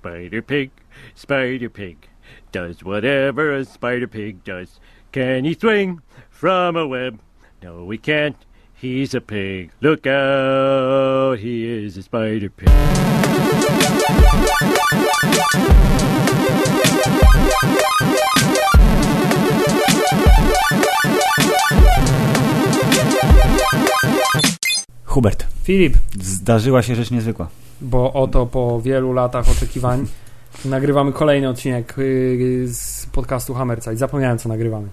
Spider Pig, Spider Pig, does whatever a Spider Pig does. Can he swing from a web? No, he can't. He's a pig. Look out, he is a Spider Pig. Hubert, Filip, zdarzyła się rzecz niezwykła. Bo oto po wielu latach oczekiwań nagrywamy kolejny odcinek y, z podcastu Hammerside. Zapomniałem, co nagrywamy.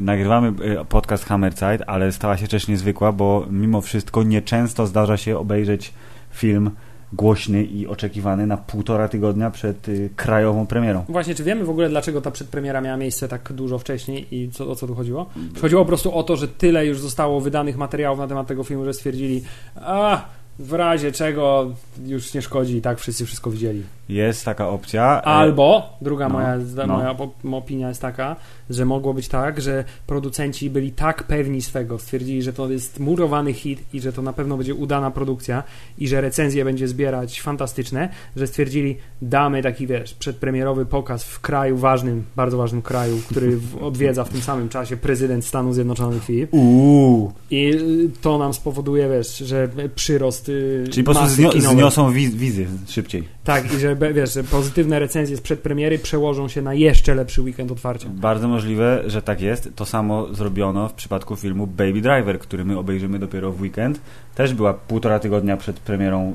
Nagrywamy y, podcast Hammerside, ale stała się rzecz niezwykła, bo mimo wszystko nieczęsto zdarza się obejrzeć film głośny i oczekiwany na półtora tygodnia przed y, krajową premierą. Właśnie, czy wiemy w ogóle, dlaczego ta przedpremiera miała miejsce tak dużo wcześniej i co, o co tu chodziło? Chodziło po prostu o to, że tyle już zostało wydanych materiałów na temat tego filmu, że stwierdzili, a w razie czego już nie szkodzi i tak wszyscy wszystko widzieli. Jest taka opcja. Albo, druga no, moja, no. moja op- opinia jest taka, że mogło być tak, że producenci byli tak pewni swego, stwierdzili, że to jest murowany hit i że to na pewno będzie udana produkcja i że recenzje będzie zbierać fantastyczne, że stwierdzili, damy taki, wiesz, przedpremierowy pokaz w kraju ważnym, bardzo ważnym kraju, który odwiedza w tym samym czasie prezydent Stanów Zjednoczonych Filip Uuu. i y, to nam spowoduje, wiesz, że przyrost y, Czyli po prostu zniosą wiz- wizy szybciej. Tak, i że wiesz, że pozytywne recenzje z przedpremiery przełożą się na jeszcze lepszy weekend otwarcia. Bardzo możliwe, że tak jest. To samo zrobiono w przypadku filmu Baby Driver, który my obejrzymy dopiero w weekend. Też była półtora tygodnia przed premierą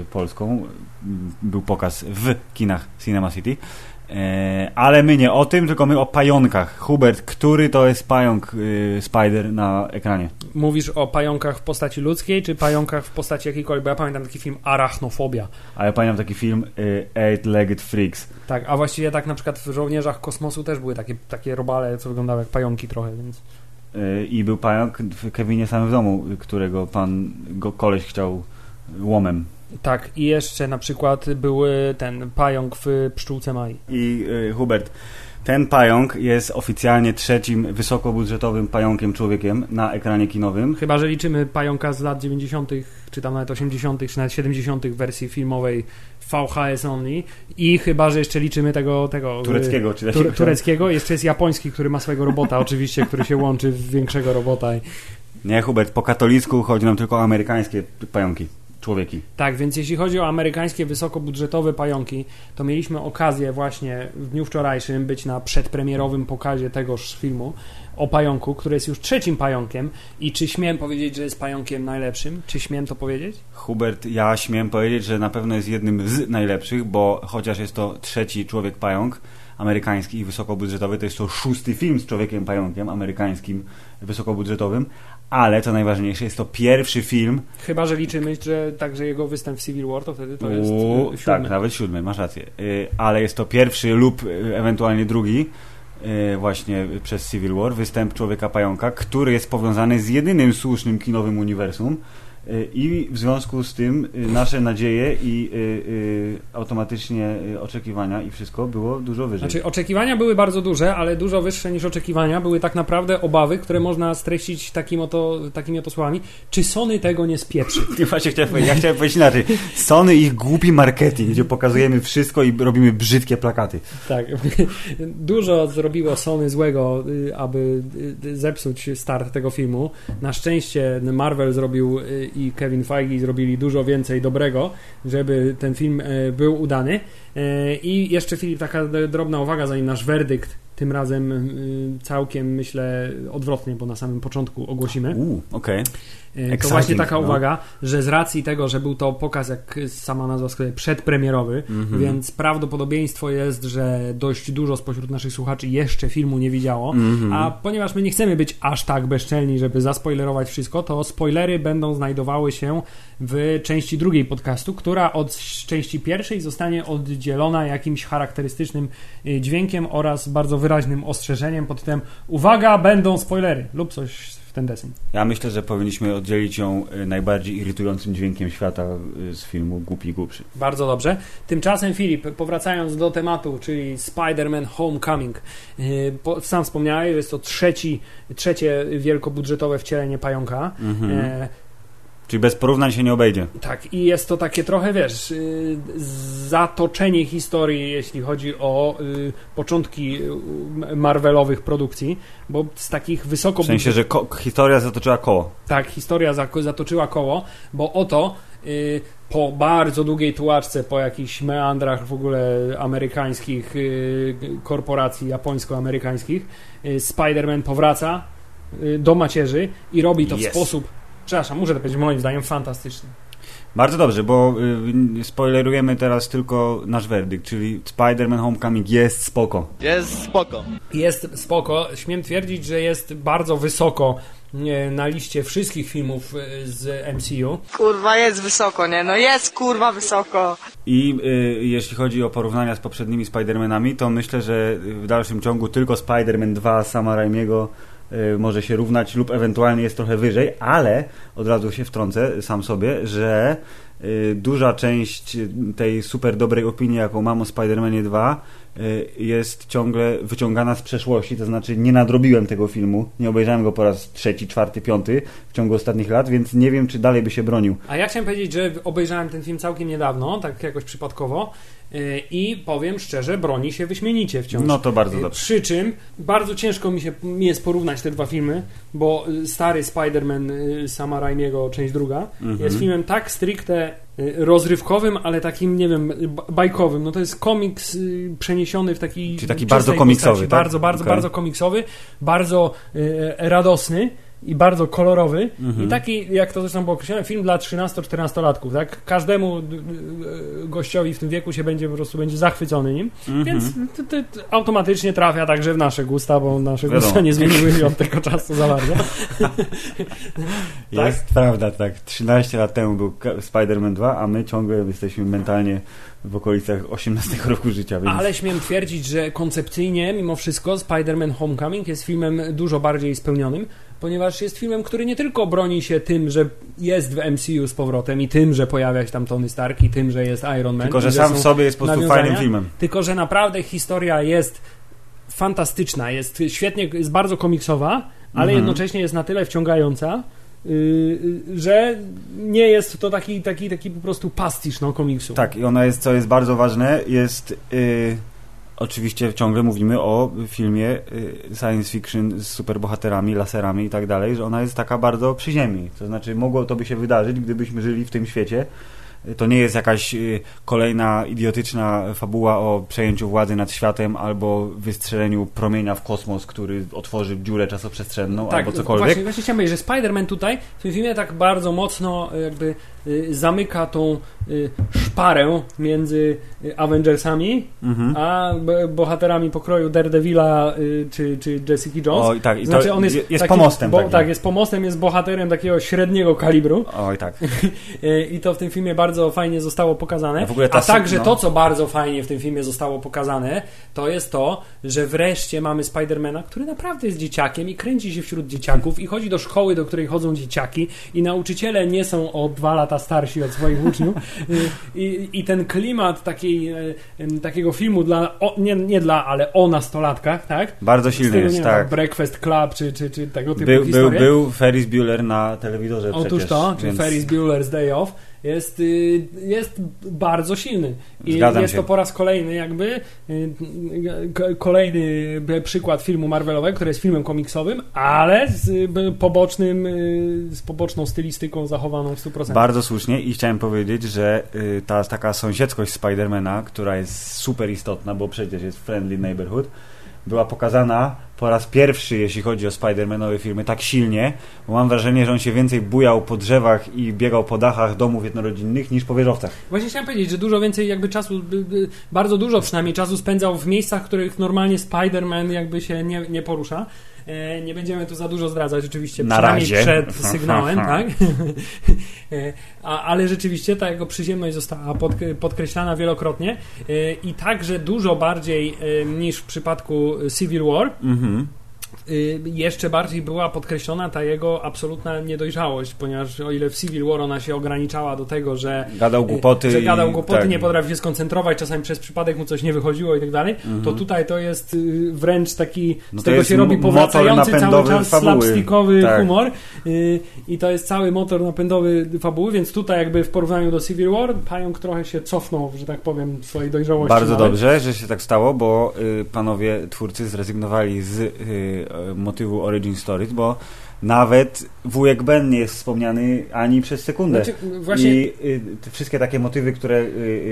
y, polską. Był pokaz w kinach Cinema City. E, ale my nie o tym, tylko my o pająkach. Hubert, który to jest pająk y, Spider na ekranie? Mówisz o pająkach w postaci ludzkiej, czy pająkach w postaci jakiejkolwiek? Bo ja pamiętam taki film Arachnofobia. A ja pamiętam taki film y, Eight-Legged Freaks. Tak, a właściwie tak na przykład w Żołnierzach Kosmosu też były takie, takie robale, co wyglądały jak pająki trochę, więc... Y, I był pająk w Kevinie samym w domu, którego pan go koleś chciał łomem Tak, i jeszcze na przykład był ten pająk w Pszczółce Mai. I y, Hubert, ten pająk jest oficjalnie trzecim wysokobudżetowym pająkiem człowiekiem na ekranie kinowym. Chyba, że liczymy pająka z lat 90., czy tam nawet 80., czy nawet 70. wersji filmowej VHS only i chyba, że jeszcze liczymy tego... tego Tureckiego, czy Tur- tureckiego, jeszcze jest japoński, który ma swojego robota, oczywiście, który się łączy w większego robota. Nie, Hubert, po katolicku chodzi nam tylko o amerykańskie pająki, człowieki. Tak, więc jeśli chodzi o amerykańskie wysokobudżetowe pająki, to mieliśmy okazję właśnie w dniu wczorajszym być na przedpremierowym pokazie tegoż filmu o pająku, który jest już trzecim pająkiem i czy śmiem powiedzieć, że jest pająkiem najlepszym? Czy śmiem to powiedzieć? Hubert, ja śmiem powiedzieć, że na pewno jest jednym z najlepszych, bo chociaż jest to trzeci człowiek pająk amerykański i wysokobudżetowy, to jest to szósty film z człowiekiem pająkiem amerykańskim wysokobudżetowym, ale co najważniejsze, jest to pierwszy film Chyba, że liczymy, że także jego występ w Civil War, to wtedy to jest Uuu, e, siódmy. Tak, nawet siódmy, masz rację. Y, ale jest to pierwszy lub y, ewentualnie drugi y, właśnie przez Civil War, występ Człowieka Pająka, który jest powiązany z jedynym słusznym kinowym uniwersum y, i w związku z tym y, nasze nadzieje i y, y, automatycznie oczekiwania i wszystko było dużo wyżej. Znaczy, oczekiwania były bardzo duże, ale dużo wyższe niż oczekiwania były tak naprawdę obawy, które można streścić takim oto, takimi oto słowami. Czy Sony tego nie spieprzy? Właśnie chciałem powiedzieć, ja chciałem powiedzieć inaczej. Sony ich głupi marketing, gdzie pokazujemy wszystko i robimy brzydkie plakaty. Tak. Dużo zrobiło Sony złego, aby zepsuć start tego filmu. Na szczęście Marvel zrobił i Kevin Feige zrobili dużo więcej dobrego, żeby ten film y, był udany. Y, I jeszcze Filip, taka drobna uwaga, zanim nasz werdykt tym razem całkiem myślę odwrotnie, bo na samym początku ogłosimy. Uuu, okej. To Exciting, właśnie taka no. uwaga, że z racji tego, że był to pokaz, jak sama nazwa wskazuje, przedpremierowy, Mhm. więc prawdopodobieństwo jest, że dość dużo spośród naszych słuchaczy jeszcze filmu nie widziało. Mhm. A ponieważ my nie chcemy być aż tak bezczelni, żeby zaspoilerować wszystko, to spoilery będą znajdowały się w części drugiej podcastu, która od części pierwszej zostanie oddzielona jakimś charakterystycznym y, dźwiękiem oraz bardzo wyraźnym ostrzeżeniem pod tytułem Uwaga, będą spoilery lub coś ten deseń. Ja myślę, że powinniśmy oddzielić ją y, najbardziej irytującym dźwiękiem świata y, z filmu Głupi Głupszy. Bardzo dobrze. Tymczasem Filip, powracając do tematu, czyli Spider-Man Homecoming. Po- Sam wspomniałeś, że jest to trzeci, trzecie wielkobudżetowe wcielenie pająka. Mhm. E, Czyli bez porównań się nie obejdzie. Tak, i jest to takie trochę, wiesz, y, zatoczenie historii, jeśli chodzi o y, początki y, Marvelowych produkcji, bo z takich wysoko... W sensie, że historia zatoczyła koło. Tak, historia zatoczyła koło, bo oto po bardzo długiej tułaczce, po jakichś meandrach w ogóle amerykańskich korporacji japońsko-amerykańskich, Spider-Man powraca do macierzy i robi to w Yes. sposób, przepraszam, muszę to powiedzieć, moim zdaniem fantastyczny. Bardzo dobrze, bo y, spoilerujemy teraz tylko nasz werdykt, czyli Spider-Man Homecoming jest spoko. Jest spoko. Jest spoko. Śmiem twierdzić, że jest bardzo wysoko e, na liście wszystkich filmów e, z MCU. Kurwa, jest wysoko, nie? No jest kurwa wysoko. I y, jeśli chodzi o porównania z poprzednimi Spider-Manami, to myślę, że w dalszym ciągu tylko Spider-Man 2 Sama Raimiego y, może się równać lub ewentualnie jest trochę wyżej, ale od razu się wtrącę sam sobie, że y, duża część tej super dobrej opinii, jaką mam o Spider-Manie 2 y, jest ciągle wyciągana z przeszłości, to znaczy nie nadrobiłem tego filmu, nie obejrzałem go po raz trzeci, czwarty, piąty w ciągu ostatnich lat, więc nie wiem, czy dalej by się bronił. A ja chciałem powiedzieć, że obejrzałem ten film całkiem niedawno, tak jakoś przypadkowo e, i powiem szczerze, broni się wyśmienicie wciąż. No to bardzo E, dobrze. Przy czym bardzo ciężko mi się mi jest porównać te dwa filmy, bo y, stary Spider-Man y, Sama Raimiego, część druga, Mhm. jest filmem tak stricte y, rozrywkowym, ale takim, nie wiem, ba- bajkowym. No to jest komiks y, przeniesiony w taki... Czyli taki bardzo komiksowy, postaci. tak? Bardzo, bardzo, Okej. bardzo komiksowy, bardzo y, radosny i bardzo kolorowy Mhm. i taki, jak to zresztą było określone, film dla 13-14-latków, tak? Każdemu d- gościowi w tym wieku się będzie po prostu będzie zachwycony nim, Mhm. więc to, to, to automatycznie trafia także w nasze gusta, bo nasze Wiadomo. gusta nie zmieniły się od tego czasu za bardzo. Jest prawda, tak. 13 lat temu był Spider-Man 2, a my ciągle jesteśmy mentalnie w okolicach 18 roku życia, więc Ale śmiem twierdzić, że koncepcyjnie, mimo wszystko, Spider-Man Homecoming jest filmem dużo bardziej spełnionym, ponieważ jest filmem, który nie tylko broni się tym, że jest w MCU z powrotem i tym, że pojawia się tam Tony Stark i tym, że jest Iron Man. tylko, i że sam w sobie jest po prostu fajnym filmem. Tylko, że naprawdę historia jest fantastyczna, jest świetnie, jest bardzo komiksowa, ale Mhm. jednocześnie jest na tyle wciągająca, yy, że nie jest to taki, taki, taki po prostu pastisz no, komiksu. Tak, i ona jest, co jest bardzo ważne, jest y, oczywiście ciągle mówimy o filmie y, science fiction z superbohaterami, laserami i tak dalej, że ona jest taka bardzo przy ziemi. To znaczy mogło to by się wydarzyć, gdybyśmy żyli w tym świecie. To nie jest jakaś y, kolejna idiotyczna fabuła o przejęciu władzy nad światem albo wystrzeleniu promienia w kosmos, który otworzy dziurę czasoprzestrzenną albo cokolwiek. Tak, Właśnie, właśnie chciałem powiedzieć, że Spider-Man tutaj w tym filmie tak bardzo mocno y, jakby y, zamyka tą szparę między Avengersami Mhm. a bohaterami pokroju Daredevila czy, czy Jessica Jones. Oj, tak, i znaczy on jest, je- jest taki- pomostem. Bo, tak, jest pomostem, jest bohaterem takiego średniego kalibru Oj, tak. i to w tym filmie bardzo fajnie zostało pokazane. A ta A także no. to, co bardzo fajnie w tym filmie zostało pokazane, to jest to, że wreszcie mamy Spidermana, który naprawdę jest dzieciakiem i kręci się wśród dzieciaków i chodzi do szkoły, do której chodzą dzieciaki i nauczyciele nie są o dwa lata starsi od swoich uczniów Y, i, i ten klimat takiej, y, takiego filmu dla, o, nie, nie dla, ale o nastolatkach, tak? Bardzo silny jest, wiem, tak. Breakfast Club czy, czy, czy tego typu Był, był, historie. był Ferris Bueller na telewizorze Otóż przecież. to, więc Ferris Bueller's Day Off jest, y, jest bardzo silny. I Zgadzam jest się. to po raz kolejny jakby y, kolejny przykład filmu Marvelowego, który jest filmem komiksowym, ale z y, pobocznym, y, z poboczną stylistyką zachowaną w 100%. Bardzo słusznie i chciałem powiedzieć, że y, ta taka sąsiedzkość Spidermana, która jest super istotna, bo przecież jest Friendly Neighborhood, była pokazana po raz pierwszy, jeśli chodzi o Spidermanowe filmy, tak silnie, bo mam wrażenie, że on się więcej bujał po drzewach i biegał po dachach domów jednorodzinnych niż po wieżowcach. Właśnie chciałem powiedzieć, że dużo więcej jakby czasu, bardzo dużo przynajmniej czasu spędzał w miejscach, w których normalnie Spider-Man jakby się nie, nie porusza. E, Nie będziemy tu za dużo zdradzać oczywiście, Na przynajmniej razie. przed sygnałem, tak? E, A, ale rzeczywiście ta jego przyziemność została pod, podkreślana wielokrotnie e, i także dużo bardziej niż w przypadku Civil War Mhm. Y, jeszcze bardziej była podkreślona ta jego absolutna niedojrzałość, ponieważ o ile w Civil War ona się ograniczała do tego, że Gadał głupoty. y, że gadał głupoty, tak. nie potrafił się skoncentrować, czasami przez przypadek mu coś nie wychodziło i tak dalej, to tutaj to jest y, wręcz taki, Mhm. No z tego się robi powracający cały czas fabuły. slapstickowy Tak. humor i to jest cały motor napędowy fabuły, więc tutaj jakby w porównaniu do Civil War Pająk trochę się cofnął, że tak powiem, w swojej dojrzałości. Bardzo nawet. dobrze, że się tak stało, bo panowie twórcy zrezygnowali z motywu Origin Stories, bo nawet wujek Ben nie jest wspomniany ani przez sekundę. Znaczy, właśnie I y, wszystkie takie motywy, które, y,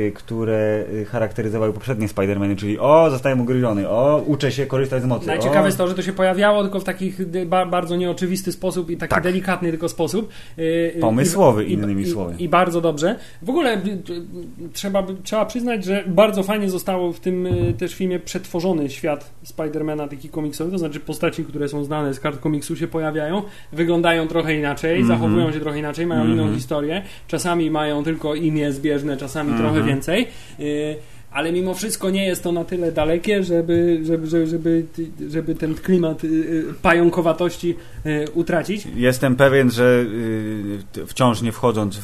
y, które y, charakteryzowały poprzednie Spider-Many, czyli o, zostałem ugryziony, o, uczę się korzystać z mocy. Najciekawe o, jest to, że to się pojawiało tylko w takich y, ba bardzo nieoczywisty sposób i taki Tak. delikatny tylko sposób. Y, y, Pomysłowy, i- innymi i, słowy. I, I bardzo dobrze. W ogóle trzeba, trzeba przyznać, że bardzo fajnie zostało w tym też filmie przetworzony świat Spidermana taki komiksowy, to znaczy postaci, które są znane z kart komiksu się pojawiają, wyglądają trochę inaczej, Mhm. zachowują się trochę inaczej, mają inną Mhm. historię, czasami mają tylko imię zbieżne, czasami Mhm. trochę więcej. Y, ale mimo wszystko nie jest to na tyle dalekie, żeby, żeby, żeby, żeby, żeby ten klimat y, y, pająkowatości y, utracić. Jestem pewien, że wciąż nie wchodząc w,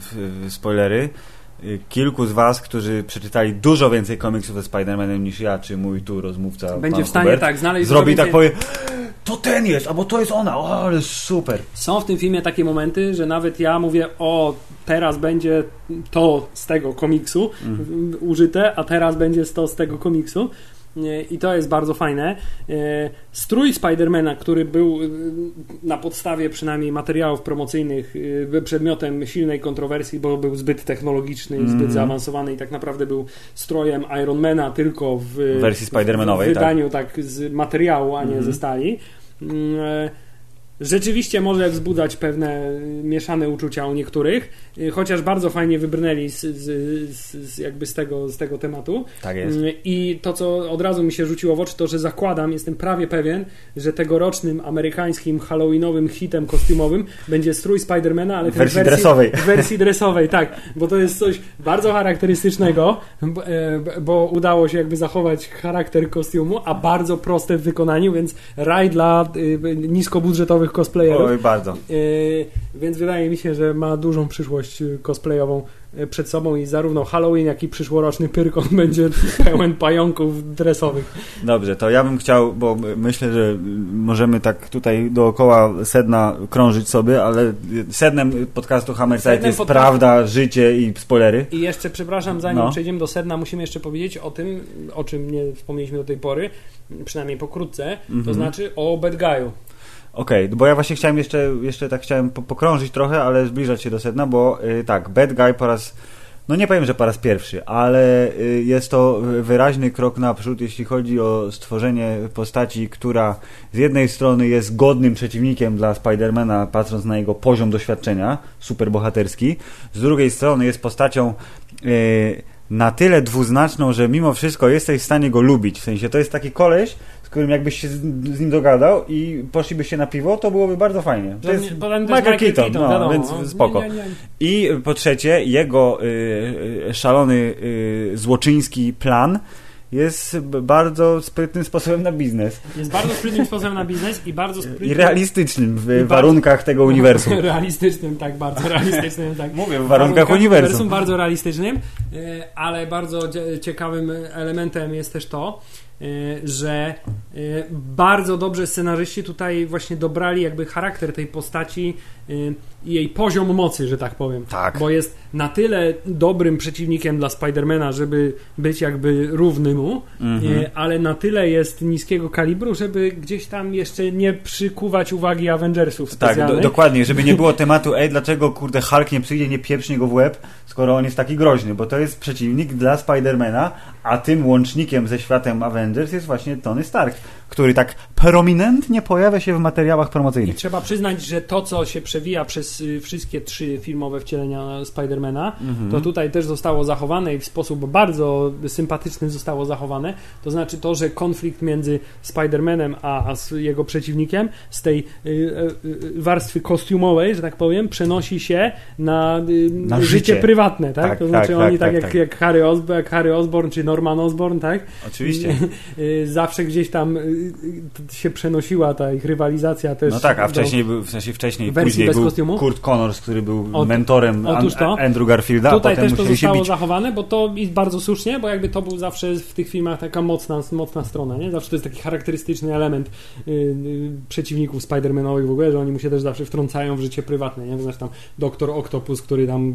w, spoilery, kilku z was, którzy przeczytali dużo więcej komiksów ze Spider-Manem niż ja, czy mój tu rozmówca Będzie w stanie Hubert, tak znaleźć zrobi tak, więcej- powie to ten jest, albo to jest ona, o, ale super. Są w tym filmie takie momenty, że nawet ja mówię, o, teraz będzie to z tego komiksu w- użyte, a teraz będzie to z tego komiksu. Nie, I to jest bardzo fajne. E, Strój Spidermana, który był y, na podstawie przynajmniej materiałów promocyjnych przedmiotem silnej kontrowersji, bo był zbyt technologiczny i zbyt zaawansowany i tak naprawdę był strojem Ironmana tylko w wersji Spidermanowej, w wydaniu tak. z materiału, a nie Mhm. ze stali. Rzeczywiście może wzbudzać pewne mieszane uczucia u niektórych, y, chociaż bardzo fajnie wybrnęli z, z, z, jakby z tego, z tego tematu. Tak jest. Mm, I to, co od razu mi się rzuciło w oczy, to że zakładam, jestem prawie pewien, że tegorocznym amerykańskim halloweenowym hitem kostiumowym będzie strój Spidermana, ale W ten wersji dresowej. W wersji dresowej, tak, bo to jest coś bardzo charakterystycznego, bo, e, bo udało się jakby zachować charakter kostiumu, a bardzo proste w wykonaniu, więc raj dla y, niskobudżetowych cosplayerów. Oj, bardzo. Yy, więc wydaje mi się, że ma dużą przyszłość y, cosplayową y, przed sobą i zarówno Halloween, jak i przyszłoroczny Pyrkon będzie pełen pająków dresowych. Dobrze, to ja bym chciał, bo myślę, że możemy tak tutaj dookoła sedna krążyć sobie, ale sednem podcastu Hammerside Sednem jest podcastu- prawda, życie i spoilery. I jeszcze, przepraszam, zanim No. przejdziemy do sedna, musimy jeszcze powiedzieć o tym, o czym nie wspomnieliśmy do tej pory, przynajmniej pokrótce, to Mhm. znaczy o Bad Guy'u. Okej, bo ja właśnie chciałem jeszcze, jeszcze tak chciałem po, pokrążyć trochę, ale zbliżać się do sedna, bo y, tak, Bad Guy po raz, no nie powiem, że po raz pierwszy, ale y, jest to wyraźny krok naprzód, jeśli chodzi o stworzenie postaci, która z jednej strony jest godnym przeciwnikiem dla Spidermana, patrząc na jego poziom doświadczenia, superbohaterski, z drugiej strony jest postacią y, na tyle dwuznaczną, że mimo wszystko jesteś w stanie go lubić, w sensie to jest taki koleś, z którym jakbyś się z, z nim dogadał i poszlibyście na piwo, to byłoby bardzo fajnie. To jest to jest Michael Keaton, no, wiadomo, więc no. spoko. Nie, nie, nie. I po trzecie, jego y, y, szalony y, złoczyński plan jest bardzo sprytnym sposobem na biznes Jest bardzo sprytnym sposobem na biznes i bardzo sprytnym... i realistycznym w bardzo- warunkach tego uniwersum. realistycznym, tak, bardzo realistycznym, tak. Mówię, w warunkach uniwersum. bardzo realistycznym, e, ale bardzo cie- ciekawym elementem jest też to, że e, bardzo dobrze scenarzyści tutaj właśnie dobrali jakby charakter tej postaci e, i jej poziom mocy, że tak powiem. Tak. Bo jest na tyle dobrym przeciwnikiem dla Spidermana, żeby być jakby równy mu, Mhm. ale na tyle jest niskiego kalibru, żeby gdzieś tam jeszcze nie przykuwać uwagi Avengersów Tak, do, specjalnych. dokładnie, żeby nie było tematu, ej, dlaczego kurde Hulk nie przyjdzie, nie pieprznie go w łeb, skoro on jest taki groźny, bo to jest przeciwnik dla Spidermana, a tym łącznikiem ze światem Avengers jest właśnie Tony Stark, który tak prominentnie pojawia się w materiałach I promocyjnych. trzeba przyznać, że to, co się przewija przez y, wszystkie trzy filmowe wcielenia Spidermana, Mhm. to tutaj też zostało zachowane i w sposób bardzo sympatyczny zostało zachowane. To znaczy to, że konflikt między Spidermanem a, a jego przeciwnikiem z tej y, y, y, warstwy kostiumowej, że tak powiem, przenosi się na, y, Na życie. życie. prywatne, tak? Tak, to znaczy tak, oni tak, tak, tak, jak, tak. jak, Harry Osborn, jak Harry Osborn czy Norman Osborn, tak? Oczywiście. Zawsze gdzieś tam y, y, się przenosiła ta ich rywalizacja też. No tak, a do- wcześniej był, w sensie wcześniej, później bez był kostiumu? Kurt Connors, który był Ot- mentorem. Andrew Garfielda, Tutaj potem też to zostało zachowane, bo to i bardzo słusznie, bo jakby to był zawsze w tych filmach taka mocna, mocna strona, nie? Zawsze to jest taki charakterystyczny element y, y, przeciwników Spider-Manowych w ogóle, że oni mu się też zawsze wtrącają w życie prywatne, nie? Znaczy tam Doktor Octopus, który tam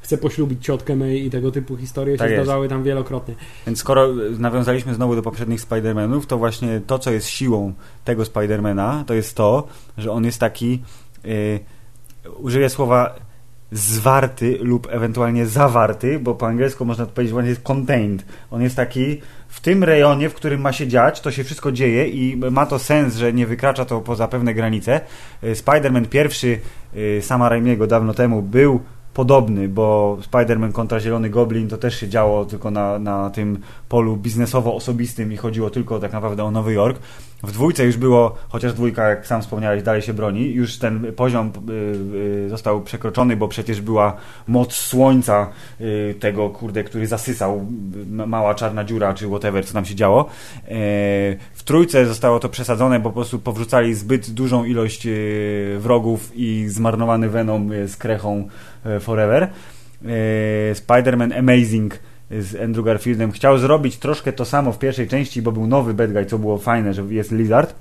chce poślubić ciotkę May i tego typu historie Tak się jest. zdarzały tam wielokrotnie. Więc skoro nawiązaliśmy znowu do poprzednich Spider-Manów, to właśnie to, co jest siłą tego Spider-Mana, to jest to, że on jest taki, yy, użyję słowa zwarty lub ewentualnie zawarty, bo po angielsku można to powiedzieć, on jest contained. On jest taki w tym rejonie, w którym ma się dziać, to się wszystko dzieje i ma to sens, że nie wykracza to poza pewne granice. Yy, Spider-Man pierwszy yy, Sama Raimiego dawno temu był podobny, bo Spider-Man kontra Zielony Goblin to też się działo tylko na, na tym polu biznesowo-osobistym i chodziło tylko tak naprawdę o Nowy Jork. W dwójce już było, chociaż dwójka, jak sam wspomniałeś, dalej się broni, już ten poziom y, y, został przekroczony, bo przecież była moc słońca y, tego, kurde, który zasysał mała czarna dziura, czy whatever, co tam się działo. W trójce zostało to przesadzone, bo po prostu powrzucali zbyt dużą ilość wrogów i zmarnowany Venom z krechą Forever. E, Spider-Man Amazing z Andrew Garfieldem chciał zrobić troszkę to samo w pierwszej części, bo był nowy bad guy, co było fajne, że jest Lizard,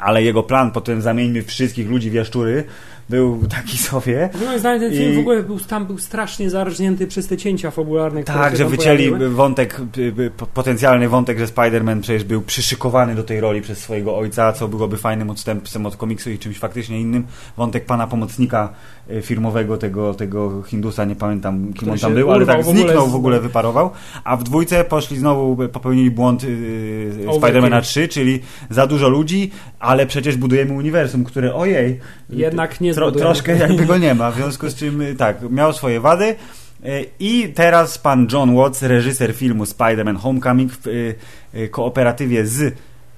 ale jego plan potem zamieńmy wszystkich ludzi w jaszczury był taki sobie. Moim zdaniem ten film I- w ogóle był, tam był strasznie zarżnięty przez te cięcia fabularne, Tak, że wycięli pojawiły. wątek, y, y, po- potencjalny wątek, że Spider-Man przecież był przyszykowany do tej roli przez swojego ojca, co byłoby fajnym odstępstwem od komiksu i czymś faktycznie innym. Wątek pana pomocnika y, firmowego, tego, tego Hindusa, nie pamiętam kim Który on tam był, ale tak w zniknął z- w ogóle, wyparował. A w dwójce poszli znowu, popełnili błąd y, y, Overkill. Spider-Mana 3, czyli za dużo ludzi, ale przecież budujemy uniwersum, które ojej, Jednak nie tro, troszkę jakby go nie ma, w związku z czym y, tak, miał swoje wady. Y, I teraz pan John Watts, reżyser filmu Spider-Man Homecoming w y, kooperatywie z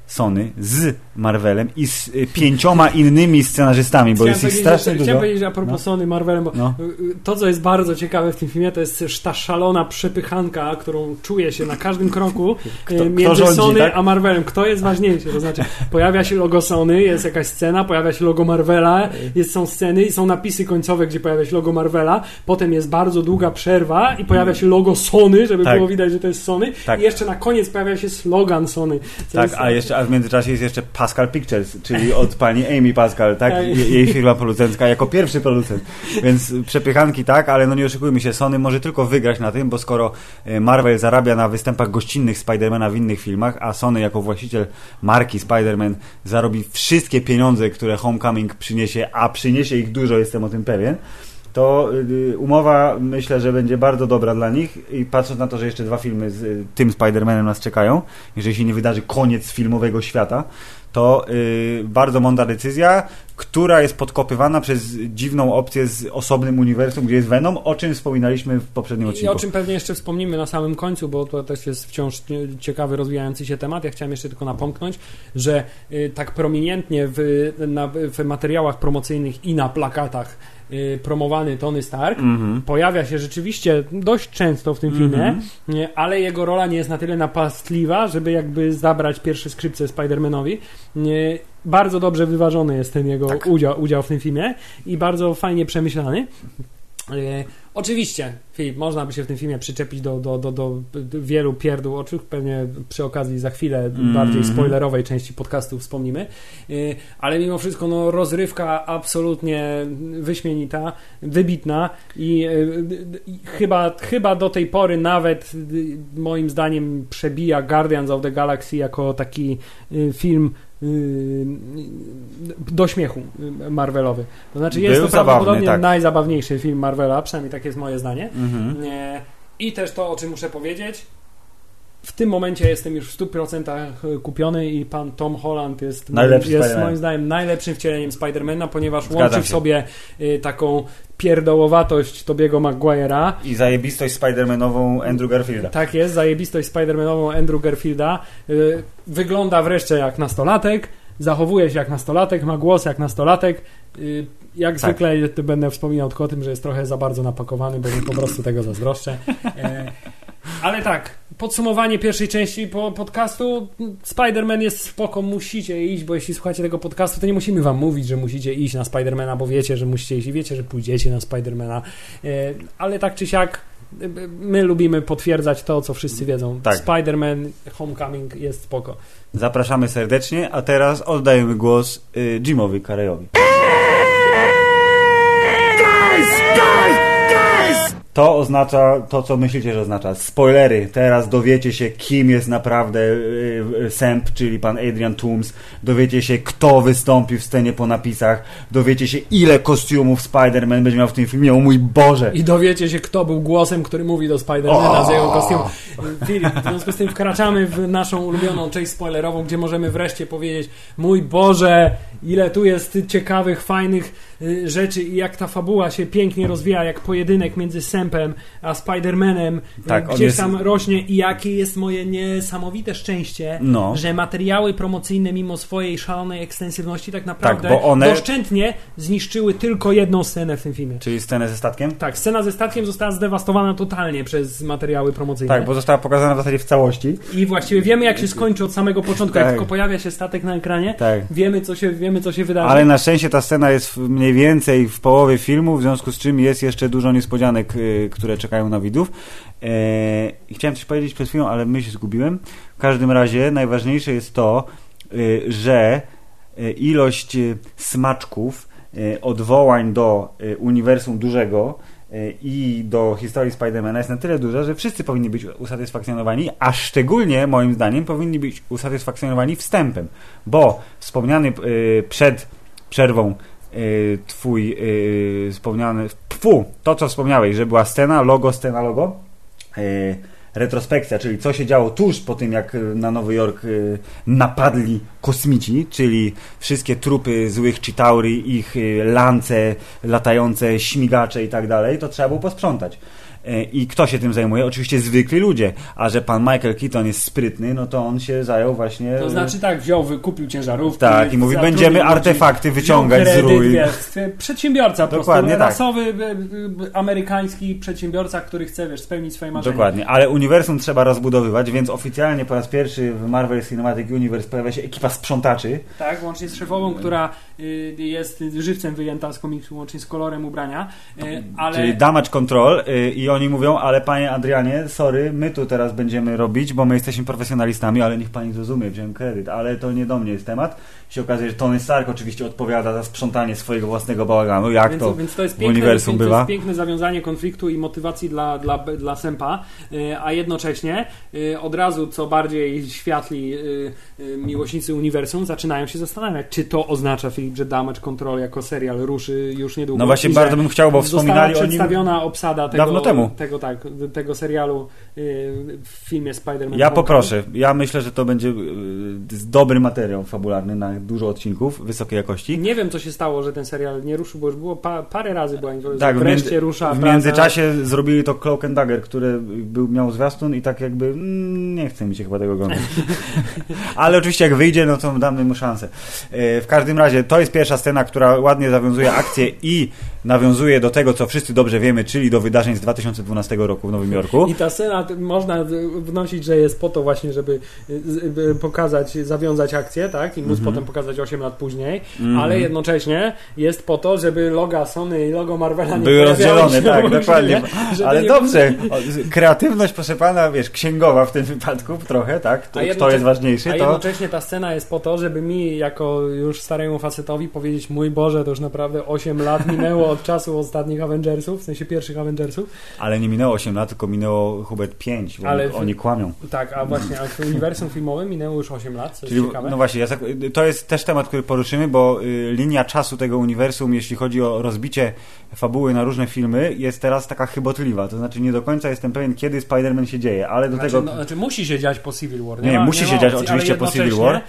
Sony, z Marvelem i z y, pięcioma innymi scenarzystami, bo Chciałem jest ich strasznie dużo. Chciałem powiedzieć a propos No. Sony Marvelem, bo No. y, y, to, co jest bardzo ciekawe w tym filmie, to jest ta szalona przepychanka, którą czuje się na każdym kroku Kto- y, kto między rządzi, Sony tak? a Marvelem. Kto jest ważniejszy? To znaczy, pojawia się logo Sony, jest jakaś scena, pojawia się logo Marvela, jest, są sceny i są napisy końcowe, gdzie pojawia się logo Marvela, potem jest bardzo długa przerwa i pojawia się logo Sony, żeby Tak. było widać, że to jest Sony Tak. i jeszcze na koniec pojawia się slogan Sony. Tak, jest- a jeszcze a w międzyczasie jest jeszcze Pascal Pictures, czyli od pani Amy Pascal, tak? Je- Jej firma producencka jako pierwszy producent. Więc przepychanki tak, ale no nie oszukujmy się, Sony może tylko wygrać na tym, bo skoro e, Marvel zarabia na występach gościnnych Spidermana w innych filmach, a Sony jako właściciel marki Spider-Man zarobi wszystkie pieniądze, które Homecoming przyniesie, a przyniesie ich dużo, jestem o tym pewien, to y, umowa myślę, że będzie bardzo dobra dla nich i patrząc na to, że jeszcze dwa filmy z y, tym Spider-Manem nas czekają, jeżeli się nie wydarzy koniec filmowego świata, to y, bardzo mądra decyzja, która jest podkopywana przez dziwną opcję z osobnym uniwersum, gdzie jest Venom, o czym wspominaliśmy w poprzednim I odcinku. o czym pewnie jeszcze wspomnimy na samym końcu, bo to też jest wciąż ciekawy, rozwijający się temat. Ja chciałem jeszcze tylko napomknąć, że tak prominentnie w, na, w materiałach promocyjnych i na plakatach promowany Tony Stark Mhm. pojawia się rzeczywiście dość często w tym Mhm. filmie, nie, ale jego rola nie jest na tyle napastliwa, żeby jakby zabrać pierwsze skrzypce Spider-Manowi. Nie, Bardzo dobrze wyważony jest ten jego Tak. udział, udział w tym filmie i bardzo fajnie przemyślany. E, oczywiście, Filip, można by się w tym filmie przyczepić do, do, do, do wielu pierdół, o czym pewnie przy okazji za chwilę Mhm. bardziej spoilerowej części podcastu wspomnimy, E, ale mimo wszystko no, rozrywka absolutnie wyśmienita, wybitna i e, i chyba, chyba do tej pory nawet moim zdaniem przebija Guardians of the Galaxy jako taki film do śmiechu Marvelowy. To znaczy jest Był to prawdopodobnie tak. najzabawniejszy film Marvela, przynajmniej tak jest moje zdanie. Mhm. Nie. I też to, o czym muszę powiedzieć. W tym momencie jestem już w 100% kupiony i pan Tom Holland jest, Najlepszy jest moim zdaniem najlepszym wcieleniem Spidermana, ponieważ Zgadzam łączy w się. sobie y, taką pierdołowatość Tobiego Maguire'a. I zajebistość Spider-Manową Andrew Garfielda. Tak jest, zajebistość Spidermanową Andrew Garfielda. Y, wygląda wreszcie jak nastolatek, zachowuje się jak nastolatek, ma głos jak nastolatek. Jak Tak. zwykle będę wspominał tylko o tym, że jest trochę za bardzo napakowany, bo mi po prostu tego zazdroszczę. Ale tak, podsumowanie pierwszej części po podcastu. Spider-Man jest spoko, musicie iść, bo jeśli słuchacie tego podcastu, to nie musimy wam mówić, że musicie iść na Spidermana, bo wiecie, że musicie iść i wiecie, że pójdziecie na Spidermana. E, Ale tak czy siak, e, my lubimy potwierdzać to, co wszyscy wiedzą. Tak. Spider-Man Homecoming jest spoko. Zapraszamy serdecznie, a teraz oddajemy głos y, Jimowi Carreyowi. To oznacza to, co myślicie, że oznacza. Spoilery. Teraz dowiecie się, kim jest naprawdę y, y, Semp, czyli pan Adrian Toomes. Dowiecie się, kto wystąpi w scenie po napisach. Dowiecie się, ile kostiumów Spider-Man będzie miał w tym filmie. O mój Boże! I dowiecie się, kto był głosem, który mówi do Spidermana z jego kostiumu. Filip, w związku z tym wkraczamy w naszą ulubioną część spoilerową, gdzie możemy wreszcie powiedzieć mój Boże, ile tu jest ciekawych, fajnych rzeczy i jak ta fabuła się pięknie rozwija, jak pojedynek między Sempem a Spidermanem y, Tak, gdzieś jest- tam rośnie i jakie jest moje niesamowite szczęście, No. że materiały promocyjne mimo swojej szalonej ekstensywności tak naprawdę bo one- doszczętnie zniszczyły tylko jedną scenę w tym filmie. Czyli scenę ze statkiem? Tak, scena ze statkiem została zdewastowana totalnie przez materiały promocyjne. Tak, bo została pokazana w zasadzie w całości. I właściwie wiemy, jak się skończy od samego początku. Tak. Jak tylko pojawia się statek na ekranie, Tak. wiemy, co się, wiemy, co się wydarzy. Ale na szczęście ta scena jest w- mniej więcej w połowie filmu, w związku z czym jest jeszcze dużo niespodzianek, y, które czekają na widzów. E, chciałem coś powiedzieć przed chwilą, ale my się zgubiłem. W każdym razie najważniejsze jest to, y, że y, ilość smaczków, odwołań do uniwersum dużego i do historii Spidermana jest na tyle duża, że wszyscy powinni być usatysfakcjonowani, a szczególnie moim zdaniem powinni być usatysfakcjonowani wstępem, bo wspomniany przed przerwą twój y, wspomniany, pfu, to co wspomniałeś, że była scena, logo, scena, logo, y, retrospekcja, czyli co się działo tuż po tym, jak y, na Nowy Jork y, napadli kosmici, czyli wszystkie trupy złych Chitauri, ich y, lance, latające śmigacze i tak dalej, to trzeba było posprzątać. Y, I kto się tym zajmuje? Oczywiście zwykli ludzie. A że pan Michael Keaton jest sprytny, no to on się zajął właśnie... To znaczy tak, wziął, wykupił ciężarówkę. Tak, i mówi, będziemy artefakty wyciągać z kredyt, ruin. wiesz, Przedsiębiorca po Dokładnie prostu. tak. Rasowy, e, e, amerykański przedsiębiorca, który chce, wiesz, spełnić swoje marzenia. Dokładnie, ale uniwersum trzeba rozbudowywać, więc oficjalnie po raz pierwszy w Marvel Cinematic Universe pojawia się ekipa sprzątaczy. Tak, łącznie z szefową, która y, jest żywcem wyjęta z komiksu, łącznie z kolorem ubrania. Ale Czyli damage control y, i oni mówią, ale panie Adrianie, sorry, my tu teraz będziemy robić, bo my jesteśmy profesjonalistami, ale niech pani zrozumie, wziąłem kredyt, ale to nie do mnie jest temat. Się okazuje, że Tony Stark oczywiście odpowiada za sprzątanie swojego własnego bałaganu, jak Więc to więc to jest piękne, uniwersum więc to bywa. jest piękne zawiązanie konfliktu i motywacji dla, dla, dla Sempa, y, a jednocześnie y, od razu co bardziej światli y, miłośnicy uniwersum zaczynają się zastanawiać, czy to oznacza, Filip, że Damage Control jako serial ruszy już niedługo. No właśnie bardzo bym chciał, bo wspominali o nim przedstawiona obsada tego, dawno temu. tego, tak, tego serialu w filmie Spider-Man. Ja poproszę. Ja myślę, że to będzie dobry materiał fabularny na dużo odcinków wysokiej jakości. Nie wiem, co się stało, że ten serial nie ruszył, bo już było pa, parę razy była informacja, Tak, wreszcie między, rusza. w międzyczasie zrobili to Cloak and Dagger, który był, miał zwiastun i tak jakby mm, nie chce mi się chyba tego oglądać. Ale oczywiście jak wyjdzie, no to damy mu szansę. E, W każdym razie to jest pierwsza scena, która ładnie zawiązuje akcję i nawiązuje do tego, co wszyscy dobrze wiemy, czyli do wydarzeń z 2012 roku w Nowym Jorku. I ta scena można wnosić, że jest po to właśnie, żeby pokazać, zawiązać akcję, tak? I móc Mhm. potem pokazać 8 lat później, Mhm. ale jednocześnie jest po to, żeby loga Sony i logo Marvela nie Były rozdzielone, tak, łącznie, dokładnie. Ale nie- dobrze, kreatywność, proszę pana, wiesz, księgowa w tym wypadku trochę, tak? To, A kto jest ważniejszy, A to... jednocześnie ta scena jest po to, żeby mi, jako już staremu facetowi, powiedzieć: Mój Boże, to już naprawdę 8 lat minęło od czasu ostatnich Avengersów, w sensie pierwszych Avengersów. Ale nie minęło 8 lat, tylko minęło Hubert 5, bo Ale oni, kłamią. Tak, a właśnie, a w uniwersum filmowym minęło już 8 lat, Czyli, ciekawe. no właśnie, ja, to jest też temat, który poruszymy, bo y, linia czasu tego uniwersum, jeśli chodzi o rozbicie fabuły na różne filmy, jest teraz taka chybotliwa. To znaczy nie do końca jestem pewien, kiedy Spider-Man się dzieje, ale do Znaczy, tego... no, znaczy musi się dziać po Civil War. Nie, ma- musi ma się dziać opcji, oczywiście po Civil War.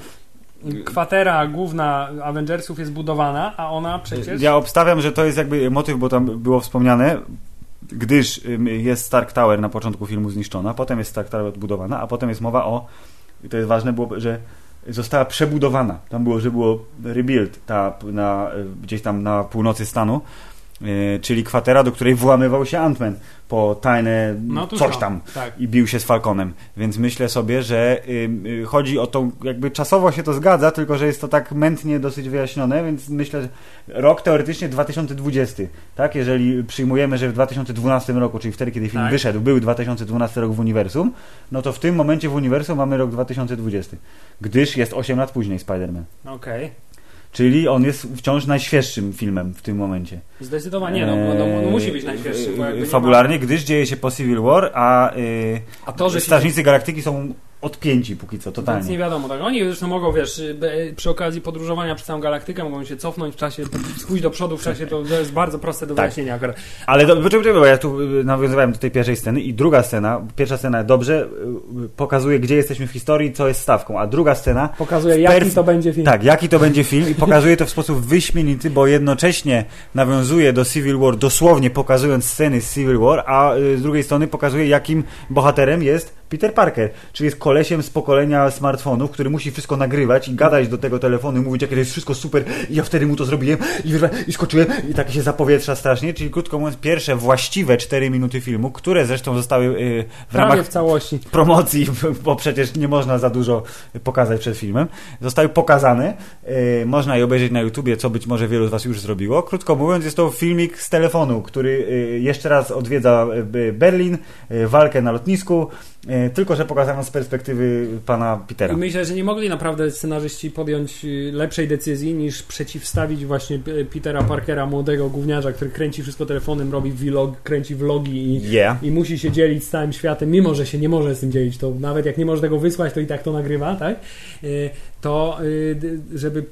Kwatera główna Avengersów jest budowana, a ona przecież. Ja obstawiam, że to jest jakby motyw, bo tam było wspomniane, gdyż jest Stark Tower na początku filmu zniszczona, potem jest Stark Tower odbudowana, a potem jest mowa o, i to jest ważne, było, że została przebudowana. Tam było, że było rebuild ta, na, gdzieś tam na północy stanu. Y, czyli kwatera, do której włamywał się Ant-Man po tajne No coś co? tam Tak. i bił się z Falconem. Więc myślę sobie, że y, chodzi o tą, jakby czasowo się to zgadza, tylko że jest to tak mętnie dosyć wyjaśnione, więc myślę, że rok teoretycznie 2020, tak? Jeżeli przyjmujemy, że w 2012 roku, czyli wtedy, kiedy film Tak. wyszedł, był 2012 rok w uniwersum, no to w tym momencie w uniwersum mamy rok 2020, gdyż jest 8 lat później Spider-Man. Okej. Czyli on jest wciąż najświeższym filmem w tym momencie. Zdecydowanie, no, no, no, no musi być najświeższy. Bo jakby nie Fabularnie, gdyż dzieje się po Civil War, a y, Ma... A to, że Strażnicy Galaktyki są odpięci póki co, Więc nie totalnie. wiadomo, tak. Oni zresztą mogą, wiesz, przy okazji podróżowania przez całą galaktykę mogą się cofnąć w czasie, pójść do przodu w czasie, to, jest bardzo proste do Tak. wyjaśnienia akurat. Ale do, poczekaj, bo ja tu y, nawiązywałem do tej pierwszej sceny i druga scena, pierwsza scena dobrze y, pokazuje, gdzie jesteśmy w historii, co jest stawką, a druga scena Pokazuje, jaki to będzie film. Tak, jaki to będzie film i pokazuje to w sposób wyśmienity, bo jednocześnie nawiązuje do Civil War, dosłownie pokazując sceny z Civil War, a y, z drugiej strony pokazuje, jakim bohaterem jest Peter Parker, czyli jest kolesiem z pokolenia smartfonów, który musi wszystko nagrywać i gadać do tego telefonu i mówić, jakie to jest wszystko super i ja wtedy mu to zrobiłem i, i skoczyłem i tak się zapowietrza strasznie, czyli krótko mówiąc pierwsze właściwe 4 minuty filmu, które zresztą zostały y, w Prawie ramach w całości. promocji, bo przecież nie można za dużo pokazać przed filmem. Zostały pokazane. E, można je obejrzeć na YouTubie, co być może wielu z Was już zrobiło. Krótko mówiąc, jest to filmik z telefonu, który e, jeszcze raz odwiedza e, Berlin, e, walkę na lotnisku, tylko że pokazano z perspektywy pana Petera. I myślę, że nie mogli naprawdę scenarzyści podjąć y, lepszej decyzji niż przeciwstawić właśnie P- Petera Parkera, młodego gówniarza, który kręci wszystko telefonem, robi vlog, kręci vlogi i, Yeah. i musi się dzielić z całym światem, mimo że się nie może z tym dzielić, to nawet jak nie może tego wysłać, to i tak to nagrywa, tak? Y, To y, żeby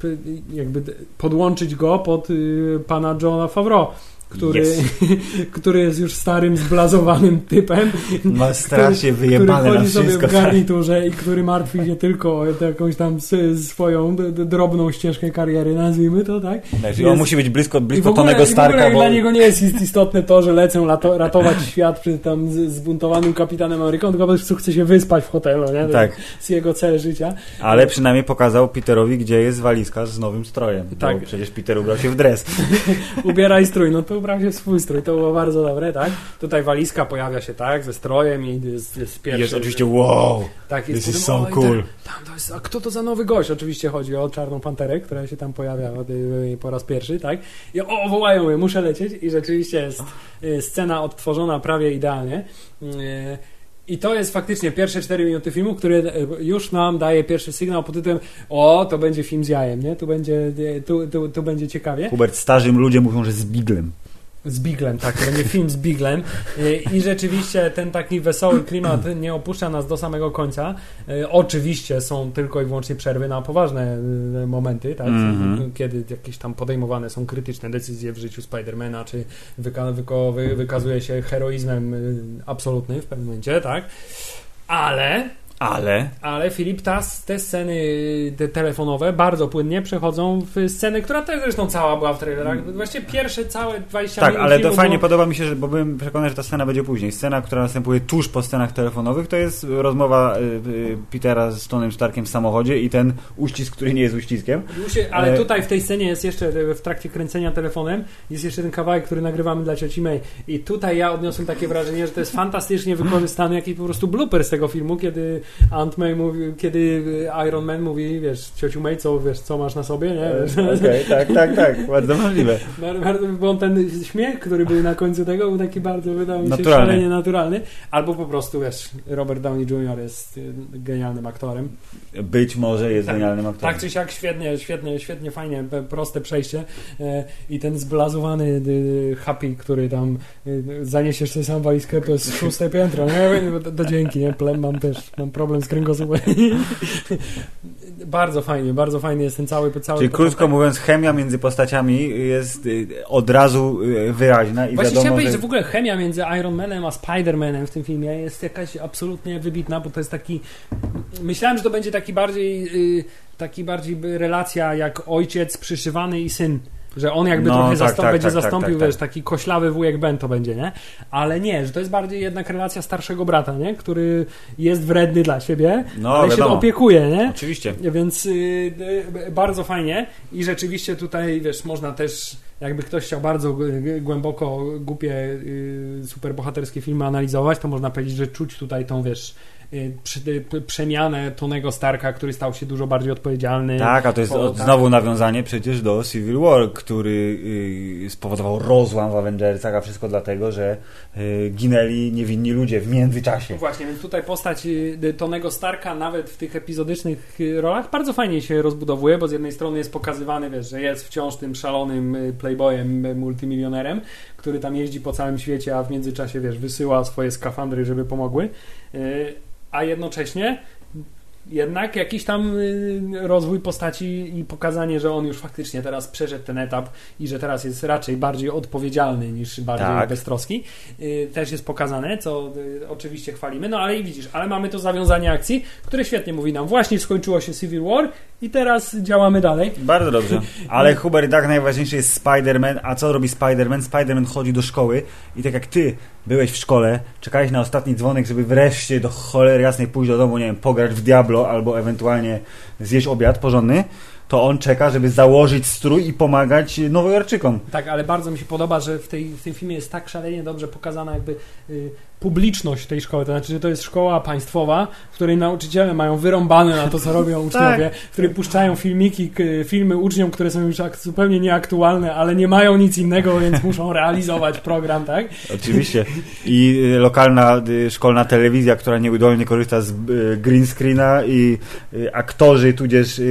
jakby podłączyć go pod y, pana Johna Favreau. Który, Yes. który jest już starym, zblazowanym typem, Ma strasznie który wyjebane na chodzi sobie wszystko. w garniturze i który martwi się tylko o jakąś tam swoją drobną ścieżkę kariery, nazwijmy to, tak? Tak, Jest- on musi być blisko, blisko ogóle, Tonego i w Starka, ogóle bo... dla niego nie jest ist- istotne to, że lato, ratować świat przed tam z- zbuntowanym kapitanem Ameryką, tylko po prostu chce się wyspać w hotelu, nie? To Tak, jest jego cel życia. ale przynajmniej pokazał Peterowi, gdzie jest walizka z nowym strojem. Tak. Przecież Peter ubrał się w dres. Ubieraj strój, no to ubrał się w swój strój, to było bardzo dobre, tak? Tutaj walizka pojawia się, tak, ze strojem i jest, jest pierwszy. jest oczywiście wow, tak, this jest is potem, so cool. Tam to jest, a kto to za nowy gość? Oczywiście chodzi o Czarną Panterę, która się tam pojawia po raz pierwszy, tak? I o, wołają mnie, muszę lecieć i rzeczywiście jest y, scena odtworzona prawie idealnie. Y, I to jest faktycznie pierwsze 4 minuty filmu, który już nam daje pierwszy sygnał pod tytułem o, to będzie film z jajem, nie? Tu będzie, y, tu, tu, tu będzie ciekawie. Hubert, starzym ludzie mówią, że z biglem. Z Biglem, tak, to będzie film z Biglem Y, i rzeczywiście ten taki wesoły klimat nie opuszcza nas do samego końca. Y, Oczywiście są tylko i wyłącznie przerwy na poważne y, momenty, tak, Mhm. kiedy jakieś tam podejmowane są krytyczne decyzje w życiu Spidermana, czy wyka wyko wy wykazuje się heroizmem absolutnym w pewnym momencie, tak. Ale Ale ale Filip, ta, te sceny te telefonowe bardzo płynnie przechodzą w sceny, która też zresztą cała była w trailerach. Właściwie pierwsze całe 20 Tak, minut ale to fajnie było- podoba mi się, że, bo byłem przekonany, że ta scena będzie później. Scena, która następuje tuż po scenach telefonowych, to jest rozmowa y, y, Petera z Tonym Starkiem w samochodzie i ten uścisk, który nie jest uściskiem. Ale E, tutaj w tej scenie jest jeszcze, e, w trakcie kręcenia telefonem, jest jeszcze ten kawałek, który nagrywamy dla cioci May. I tutaj ja odniosłem takie wrażenie, że to jest fantastycznie wykorzystany jakiś po prostu blooper z tego filmu, kiedy Aunt May mówi, kiedy Iron Man mówi, wiesz, ciociu May, co, wiesz, co masz na sobie, nie? Wiesz, Okej, tak, tak, tak, bardzo możliwe. Bardzo- Bo on ten śmiech, który był na końcu tego, był taki bardzo, wydał mi się Naturalny. szalenie naturalny. Albo po prostu, wiesz, Robert Downey Jr. jest y, genialnym aktorem. Być może jest Tak. genialnym aktorem. Tak czy siak, świetnie, świetnie, świetnie, fajnie, proste przejście e, i ten zblazowany y, happy, który tam y, zaniesiesz sobie sam walizkę, to jest szóste piętro, nie? Do, dzięki, nie? Ple- Mam też, mam problem z kręgosłupem. bardzo fajnie, bardzo fajny jest ten cały, cały Czyli krótko mówiąc, chemia między postaciami jest y, od razu y, wyraźna i Właśnie chciałem wiadomo, powiedzieć, że... że w ogóle chemia między Iron Manem a Spider-Manem w tym filmie jest jakaś absolutnie wybitna, bo to jest taki... Myślałem, że to będzie taki bardziej... y, Taki bardziej relacja jak ojciec przyszywany i syn. Że on jakby No, trochę tak, zastąp- tak, będzie tak, tak, zastąpił, tak, wiesz, tak. taki koślawy wujek Ben to będzie, nie? Ale nie, że to jest bardziej jednak relacja starszego brata, nie? Który jest wredny dla siebie, No, ale się wiadomo. opiekuje, nie? Oczywiście. Więc y, y, bardzo fajnie i rzeczywiście tutaj, wiesz, można też, jakby ktoś chciał bardzo głęboko, głupie, y, superbohaterskie filmy analizować, to można powiedzieć, że czuć tutaj tą, wiesz, przemianę Tonego Starka, który stał się dużo bardziej odpowiedzialny. Tak, a to jest Po- od, tak. znowu nawiązanie przecież do Civil War, który y, spowodował rozłam w Avengersach, a wszystko dlatego, że y, ginęli niewinni ludzie w międzyczasie. No Właśnie, więc tutaj postać y, Tonego Starka nawet w tych epizodycznych y, rolach bardzo fajnie się rozbudowuje, bo z jednej strony jest pokazywany, wiesz, że jest wciąż tym szalonym y, playboyem, y, multimilionerem, który tam jeździ po całym świecie, a w międzyczasie, wiesz, wysyła swoje skafandry, żeby pomogły, Y, a jednocześnie jednak jakiś tam y, rozwój postaci i pokazanie, że on już faktycznie teraz przeszedł ten etap i że teraz jest raczej bardziej odpowiedzialny niż bardziej Tak. beztroski, y, też jest pokazane, co oczywiście chwalimy. No ale i widzisz, ale mamy to zawiązanie akcji, które świetnie mówi nam, właśnie skończyło się Civil War i teraz działamy dalej. Bardzo dobrze. Ale Hubert, i tak najważniejszy jest Spider-Man. A co robi Spider-Man? Spider-Man chodzi do szkoły i tak jak ty byłeś w szkole, czekałeś na ostatni dzwonek, żeby wreszcie do cholery jasnej pójść do domu, nie wiem, pograć w Diablo albo ewentualnie zjeść obiad porządny, to on czeka, żeby założyć strój i pomagać nowojorczykom. Tak, ale bardzo mi się podoba, że w, tej, w tym filmie jest tak szalenie dobrze pokazana jakby y, publiczność tej szkoły. To znaczy, że to jest szkoła państwowa, w której nauczyciele mają wyrąbane na to, co robią uczniowie, w której puszczają filmiki, filmy uczniom, które są już ak- zupełnie nieaktualne, ale nie mają nic innego, więc muszą realizować program, tak? Oczywiście. I y, lokalna y, szkolna telewizja, która nieudolnie korzysta z y, green screena i aktorzy, tudzież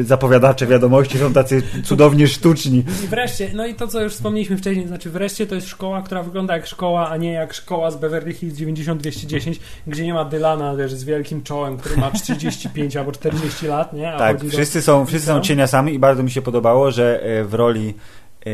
zapowiadacze wiadomości są tacy cudownie sztuczni. I wreszcie, no i to, co już wspomnieliśmy wcześniej, to znaczy wreszcie to jest szkoła, która wygląda jak szkoła, a nie jak szkoła z Beverly Hills 90210, gdzie nie ma Dylana, wiesz, z wielkim czołem, który ma 35 albo 40 lat, nie? A Tak, chodzi do- wszyscy są, wszyscy są cieniasami i bardzo mi się podobało, że e, w roli e,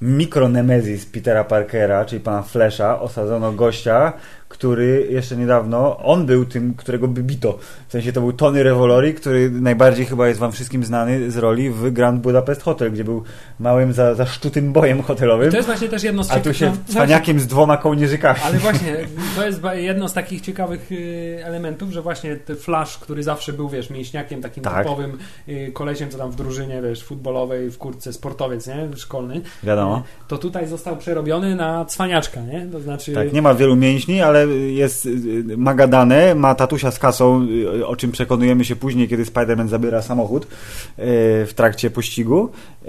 mikronemezis Petera Parkera, czyli pana Flesha, osadzono gościa, który jeszcze niedawno, on był tym, którego by bito. W sensie to był Tony Revolori, który najbardziej chyba jest wam wszystkim znany z roli w Grand Budapest Hotel, gdzie był małym, za, zaszczutym bojem hotelowym, I to jest właśnie też jedno z a tu ciekawych- się no, cwaniakiem z dwoma kołnierzykami. Ale właśnie, to jest jedno z takich ciekawych y, elementów, że właśnie ten Flash, który zawsze był, wiesz, mięśniakiem, takim Tak. typowym y, kolesiem, co tam w drużynie, wiesz, futbolowej, w kurtce sportowiec, nie? Szkolny. Wiadomo. Y, To tutaj został przerobiony na cwaniaczka, nie? To znaczy... Tak, nie ma wielu mięśni, ale jest y, y, magadane, ma tatusia z kasą, o czym przekonujemy się później, kiedy Spider-Man zabiera samochód y, w trakcie pościgu y,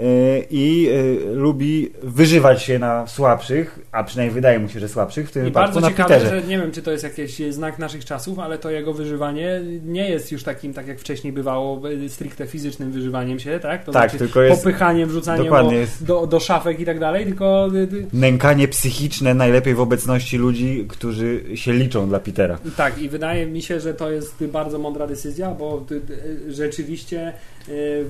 i y, lubi wyżywać się na słabszych, a przynajmniej wydaje mu się, że słabszych, w tym I wypadku bardzo na ciekawe, że nie wiem, czy to jest jakiś znak naszych czasów, ale to jego wyżywanie nie jest już takim, tak jak wcześniej bywało, stricte fizycznym wyżywaniem się, tak? To Tak, znaczy tylko jest popychaniem, wrzucaniem do, jest- do, do szafek i tak dalej, tylko nękanie psychiczne najlepiej w obecności ludzi, którzy się liczą dla Petera. Tak, i wydaje mi się, że to jest bardzo mądra decyzja, bo y, y, rzeczywiście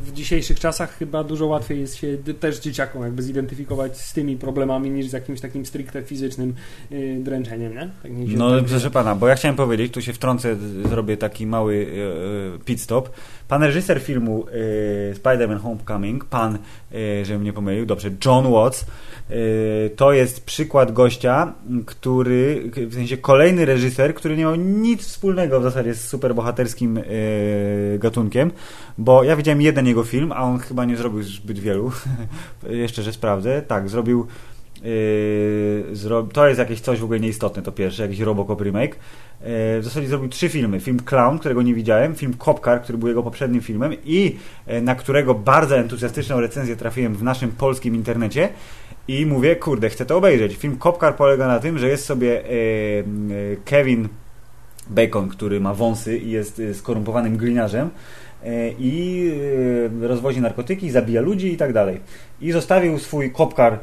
w dzisiejszych czasach chyba dużo łatwiej jest się też dzieciakom jakby zidentyfikować z tymi problemami niż z jakimś takim stricte fizycznym y, dręczeniem, nie? Tak się No, wydaje. proszę pana, bo ja chciałem powiedzieć, tu się wtrącę, zrobię taki mały e, e, pit stop. Pan reżyser filmu e, Spider-Man Homecoming, pan, e, żebym nie pomylił, dobrze, John Watts, e, to jest przykład gościa, który, w sensie kolejny reżyser, który nie miał nic wspólnego w zasadzie z superbohaterskim e, gatunkiem, bo ja widziałem jeden jego film, a on chyba nie zrobił zbyt wielu. Jeszcze, że sprawdzę. Tak, zrobił Yy, zro... To jest jakieś coś w ogóle nieistotne, to pierwsze, jakiś Robocop remake. Yy, w zasadzie zrobił trzy filmy. Film Clown, którego nie widziałem, film Copcar, który był jego poprzednim filmem i yy, na którego bardzo entuzjastyczną recenzję trafiłem w naszym polskim internecie i mówię, kurde, chcę to obejrzeć. Film Copcar polega na tym, że jest sobie yy, yy, Kevin Bacon, który ma wąsy i jest yy, skorumpowanym gliniarzem i yy, rozwozi narkotyki, zabija ludzi i tak dalej. I zostawił swój kopkar yy,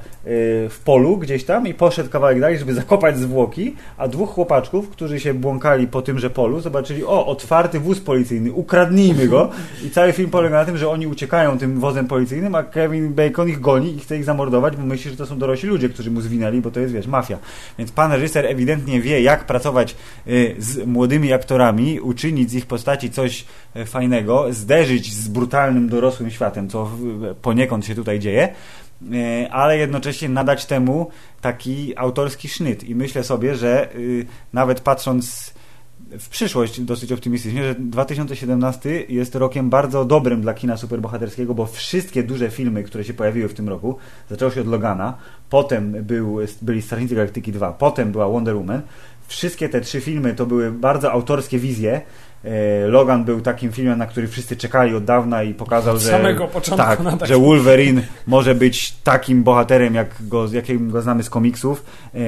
w polu gdzieś tam i poszedł kawałek dalej, żeby zakopać zwłoki, a dwóch chłopaczków, którzy się błąkali po tymże polu, zobaczyli, o, otwarty wóz policyjny, ukradnijmy go. I cały film polega na tym, że oni uciekają tym wozem policyjnym, a Kevin Bacon ich goni i chce ich zamordować, bo myśli, że to są dorośli ludzie, którzy mu zwinęli, bo to jest, wiesz, mafia. Więc pan reżyser ewidentnie wie, jak pracować y, z młodymi aktorami, uczynić z ich postaci coś e, fajnego. zderzyć z brutalnym, dorosłym światem, co w- poniekąd się tutaj dzieje, e, ale jednocześnie nadać temu taki autorski sznyt. I myślę sobie, że y, nawet patrząc w przyszłość dosyć optymistycznie, że 2017 jest rokiem bardzo dobrym dla kina superbohaterskiego, bo wszystkie duże filmy, które się pojawiły w tym roku, zaczęło się od Logana, potem był, byli Strażnicy Galaktyki 2, potem była Wonder Woman. Wszystkie te trzy filmy to były bardzo autorskie wizje. E, Logan był takim filmem, na który wszyscy czekali od dawna i pokazał, Od że, samego początku tak, że Wolverine może być takim bohaterem, jak go, jakim go znamy z komiksów e,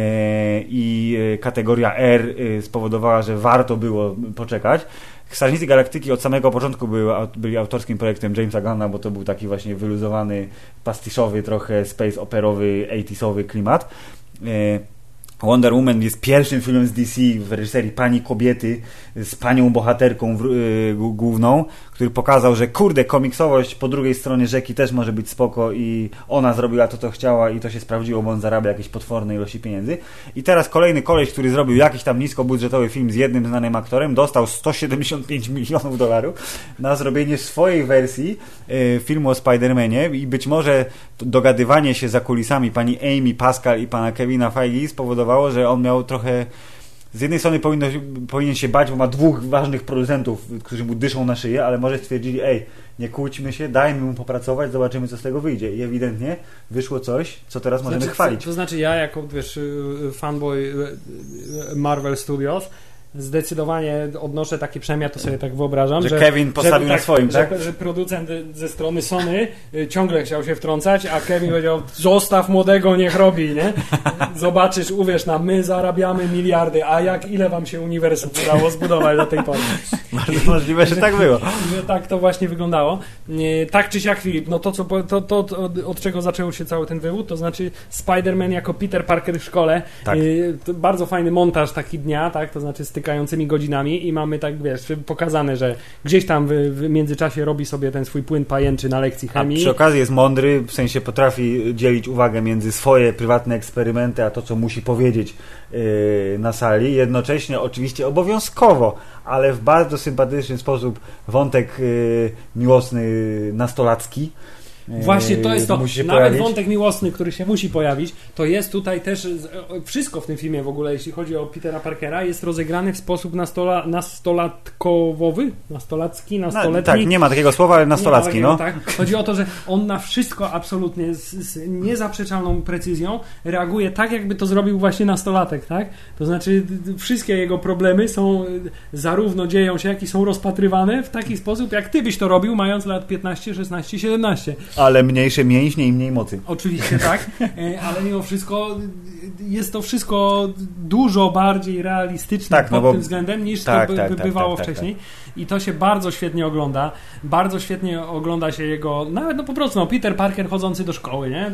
i e, kategoria R spowodowała, że warto było poczekać. Strażnicy Galaktyki od samego początku były, byli autorskim projektem Jamesa Gunna, bo to był taki właśnie wyluzowany, pastiszowy, trochę space operowy, 80sowy klimat. Wonder Woman jest pierwszym filmem z DC w reżyserii pani kobiety z panią bohaterką w, y, g- główną, który pokazał, że kurde, komiksowość po drugiej stronie rzeki też może być spoko i ona zrobiła to, co chciała i to się sprawdziło, bo on zarabia jakieś potworne ilości pieniędzy. I teraz kolejny koleś, który zrobił jakiś tam niskobudżetowy film z jednym znanym aktorem, dostał 175 milionów dolarów na zrobienie swojej wersji y, filmu o Spider-Manie i być może dogadywanie się za kulisami pani Amy Pascal i pana Kevina Feige spowodowało, że on miał trochę z jednej strony powinno, powinien się bać, bo ma dwóch ważnych producentów, którzy mu dyszą na szyję, ale może stwierdzili, ej, nie kłóćmy się, dajmy mu popracować, zobaczymy, co z tego wyjdzie. I ewidentnie wyszło coś, co teraz możemy Znaczy, chwalić. To znaczy ja jako, wiesz, fanboy Marvel Studios zdecydowanie odnoszę takie, przynajmniej ja to sobie tak wyobrażam, Że że, Kevin postawił że, na swoim, że, tak? Że producent ze strony Sony y, ciągle chciał się wtrącać, a Kevin powiedział, zostaw młodego, niech robi, nie? Zobaczysz, uwierz nam, my zarabiamy miliardy, a jak ile wam się uniwersum udało zbudować do tej pory? Bardzo możliwe, że tak było. że tak to właśnie wyglądało. Nie, Tak czy siak, Filip, no to, co, to, to, od, czego zaczął się cały ten wywód, to znaczy Spider-Man jako Peter Parker w szkole. Tak. Y, bardzo fajny montaż taki dnia, tak, to znaczy stykającymi godzinami i mamy tak, wiesz, pokazane, że gdzieś tam w, w międzyczasie robi sobie ten swój płyn pajęczy na lekcji A chemii. przy okazji jest mądry, w sensie potrafi dzielić uwagę między swoje prywatne eksperymenty, a to, co musi powiedzieć yy, na sali. Jednocześnie, oczywiście obowiązkowo, ale w bardzo sympatyczny sposób wątek yy, miłosny, nastolacki. Właśnie to jest to. Nawet pojawić. wątek miłosny, który się musi pojawić, to jest tutaj też wszystko w tym filmie w ogóle, jeśli chodzi o Petera Parkera, jest rozegrany w sposób nastola, nastolatkowowy, nastolacki, No, nastoletni. tak, nie ma takiego słowa, ale nastolacki, takiego, no. Tak. Chodzi o to, że on na wszystko absolutnie z, z niezaprzeczalną precyzją reaguje tak, jakby to zrobił właśnie nastolatek, tak? To znaczy wszystkie jego problemy są y, zarówno dzieją się, jak i są rozpatrywane w taki sposób, jak ty byś to robił, mając lat 15, 16, 17. Ale mniejsze mięśnie i mniej mocy. Oczywiście tak, e, ale mimo wszystko jest to wszystko dużo bardziej realistyczne Tak, no pod bo- tym względem niż tak, to by, tak, by tak, bywało tak, tak, wcześniej. I to się bardzo świetnie ogląda. Bardzo świetnie ogląda się jego, nawet no po prostu, no, Peter Parker chodzący do szkoły, nie?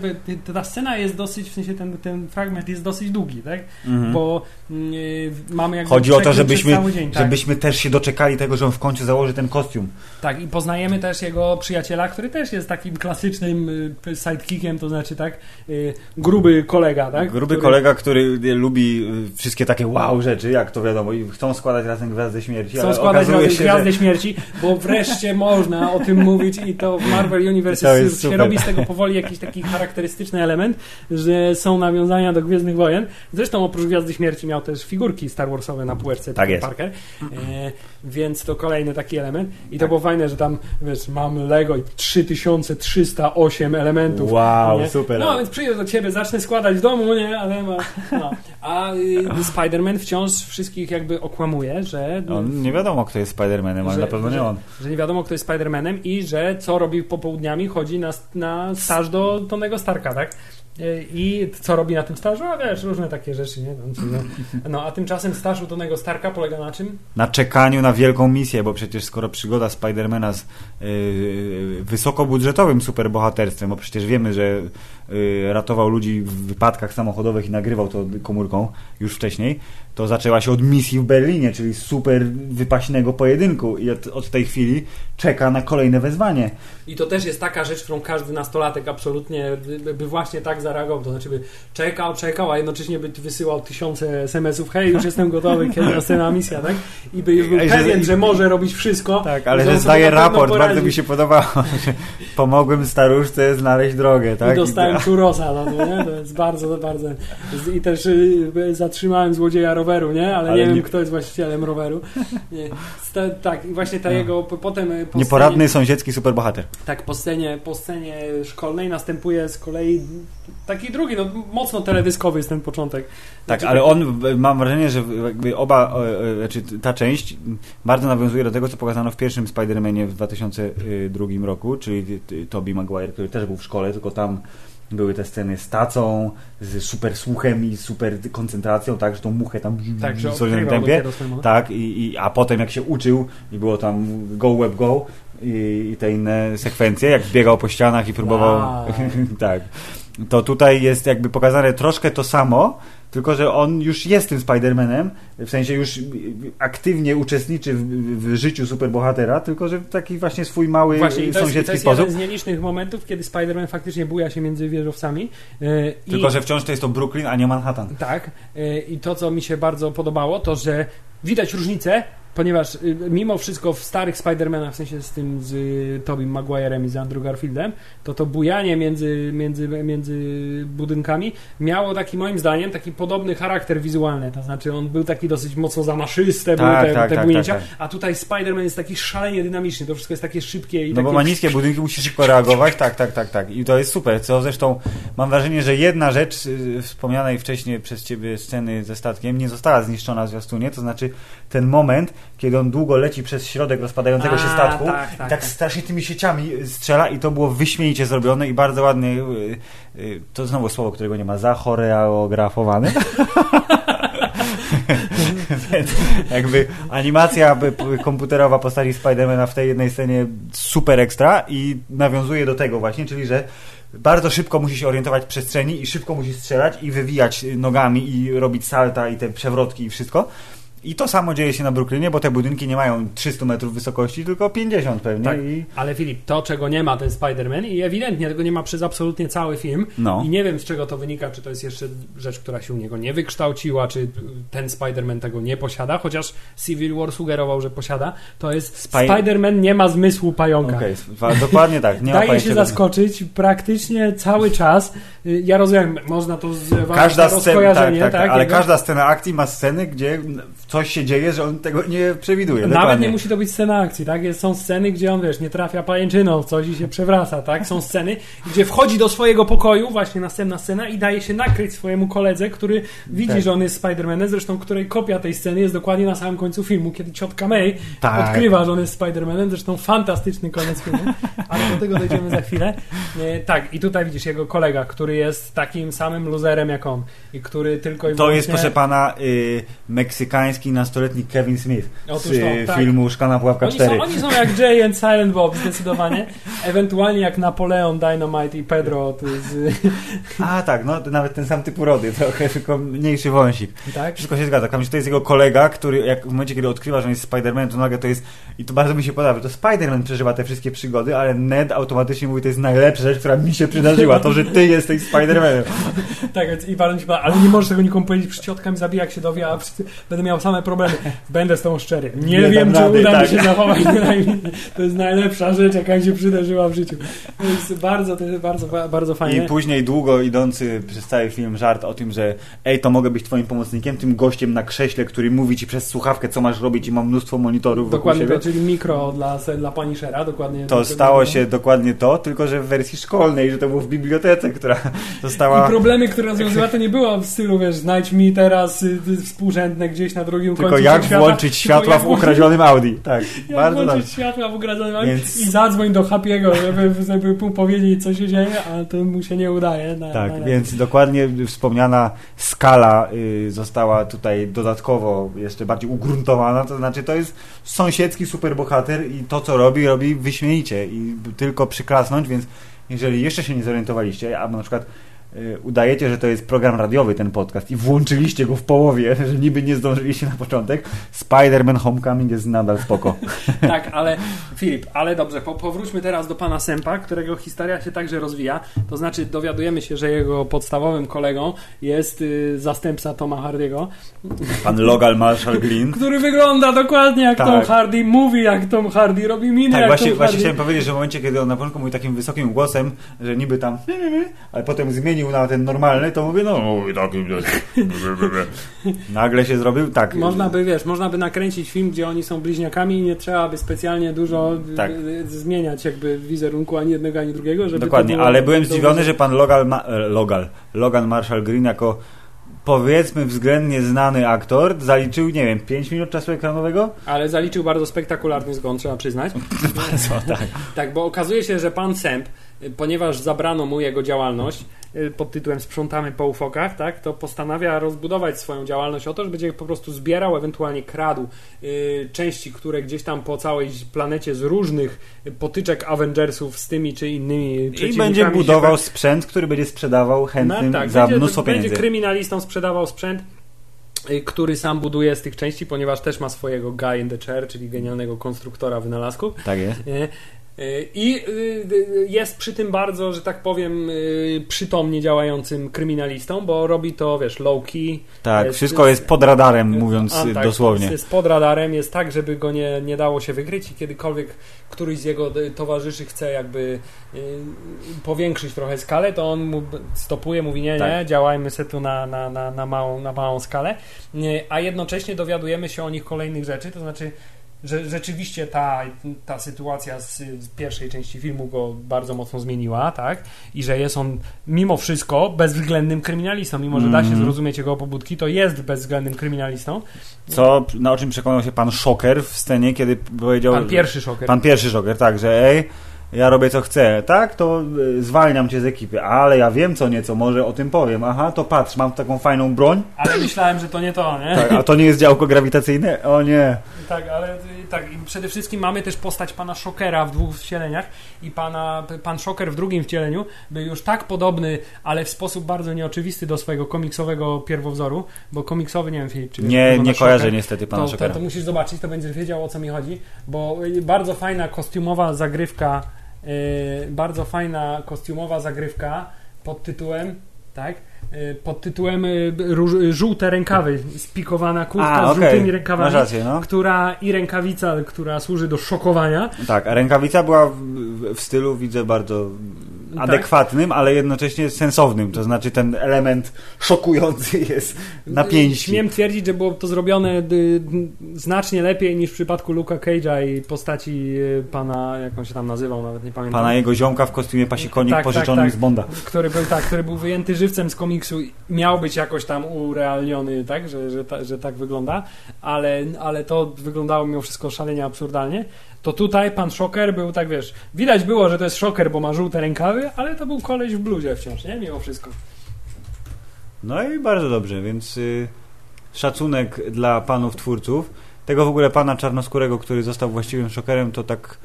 Ta scena jest dosyć, w sensie ten, ten fragment jest dosyć długi, tak? Mhm. Bo mm, y, mamy jakby Chodzi o to, żebyśmy, dzień, żebyśmy też się doczekali tego, że on w końcu założy ten kostium. Tak, i poznajemy też jego przyjaciela, który też jest takim klasycznym y, sidekickiem, to znaczy tak, y, gruby kolega, tak? Gruby kolega, który lubi y, wszystkie takie wow rzeczy, jak to wiadomo, i chcą składać razem Gwiazdę Śmierci, Chcą składać razem się, Gwiazdę że... Śmierci, bo wreszcie można o tym mówić i to w Marvel Universe jest, się robi z tego powoli jakiś taki charakterystyczny element, że są nawiązania do Gwiezdnych Wojen. Zresztą oprócz Gwiazdy Śmierci miał też figurki Star Warsowe na półeczce Tak Peter. Parker, e, więc to kolejny taki element i to było fajne, że tam wiesz, mam Lego i 3308 elementów. Wow, nie? super. No, więc przyjdę do ciebie, zacznę składać w domu, nie, ale ma, no. A y, Spider-Man wciąż wszystkich jakby okłamuje, że On nie wiadomo, kto jest Spider-Manem, ale Że- na pewno nie że- on. że nie wiadomo, kto jest Spider-Manem i że co robi popołudniami, chodzi na, na staż do Tonego Starka, tak? Y, I co robi na tym stażu? A wiesz, różne takie rzeczy, nie? No. no, a tymczasem staż u Tonego Starka polega na czym? Na czekaniu na wielką misję, bo przecież skoro przygoda Spidermana z yy, wysokobudżetowym superbohaterstwem, bo przecież wiemy, że ratował ludzi w wypadkach samochodowych i nagrywał to komórką już wcześniej, to zaczęła się od misji w Berlinie, czyli super wypaśnego pojedynku i od, od tej chwili czeka na kolejne wezwanie. I to też jest taka rzecz, którą każdy nastolatek absolutnie by, by właśnie tak zareagował. To znaczy by czekał, czekał, a jednocześnie by wysyłał tysiące SMS-ów, hej, już jestem gotowy, kiedy następna misja, tak? I by już był Ej, że- pewien, że może robić wszystko. Tak, ale że zdaje raport, bardzo mi się podobało, że pomogłem staruszce znaleźć drogę, tak? I dostałem churosa, no nie? To jest bardzo, bardzo... I też y, zatrzymałem złodzieja roweru, nie? Ale, Ale nie wiem, nie- kto jest właścicielem roweru. Sta- tak, i właśnie ta jego... po- Potem y, po Nieporadny sąsiedzki superbohater. Tak, po scenie, po scenie szkolnej następuje z kolei taki drugi, no mocno teledyskowy jest ten początek. Tak, Znaczy, ale on, mam wrażenie, że jakby oba, e, e, znaczy ta część bardzo nawiązuje do tego, co pokazano w pierwszym Spider-Manie w 2002 roku, czyli Tobey Maguire, który też był w szkole, tylko tam były te sceny z tacą, z super słuchem i super koncentracją, tak, że tą muchę tam Tak, w solidnym tempie. Tak, i, i, a potem jak się uczył i było tam go web go i, i te inne sekwencje, jak biegał po ścianach i próbował, A. tak, to tutaj jest jakby pokazane troszkę to samo, tylko że on już jest tym Spider-Manem, w sensie już aktywnie uczestniczy w, w życiu superbohatera, tylko że w taki właśnie swój mały Właśnie, i to jest, to sąsiedzki jest sposób. jeden z nielicznych momentów, kiedy Spider-Man faktycznie buja się między wieżowcami. Yy, i- Tylko, że wciąż to jest to Brooklyn, a nie Manhattan. Tak. y, I to, co mi się bardzo podobało, to że widać różnicę, ponieważ y, mimo wszystko w starych Spider-Manach, w sensie z tym z y, Tobey Maguirem i z Andrew Garfieldem, to to bujanie między, między, między budynkami miało taki, moim zdaniem, taki podobny charakter wizualny. To znaczy, on był taki dosyć mocno zamaszyste, Tak, były te, tak, te tak, bujnięcia, tak, tak. a tutaj Spider-Man jest taki szalenie dynamiczny, to wszystko jest takie szybkie i No takie... bo ma niskie budynki, musi szybko reagować, tak, tak, tak, tak. I to jest super, co zresztą mam wrażenie, że jedna rzecz y, wspomnianej wcześniej przez ciebie sceny ze statkiem nie została zniszczona w zwiastunie, to znaczy ten moment, kiedy on długo leci przez środek rozpadającego się A, statku tak, i tak, tak tak. strasznie tymi sieciami strzela i to było wyśmienicie zrobione i bardzo ładnie, y, y, to znowu słowo, którego nie ma, zachoreografowane. Więc jakby animacja komputerowa postaci Spidermana w tej jednej scenie super ekstra i nawiązuje do tego właśnie, czyli że bardzo szybko musi się orientować w przestrzeni i szybko musi strzelać i wywijać nogami i robić salta i te przewrotki i wszystko. I to samo dzieje się na Brooklynie, bo te budynki nie mają 300 metrów wysokości, tylko 50 pewnie. Tak. I... Ale Filip, to czego nie ma ten Spider-Man i ewidentnie tego nie ma przez absolutnie cały film No. i nie wiem z czego to wynika, czy to jest jeszcze rzecz, która się u niego nie wykształciła, czy ten Spider-Man tego nie posiada, chociaż Civil War sugerował, że posiada, to jest Spy- Spider-Man nie ma zmysłu pająka. Okay, dokładnie tak. Nie Daje się zaskoczyć praktycznie cały czas. Y, Ja rozumiem, można to zwać Każda na scena, tak, tak, tak, ale jego- każda scena akcji ma sceny, gdzie coś się dzieje, że on tego nie przewiduje. Nawet dokładnie. nie musi to być scena akcji, tak? Są sceny, gdzie on, wiesz, nie trafia pajęczyną w coś i się przewraca, tak? Są sceny, gdzie wchodzi do swojego pokoju, właśnie następna scena i daje się nakryć swojemu koledze, który widzi, Tak. że on jest Spider-Manem, zresztą której kopia tej sceny jest dokładnie na samym końcu filmu, kiedy ciotka May Tak. odkrywa, że on jest Spider-Manem, zresztą fantastyczny koniec filmu, ale do tego dojdziemy za chwilę. E, tak, i tutaj widzisz jego kolega, który jest takim samym luzerem jak on i który tylko i To jest, proszę pana, y, meksykański nastoletni Kevin Smith Otóż z to, tak. filmu Szklana Pułapka Oni 4. są, oni są jak Jay and Silent Bob zdecydowanie. Ewentualnie jak Napoleon, Dynamite i Pedro to z, A tak, no nawet ten sam typ urody, trochę tylko mniejszy wąsik. tak? Wszystko się zgadza. Że to jest jego kolega, który jak w momencie, kiedy odkrywa, że on jest Spider-Man, to nagle to jest, i to bardzo mi się podoba, to Spider-Man przeżywa te wszystkie przygody, ale Ned automatycznie mówi, to jest najlepsza rzecz, która mi się przydarzyła, to, że ty jesteś Spider-Manem. Tak, więc i podoba, ale nie możesz tego nikomu powiedzieć, przy ciotka mi zabija, jak się dowie, a wszyscy będę miał same problemy. Będę z tą szczery. Nie, Nie wiem, czy uda mi tak. się zachować. To jest najlepsza rzecz, jaka mi się przydarzyła w życiu. To jest bardzo, to jest bardzo, bardzo I fajne. później długo idący przez cały film żart o tym, że ej, to mogę być twoim pomocnikiem, tym gościem na krześle, który mówi ci przez słuchawkę, co masz robić i ma mnóstwo monitorów Dokładnie to, czyli mikro dla, dla Punishera, dokładnie. To stało się dokładnie to, tylko że w wersji szkolnej, że to było w bibliotece, która została... I problemy, które rozwiązywa, to nie było w stylu, wiesz, znajdź mi teraz y, współrzędne gdzieś na drugim Tylko końcu jak świata, włączyć światła w ukradzionym Audi. Tak, Jak bardzo włączyć dobrze. światła w ukradzonym Więc- i zadzwoń do Happy'ego, żeby, żeby mu powiedzieć, co się dzieje, ale to mu się nie udaje. Na, Tak, na, więc dokładnie wspomniana skala y, została tutaj dodatkowo jeszcze bardziej ugruntowana, to znaczy to jest sąsiedzki superbohater i to co robi, robi wyśmienicie i tylko przyklasnąć, więc jeżeli jeszcze się nie zorientowaliście, albo na przykład udajecie, że to jest program radiowy ten podcast i włączyliście go w połowie, że niby nie zdążyliście na początek, Spider-Man Homecoming jest nadal spoko. Tak, ale Filip, ale dobrze, po, powróćmy teraz do pana Sempa, którego historia się także rozwija. To znaczy dowiadujemy się, że jego podstawowym kolegą jest y, zastępca Toma Hardy'ego, Pan Logal Marshall Green. który wygląda dokładnie jak Tak. Tom Hardy, mówi jak Tom Hardy, robi minę Tak, jak właśnie, Tom właśnie Hardy. chciałem powiedzieć, że w momencie, kiedy on na początku mówi takim wysokim głosem, że niby tam, ale potem zmienił na ten normalny, to mówię, no, mówi takim. Nagle się zrobił tak. Można by, wiesz, można by nakręcić film, gdzie oni są bliźniakami i nie trzeba by specjalnie dużo Tak. y, zmieniać jakby wizerunku ani jednego, ani drugiego, żeby Dokładnie, ale byłem zdziwiony, że pan Logal, ma, e, Logal, Logan Marshall Green jako powiedzmy względnie znany aktor zaliczył, nie wiem, 5 minut czasu ekranowego? Ale zaliczył bardzo spektakularny zgon, trzeba przyznać. Co, tak. Tak, bo okazuje się, że pan Semp, y, ponieważ zabrano mu jego działalność y, pod tytułem Sprzątamy po ufokach, tak, to postanawia rozbudować swoją działalność o to, że będzie po prostu zbierał, ewentualnie kradł y, części, które gdzieś tam po całej planecie z różnych potyczek Avengersów z tymi czy innymi I będzie się budował sprzęt, który będzie sprzedawał chętnym no, tak, za będzie, mnóstwo będzie pieniędzy. kryminalistą sprzedawał sprzęt, y, który sam buduje z tych części, ponieważ też ma swojego guy in the chair, czyli genialnego konstruktora wynalazków. Tak jest. I y, y, jest przy tym bardzo, że tak powiem, y, przytomnie działającym kryminalistą, bo robi to, wiesz, low-key. Tak, Jest- wszystko jest pod radarem, mówiąc A, tak, dosłownie. Jest pod radarem, jest tak, żeby go nie, nie dało się wykryć i kiedykolwiek któryś z jego towarzyszy chce jakby powiększyć trochę skalę, to on mu stopuje, mówi nie, nie, Tak. działajmy se tu na, na, na, na, małą, na małą skalę, a jednocześnie dowiadujemy się o nich kolejnych rzeczy, to znaczy że rzeczywiście ta, ta sytuacja z, z pierwszej części filmu go bardzo mocno zmieniła, tak? I że jest on mimo wszystko bezwzględnym kryminalistą, mimo że da się Mhm. zrozumieć jego pobudki, to jest bezwzględnym kryminalistą. Co, na o czym przekonał się pan Szoker w scenie, kiedy powiedział... Pan pierwszy szoker. Pan pierwszy Szoker, tak, że ej, ja robię co chcę, tak, to y, zwalniam cię z ekipy, ale ja wiem co nieco, może o tym powiem. Aha, to patrz, mam taką fajną broń, Ale myślałem, że to nie to, nie? tak, a to nie jest działko grawitacyjne? O nie. Tak, ale tak, i przede wszystkim mamy też postać pana Szokera w dwóch wcieleniach i pana, pan Szoker w drugim wcieleniu był już tak podobny, ale w sposób bardzo nieoczywisty do swojego komiksowego pierwowzoru, bo komiksowy, nie wiem czy Nie, nie kojarzę Shocker. niestety pana to, to, Szokera. to musisz zobaczyć, to będziesz wiedział o co mi chodzi, bo y, bardzo fajna kostiumowa zagrywka, y, bardzo fajna kostiumowa zagrywka pod tytułem, tak? Y, Pod tytułem y, żółte rękawy, spikowana kurtka A, z żółtymi rękawami rację, no. która i rękawica, która służy do szokowania. Tak, a rękawica była w, w stylu, widzę, bardzo Tak. adekwatnym, ale jednocześnie sensownym, to znaczy ten element szokujący jest na pięści. Śmiem twierdzić, że było to zrobione y, znacznie lepiej niż w przypadku Luka Cage'a i postaci y, pana, jak on się tam nazywał, nawet nie pamiętam. Pana jego ziomka w kostiumie pasikonik Tak, tak, pożyczonym tak. z Bonda. który był tak, który był wyjęty żywcem z komiksu i miał być jakoś tam urealniony, tak, że, że, ta, że tak wygląda, ale, ale to wyglądało mimo wszystko szalenie absurdalnie. To tutaj pan Szoker był tak, wiesz, widać było, że to jest Szoker, bo ma żółte rękawy, ale to był koleś w bluzie wciąż, nie? Mimo wszystko. No i bardzo dobrze, więc y, szacunek dla panów twórców. Tego w ogóle pana czarnoskórego, który został właściwym szokerem, to tak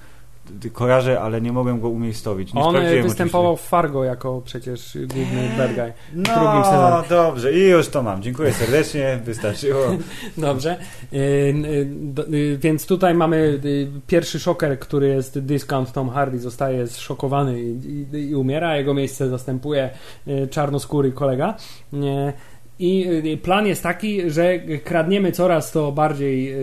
kojarzę, ale nie mogłem go umiejscowić. Nie On e, występował w Fargo jako przecież główny bad guy. oczywiście. w drugim No, sezonie. dobrze, i już to mam. Dziękuję serdecznie, wystarczyło. Dobrze. Do- y, Więc tutaj mamy pierwszy szoker, który jest Discount Tom Hardy, zostaje zszokowany i, umiera, jego miejsce zastępuje czarnoskóry kolega. I plan jest taki, że kradniemy coraz to bardziej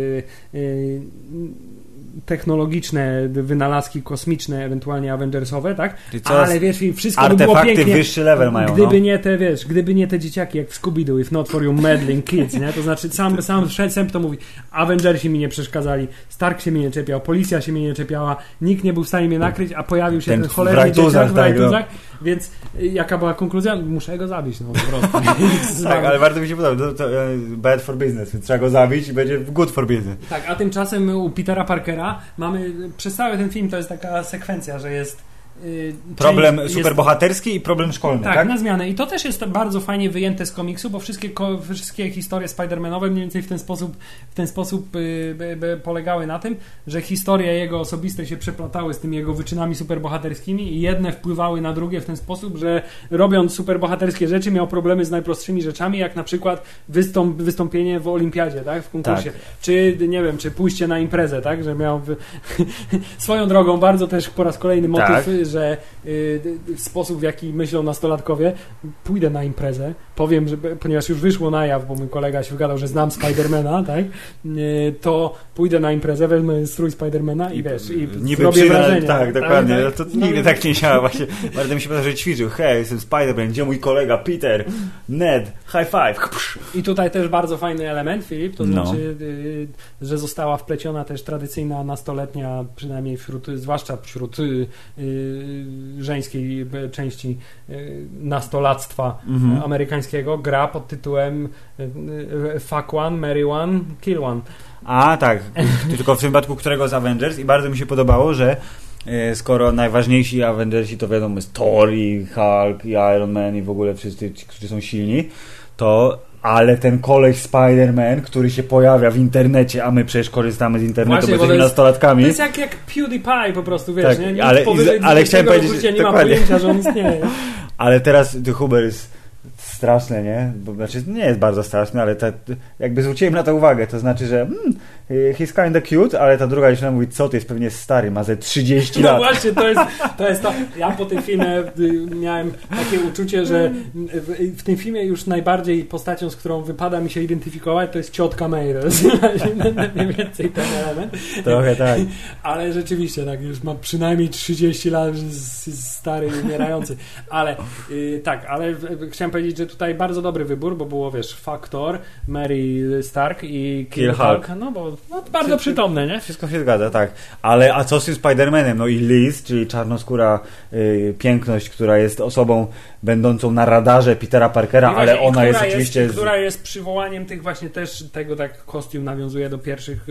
technologiczne wynalazki kosmiczne, ewentualnie Avengersowe, tak? Ale wiesz, i wszystko by było artefakty pięknie. wyższy level mają. Gdyby no. nie te, wiesz, gdyby nie te dzieciaki jak w Scooby-Doo, if not for you meddling kids, nie? To znaczy sam, sam Sęp to mówi, Avengersi mi nie przeszkadzali, Stark się mnie nie czepiał, policja się mnie nie czepiała, nikt nie był w stanie mnie nakryć, a pojawił się Ten ten, cholerny rajtuzach, dzieciak w tak, no. rajtuzach, więc y, jaka była konkluzja? Muszę go zabić, no po prostu. Tak, ale bardzo mi się podoba. E, bad for business, więc trzeba go zabić i będzie good for business. Tak, a tymczasem u Petera Parkera mamy, przez cały ten film to jest taka sekwencja, że jest Problem część jest- superbohaterski i problem szkolny, tak, tak? na zmianę. I to też jest bardzo fajnie wyjęte z komiksu, bo wszystkie, wszystkie historie Spider-Manowe mniej więcej w ten sposób, w ten sposób y, polegały na tym, że historie jego osobiste się przeplatały z tymi jego wyczynami superbohaterskimi i jedne wpływały na drugie w ten sposób, że robiąc superbohaterskie rzeczy miał problemy z najprostszymi rzeczami, jak na przykład wystąp, wystąpienie w olimpiadzie, tak, w konkursie. Czy, nie wiem, czy pójście na imprezę, tak, że miał... Swoją drogą bardzo też po raz kolejny motyw, Tak. Że y, sposób, w jaki myślą nastolatkowie, pójdę na imprezę, powiem, że, ponieważ już wyszło na jaw, bo mój kolega się wygadał, że znam Spidermana, tak, y, to pójdę na imprezę, wezmę strój Spidermana i, wiesz, i Niby zrobię przyda- wrażenie. Tak, dokładnie. tak, No to nigdy tak nie chciała właśnie. Bardzo mi się podoba, że ćwiczył. Hej, jestem Spider-Man, gdzie mój kolega Peter? Ned, high five. I tutaj też bardzo fajny element, Filip, to No. znaczy, y, że została wpleciona też tradycyjna nastoletnia, przynajmniej wśród, zwłaszcza wśród y, żeńskiej części nastolactwa Mhm. y, amerykańskiego, gra pod tytułem y, y, Fuck One, Marry One, Kill One. A tak, tylko w przypadku którego z Avengers i bardzo mi się podobało, że e, skoro najważniejsi Avengersi to wiadomo jest Thor i Hulk i Iron Man i w ogóle wszyscy którzy są silni, to ale ten koleś Spider-Man, który się pojawia w internecie, a my przecież korzystamy z internetu, Właśnie, bo jesteśmy jest- nastolatkami. To jest jak, jak PewDiePie po prostu, wiesz, Tak, nie? Nikt ale- powyżej ale chciałem 20 roku powiedzieć, nie ma pojęcia, że on istnieje. Ale teraz The Huber jest straszne, nie? Bo, znaczy nie jest bardzo straszny, ale ta, jakby zwróciłem na to uwagę, to znaczy, że hmm, he's kinda cute, ale ta druga dziewczyna mówi, co ty, jest pewnie stary, ma ze 30 No lat. właśnie, to jest, to jest to. Ja po tym filmie y, miałem takie uczucie, że w, w tym filmie już najbardziej postacią, z którą wypada mi się identyfikować, to jest ciotka. To jest mniej więcej ten element. Trochę tak. Ale rzeczywiście, tak, już ma przynajmniej 30 lat, jest stary i umierający. Ale y, tak, ale chciałem powiedzieć, że tutaj bardzo dobry wybór, bo było, wiesz, Factor, Mary Stark i Kill. Hulk. No bo no, bardzo przytomne, nie? Wszystko się zgadza, tak. Ale a co z tym Spider-Manem? No i Liz, czyli czarnoskóra y, piękność, która jest osobą będącą na radarze Petera Parkera, właśnie, ale ona jest oczywiście... z- Która jest przywołaniem tych właśnie też tego, tak kostium nawiązuje do pierwszych,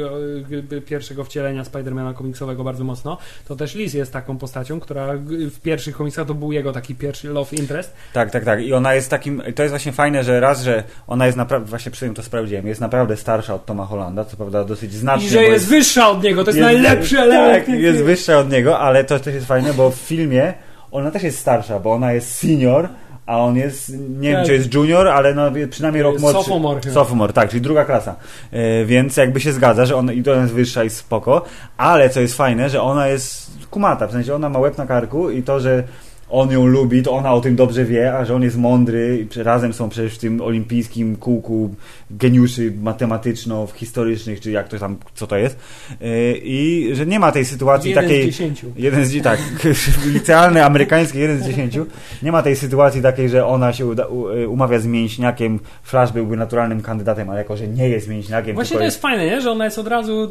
e, pierwszego wcielenia Spidermana komiksowego bardzo mocno. To też Liz jest taką postacią, która w pierwszych komiksach to był jego taki pierwszy love interest. Tak, tak, tak. I ona jest takim. To jest właśnie fajne, że raz, że ona jest naprawdę. Właśnie przy tym to sprawdziłem. Jest naprawdę starsza od Toma Hollanda, co prawda dosyć znacznie. I że bo jest wyższa od niego, to jest, najlepszy element. Tak, jest wyższa od niego, ale to też jest fajne, bo w filmie ona też jest starsza, bo ona jest senior. A on jest, nie wiem Tak. czy jest junior, ale no, przynajmniej rok młodszy. Sophomore chyba. Sophomore, tak, czyli druga klasa. E, więc jakby się zgadza, że ona, i to jest wyższa i spoko, ale co jest fajne, że ona jest kumata, w sensie ona ma łeb na karku i to, że on ją lubi, to ona o tym dobrze wie, a że on jest mądry i razem są przecież w tym olimpijskim kółku geniuszy matematyczno-historycznych, czy jak to tam, co to jest. E, I że nie ma tej sytuacji Jeden takiej... z dziesięciu. Jeden z tak, licealny, amerykański, jeden z dziesięciu. Nie ma tej sytuacji takiej, że ona się uda, y, umawia z mięśniakiem. Flash byłby naturalnym kandydatem, ale jako, że nie jest mięśniakiem, Właśnie to jest fajne, nie? że ona jest od razu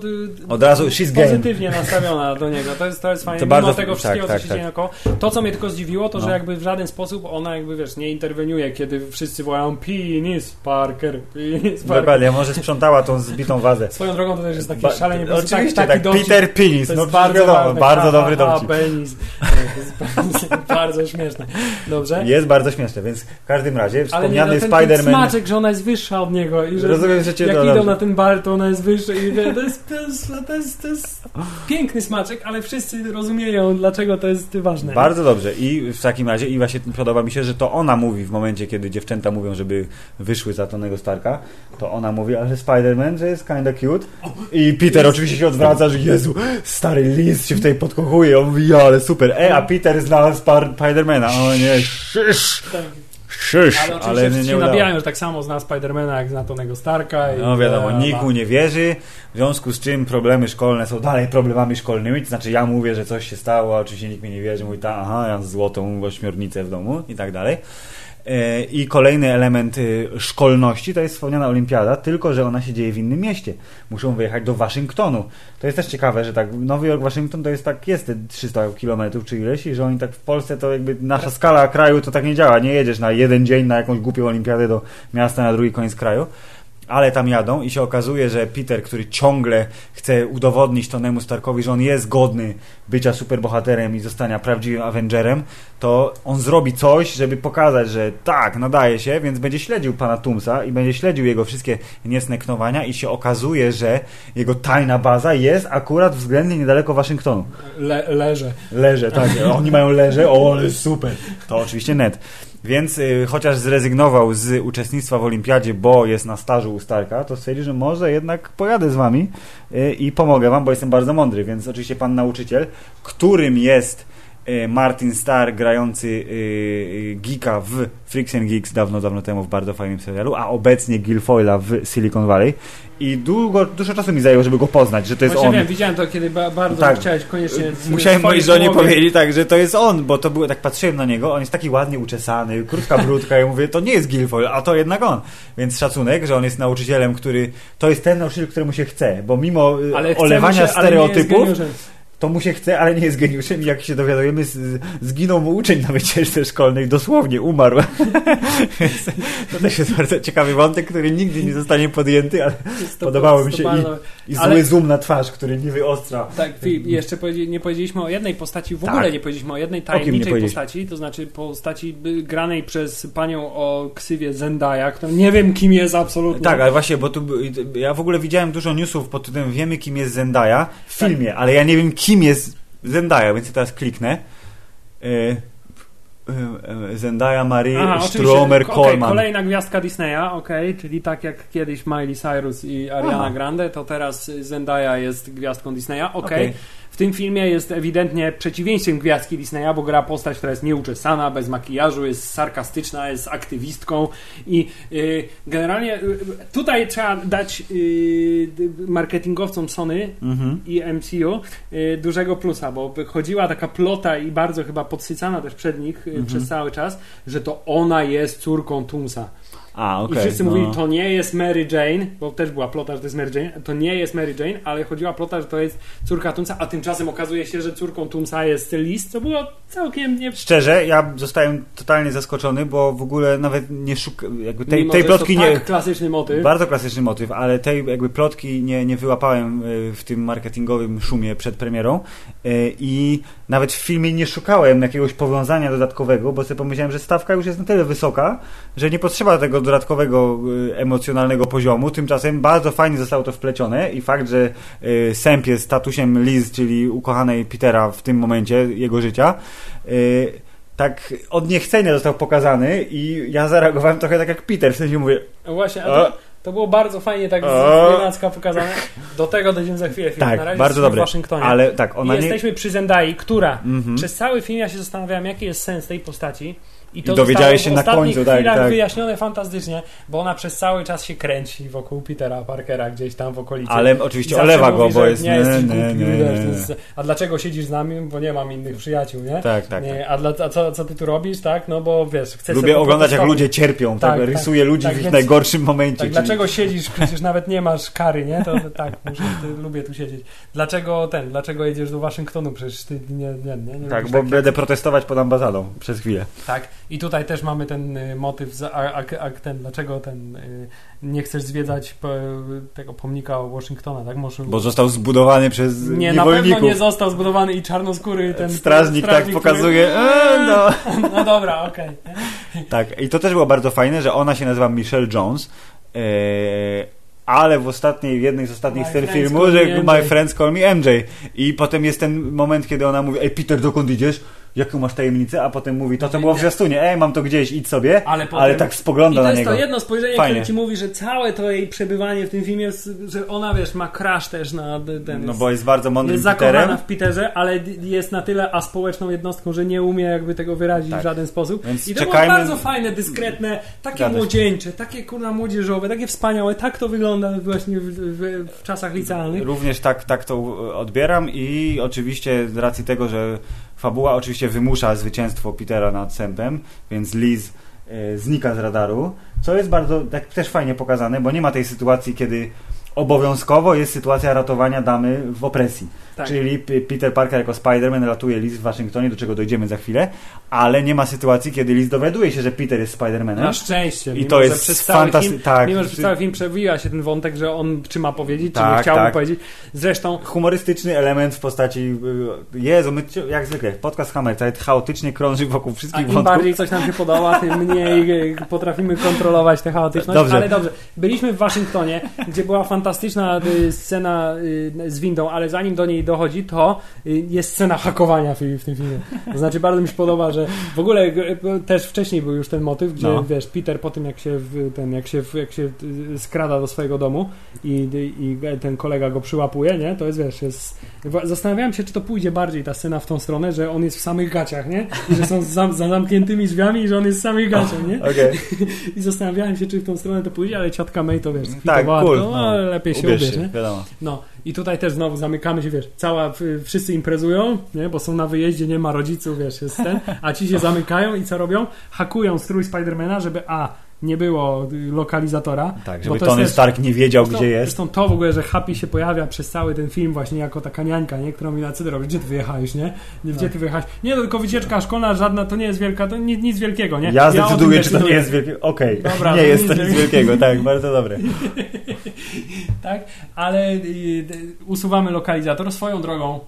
Od razu she's game. pozytywnie nastawiona do niego. To jest, to jest fajne. To Mimo bardzo- tego tak, wszystkiego, tak, co się tak. dzieje naokoło. To, co mnie tylko zdziwiło, to, że No. jakby w żaden sposób ona jakby, wiesz, nie interweniuje, kiedy wszyscy wołają penis Parker, penis Parker. Dokładnie, może sprzątała tą zbitą wazę. Swoją drogą to też jest takie Ba- szalenie Oczywiście, taki tak. Peter Penis, To no jest bardzo, wiadomo, bardzo Ha, dobry dowcip. penis. To jest bardzo, bardzo śmieszne. Dobrze? Jest bardzo śmieszne, więc w każdym razie Ale nie, wspomniany no, Spider-Man... smaczek, że ona jest wyższa od niego i że Rozumiem, że cię jak to idą na ten bar, to ona jest wyższa i wie, to jest, to, jest, to, jest, to jest piękny smaczek, ale wszyscy rozumieją, dlaczego to jest ważne. Bardzo dobrze. I w takim razie, i właśnie podoba mi się, że to ona mówi w momencie, kiedy dziewczęta mówią, żeby wyszły za Tonego Starka, to ona mówi, ale Spider-Man, że jest kinda cute. I Peter oczywiście się odwraca, że Jezu, stary Liz się w tej podkochuje. On mówi, ja, ale super. E, a Peter zna Spar- Spidermana. O nie, szysz, Tak. Szysz. Ale Ale nie, nie nabijają, że tak samo zna Spidermana, jak zna Tonego Starka. I, No wiadomo, e, nikt mu nie wierzy, w związku z czym problemy szkolne są dalej problemami szkolnymi, to znaczy ja mówię, że coś się stało, a oczywiście nikt mi nie wierzy, mówi ta, aha, ja złotą ośmiornicę w domu i tak dalej. E, I kolejny element y, szkolności to jest wspomniana olimpiada, tylko że ona się dzieje w innym mieście. Muszą wyjechać do Waszyngtonu. To jest też ciekawe, że tak Nowy Jork, Waszyngton to jest tak, jest te 300 kilometrów czy ileś i że oni tak w Polsce to jakby nasza skala kraju to tak nie działa. Nie jedziesz na jeden dzień na jakąś głupią olimpiadę do miasta na drugi koniec kraju. Ale tam jadą i się okazuje, że Peter, który ciągle chce udowodnić Tonemu Starkowi, że on jest godny bycia superbohaterem i zostania prawdziwym Avengerem, to on zrobi coś, żeby pokazać, że tak, nadaje się, więc będzie śledził pana Tumsa i będzie śledził jego wszystkie niecne knowania i się okazuje, że jego tajna baza jest akurat względnie niedaleko Waszyngtonu. Le, leżę. Leże, tak. Oni mają leże, o, ale super. To oczywiście net. Więc y, chociaż zrezygnował z uczestnictwa w Olimpiadzie, bo jest na stażu u Starka, to stwierdził, że może jednak pojadę z wami y, i pomogę wam, bo jestem bardzo mądry. Więc oczywiście pan nauczyciel, którym jest Martin Starr grający y, y, geeka w Freaks and Geeks dawno, dawno temu w bardzo fajnym serialu, a obecnie Guilfoyla w Silicon Valley. I długo, dużo czasu mi zajęło, żeby go poznać, że to jest Właśnie on. wiem, widziałem to, kiedy ba bardzo Tak. chciałeś koniecznie... Musiałem mojej żonie połowie- powiedzieć tak, że to jest on, bo to było, tak patrzyłem na niego, on jest taki ładnie uczesany, krótka brudka i mówię, to nie jest Guilfoyle, a to jednak on. Więc szacunek, że on jest nauczycielem, który, to jest ten nauczyciel, któremu się chce, bo mimo Ale olewania się, stereotypów. To mu się chce, ale nie jest geniuszem i jak się dowiadujemy, z, zginął mu uczeń na wycieczce szkolnej, dosłownie umarł. To też jest bardzo ciekawy wątek, który nigdy nie zostanie podjęty, ale Podobało mi się i- i Ale- zły zoom na twarz, który nie wyostrza. Tak, Filip, jeszcze nie powiedzieliśmy o jednej postaci, w Tak. ogóle nie powiedzieliśmy o jednej tajemniczej powiedzieliśmy? postaci, to znaczy postaci granej przez panią o ksywie Zendaya, którą nie wiem kim jest absolutnie. Tak, ale właśnie, bo tu ja w ogóle widziałem dużo newsów pod tytułem Wiemy kim jest Zendaya w filmie, ale ja nie wiem kim jest Zendaya, więc ja teraz kliknę. E, e, e, Zendaya Marie Aha. Stromer Okej, Coleman. kolejna gwiazdka Disneya, okej, czyli tak jak kiedyś Miley Cyrus i Ariana Aha. Grande, to teraz Zendaya jest gwiazdką Disneya, okej. Okej. W tym filmie jest ewidentnie przeciwieństwem gwiazdki Disneya, bo gra postać, która jest nieuczesana, bez makijażu, jest sarkastyczna, jest aktywistką i y, generalnie y, tutaj trzeba dać y, marketingowcom Sony Mhm. i MCU y, dużego plusa, bo chodziła taka plota i bardzo chyba podsycana też przed nich y, Mhm. przez cały czas, że to ona jest córką Tumsa. A, okej. I wszyscy no. mówili, to nie jest Mary Jane, bo też była plota, że to jest Mary Jane, to nie jest Mary Jane, ale chodziła plota, że to jest córka Tumsa, a tymczasem okazuje się, że córką Tumsa jest Liz, co było całkiem nie... Szczerze, ja zostałem totalnie zaskoczony, bo w ogóle nawet nie szukałem, jakby tej, mimo, tej plotki to nie... tak klasyczny motyw. Bardzo klasyczny motyw, ale tej jakby plotki nie, nie wyłapałem y, w tym marketingowym szumie przed premierą y, i nawet w filmie nie szukałem jakiegoś powiązania dodatkowego, bo sobie pomyślałem, że stawka już jest na tyle wysoka, że nie potrzeba tego dodatkowego y, emocjonalnego poziomu. Tymczasem bardzo fajnie zostało to wplecione i fakt, że y, Sęp jest statusem Liz, czyli ukochanej Petera w tym momencie jego życia, y, tak od niechcenia został pokazany i ja zareagowałem trochę tak jak Peter, w sensie mówię, Właśnie, a A. to, to było bardzo fajnie tak z pokazane. Do tego dojdziemy za chwilę. Filip. Tak, na razie bardzo dobre. w Waszyngtonie. ale tak, ona I nie... jesteśmy przy Zendai, która Mhm. przez cały film ja się zastanawiałem, jaki jest sens tej postaci. I to I dowiedziałeś się na końcu, tak, tak. wyjaśnione fantastycznie, bo ona przez cały czas się kręci wokół Petera Parkera gdzieś tam w okolicy. Ale oczywiście olewa mówi, go, bo jest... Nie, nie, nie, nie, nie. jest- A dlaczego siedzisz z nami? Bo nie mam innych przyjaciół, nie? Tak, tak, tak. nie a, dla, a co, co ty tu robisz, tak? No bo wiesz, chcę Lubię oglądać, jak ludzie cierpią, tak, Tak, tak. rysuję ludzi Tak, w ich więc- najgorszym momencie. Tak, czyli- dlaczego siedzisz, przecież nawet nie masz kary, nie? To, tak, muszę, ty, lubię tu siedzieć. Dlaczego ten, dlaczego jedziesz do Waszyngtonu? Przecież ty nie, nie, nie, nie Tak, bo takich- będę protestować pod ambasadą przez chwilę. Tak, i tutaj też mamy ten y, motyw, a, a, ten, dlaczego ten, y, nie chcesz zwiedzać tego pomnika Washingtona, tak? Może, Bo został zbudowany przez nie, na pewno nie został zbudowany i czarnoskóry ten Strażnik, tak pokazuje. Który... E, no. no dobra, okej. Tak, i to też było bardzo fajne, że ona się nazywa Michelle Jones, e, ale w ostatniej, w jednej z ostatnich scen filmu, że My friends call me MJ. I potem jest ten moment, kiedy ona mówi, ej Peter, dokąd idziesz? Jaką masz tajemnicę? A potem mówi, to to było w zwiastunie, ej, mam to gdzieś, idź sobie. Ale, potem... Ale tak I spogląda to na jest niego. to jedno spojrzenie, Fajnie. które ci mówi, że całe to jej przebywanie w tym filmie, jest, że ona, wiesz, ma crash też na ten... No bo jest bardzo mądrym jest zakochana Peterem. w Peterze, ale jest na tyle aspołeczną jednostką, że nie umie jakby tego wyrazić Tak. w żaden sposób. Więc I to czekajmy- było bardzo fajne, dyskretne, takie się. młodzieńcze, takie kurna młodzieżowe, takie wspaniałe. Tak to wygląda właśnie w, w, w czasach licealnych. Również tak, tak to odbieram i oczywiście z racji tego, że fabuła oczywiście wymusza zwycięstwo Petera nad Sępem, więc Liz e, znika z radaru, co jest bardzo tak też fajnie pokazane, bo nie ma tej sytuacji, kiedy obowiązkowo jest sytuacja ratowania damy w opresji. Tak. Czyli Peter Parker jako Spider-Man ratuje Liz w Waszyngtonie, do czego dojdziemy za chwilę, ale nie ma sytuacji, kiedy Liz dowiaduje się, że Peter jest Spider-Manem. Na szczęście. I to jest przez cały fantasty- film, tak. Mimo, że przez cały film przewija się ten wątek, że on czy ma powiedzieć, czy nie Tak, chciałby tak. powiedzieć. Zresztą Humorystyczny element w postaci y, Jezu, my jak zwykle, podcast Hammer Tide chaotycznie krąży wokół A wszystkich im wątków. bardziej coś nam się podoba, tym mniej e, potrafimy kontrolować tę chaotyczność. Dobrze. Ale dobrze, byliśmy w Waszyngtonie, gdzie była fantastyczna y, scena y, z windą, ale zanim do niej dochodzi, to jest scena hakowania w, w tym filmie. To znaczy, bardzo mi się podoba, że w ogóle y, też wcześniej był już ten motyw, gdzie No. wiesz, Peter po tym, jak się, ten, jak się, jak się y, skrada do swojego domu i, i ten kolega go przyłapuje, nie? To jest, wiesz, jest... Zastanawiałem się, czy to pójdzie bardziej ta scena w tą stronę, że on jest w samych gaciach, nie? I że są za, za zamkniętymi drzwiami i że on jest w samych gaciach, nie? Okej, I zastanawiałem się, czy w tą stronę to pójdzie, ale ciotka May to wiesz, tak, cool. to, no, lepiej się Ubierz nie? wiadomo. No i tutaj też znowu zamykamy się, wiesz, cała, wszyscy imprezują, nie? Bo są na wyjeździe, nie ma rodziców, wiesz, jest ten, a ci się zamykają i co robią? Hakują strój Spidermana, żeby a, nie było lokalizatora. Tak, żeby to Tony Stark nie wiedział, Zresztą- gdzie jest. Zresztą to w ogóle, że Happy się pojawia przez cały ten film właśnie jako taka niańka, nie? Którą mi na cydro robi. Gdzie ty wyjechałeś, nie? Gdzie Tak. ty wyjechałeś? Nie, no tylko wycieczka szkolna żadna, to nie jest wielka, to nic, nic wielkiego, nie? Ja tym zdecyduję, czy to nie jest wielkie. Okej, Dobra, nie jest to nic wielkiego, tak, bardzo dobre. tak, ale y, y, usuwamy lokalizator swoją drogą.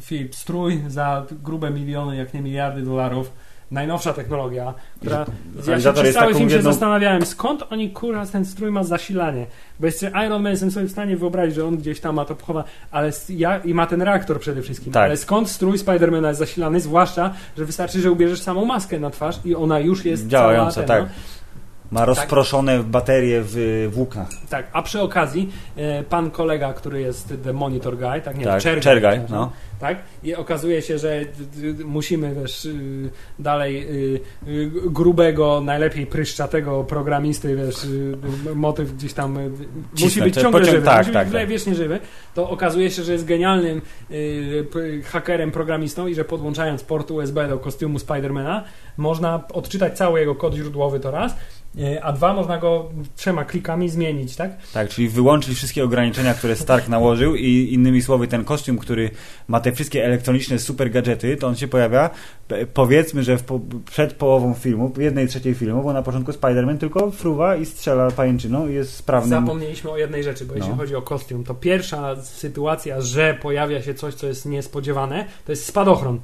Filip, strój za grube miliony, jak nie miliardy dolarów. Najnowsza technologia, która. Ja się przez cały film się jedną- zastanawiałem, skąd oni kurwa ten strój ma zasilanie. Bo jeszcze Iron Man jestem sobie w stanie wyobrazić, że on gdzieś tam ma to pochowane, ale ja, i ma ten reaktor przede wszystkim. Tak. Ale skąd strój Spidermana jest zasilany, zwłaszcza, że wystarczy, że ubierzesz samą maskę na twarz i ona już jest Działająca, cała, tak. no. Ma rozproszone baterie w włóknach. Tak, a przy okazji e, pan kolega, który jest The Monitor Guy, tak nie, Tak, Czergaj, no. tak, i okazuje się, że musimy wiesz, y, dalej y, y, grubego, najlepiej pryszczatego programisty, wiesz, motyw gdzieś tam y, musi być ciągle pociąg- żywy, tak, musi tak, być tak. wiecznie żywy, to okazuje się, że jest genialnym hakerem, programistą i że podłączając port USB do kostiumu Spidermana można odczytać cały jego kod źródłowy to raz, a dwa można go trzema klikami zmienić, tak? Tak, czyli wyłączyć wszystkie ograniczenia, które Stark nałożył i innymi słowy ten kostium, który ma te wszystkie elektroniczne super gadżety, to on się pojawia powiedzmy, że po, przed połową filmu, jednej trzeciej filmu, bo na początku Spider-Man tylko fruwa i strzela pajęczyną i jest sprawnym. Zapomnieliśmy o jednej rzeczy, bo jeśli No. chodzi o kostium, to pierwsza sytuacja, że pojawia się coś, co jest niespodziewane, to jest spadochron.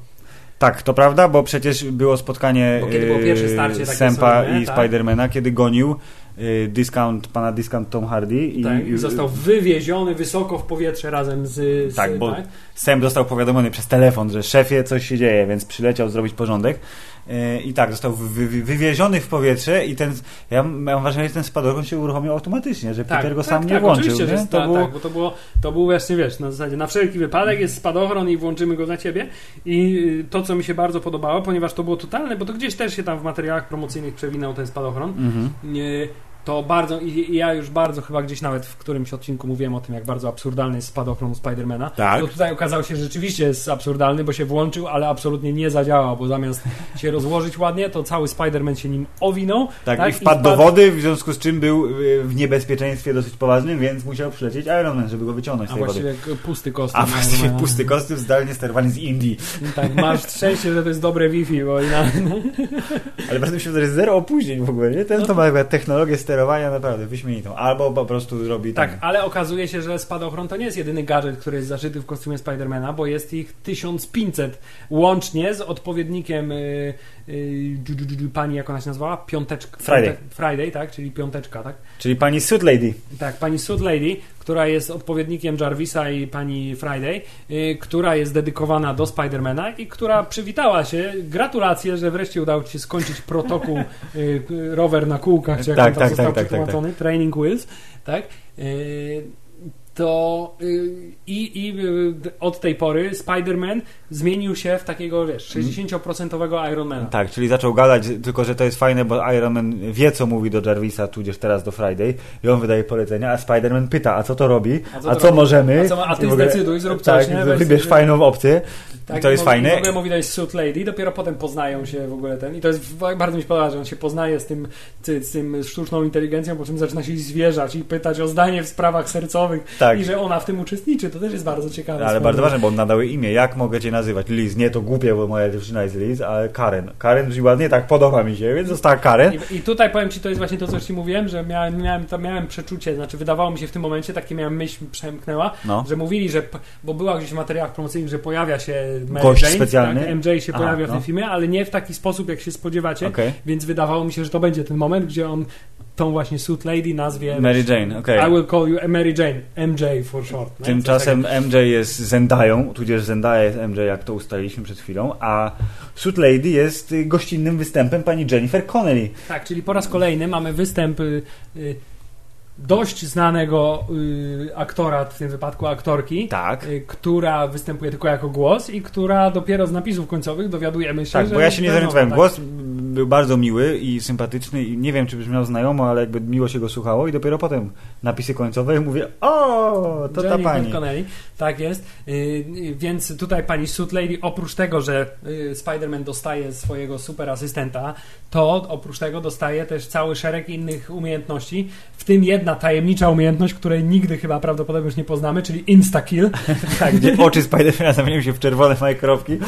Tak, to prawda, bo przecież było spotkanie Bo kiedy było pierwsze starcie takie Sempa i tak? Spidermana, kiedy gonił e, discount, pana discount Tom Hardy i, tak, i został wywieziony wysoko w powietrze razem z. z Tak, bo Sam został powiadomiony przez telefon, że szefie coś się dzieje, więc przyleciał zrobić porządek. E, I tak, został wy, wy, wywieziony w powietrze i ten, ja mam wrażenie, że ten spadochron się uruchomił automatycznie, że Peter go sam nie włączył. Oczywiście, nie? że To tak, było, tak, bo to było, to był właśnie, wiesz, na zasadzie na wszelki wypadek jest spadochron i włączymy go na ciebie i y, to, co mi się bardzo podobało, ponieważ to było totalne, bo to gdzieś też się tam w materiałach promocyjnych przewinął ten spadochron, Mhm. To bardzo, i i ja już bardzo chyba gdzieś nawet w którymś odcinku mówiłem o tym, jak bardzo absurdalny jest spadochron Spidermana. Tak. To tutaj okazał się, że rzeczywiście jest absurdalny, bo się włączył, ale absolutnie nie zadziałał, bo zamiast się rozłożyć ładnie, to cały Spiderman się nim owinął. Tak, tak, i wpadł do wody, w związku z czym był y, w niebezpieczeństwie dosyć poważnym, więc musiał przylecieć Iron Man, żeby go wyciągnąć z A tej wody. właściwie k- pusty kostium. A właściwie pusty kostium zdalnie sterowany z Indii. Tak, masz szczęście, że to jest dobre Wi-Fi, bo inaczej... Ale bardzo mi się wydaje, zero opóźnień w ogóle, nie? Ten to ma technologię sterowania naprawdę wyśmienitą. Albo po prostu robi Tak, tam- ale okazuje się, że spadochron to nie jest jedyny gadżet, który jest zaszyty w kostiumie Spidermana, bo jest ich 1500 łącznie z odpowiednikiem y, pani, jak ona się nazywała? Piąteczka. Friday. Friday, tak? Czyli piąteczka, tak? Czyli pani Suit Lady. Tak, pani Suit Lady, która jest odpowiednikiem Jarvisa i pani Friday, y, która jest dedykowana do Spidermana i która przywitała się. Gratulacje, że wreszcie udało ci się skończyć protokół y, rower na kółkach, czy jak Tak, on tam tak, został tak, tak, tak, przetłumaczony, training wheels, tak? To y, i, i y, od tej pory Spider-Man zmienił się w takiego, wiesz, 60% Ironmana. Tak, czyli zaczął gadać, tylko że to jest fajne, bo Iron Man wie, co mówi do Jarvisa, tudzież teraz do Friday i on wydaje polecenia, a Spider-Man pyta, a co to robi, A a co co, to robi? możemy. A co a ty ogóle- zdecyduj, zrób tak, coś, nie? Wybierz fajną opcję. Tak, to jest i fajne. I w ogóle mówi, to jest Suit Lady, dopiero potem poznają się w ogóle ten. I to jest bardzo mi się podoba, że on się poznaje z tym, z, z tym sztuczną inteligencją, po czym zaczyna się zwierzać i pytać o zdanie w sprawach sercowych Tak. I że ona w tym uczestniczy. To też jest bardzo ciekawe. Ale bardzo ważne, bo on nadał jej imię. Jak mogę cię nazywać? Liz. Nie, to głupie, bo moja dziewczyna jest Liz, ale Karen. Karen brzmi ładnie, tak, podoba mi się, więc została Karen. I, I tutaj powiem Ci, to jest właśnie to, co Ci mówiłem, że miałem, miałem, to miałem przeczucie, znaczy wydawało mi się w tym momencie, takie miałem myśl przemknęła, No. że mówili, że, bo była gdzieś w materiałach promocyjnych, że pojawia się Mary Gość Jane, specjalny? Tak, MJ się Aha, pojawia w no. tym filmie, ale nie w taki sposób, jak się spodziewacie, Okej. więc wydawało mi się, że to będzie ten moment, gdzie on tą właśnie Suit Lady nazwie Mary Jane, okej. I will call you Mary Jane, MJ for short. Tymczasem Coś MJ jest Zendają, tudzież Zendaya jest MJ, jak to ustaliliśmy przed chwilą, a Suit Lady jest y, gościnnym występem pani Jennifer Connelly. Tak, czyli po raz kolejny mamy występ y, y, dość znanego y, aktora, w tym wypadku aktorki, Tak. y, która występuje tylko jako głos i która dopiero z napisów końcowych dowiadujemy się, Tak, że bo ja się nie zorientowałem. tak. Głos był bardzo miły i sympatyczny i nie wiem, czy brzmiał znajomo, ale jakby miło się go słuchało i dopiero potem napisy końcowe i mówię, o, to ta Jennifer pani. Connelly, tak jest. Y, y, więc tutaj pani Suit Lady, oprócz tego, że y, Spider-Man dostaje swojego super asystenta, to oprócz tego dostaje też cały szereg innych umiejętności, w tym jedna tajemnicza umiejętność, której nigdy chyba prawdopodobnie już nie poznamy, czyli Insta-Kill. Tak, gdzie oczy Spidermana zamieniają się w czerwone majkropki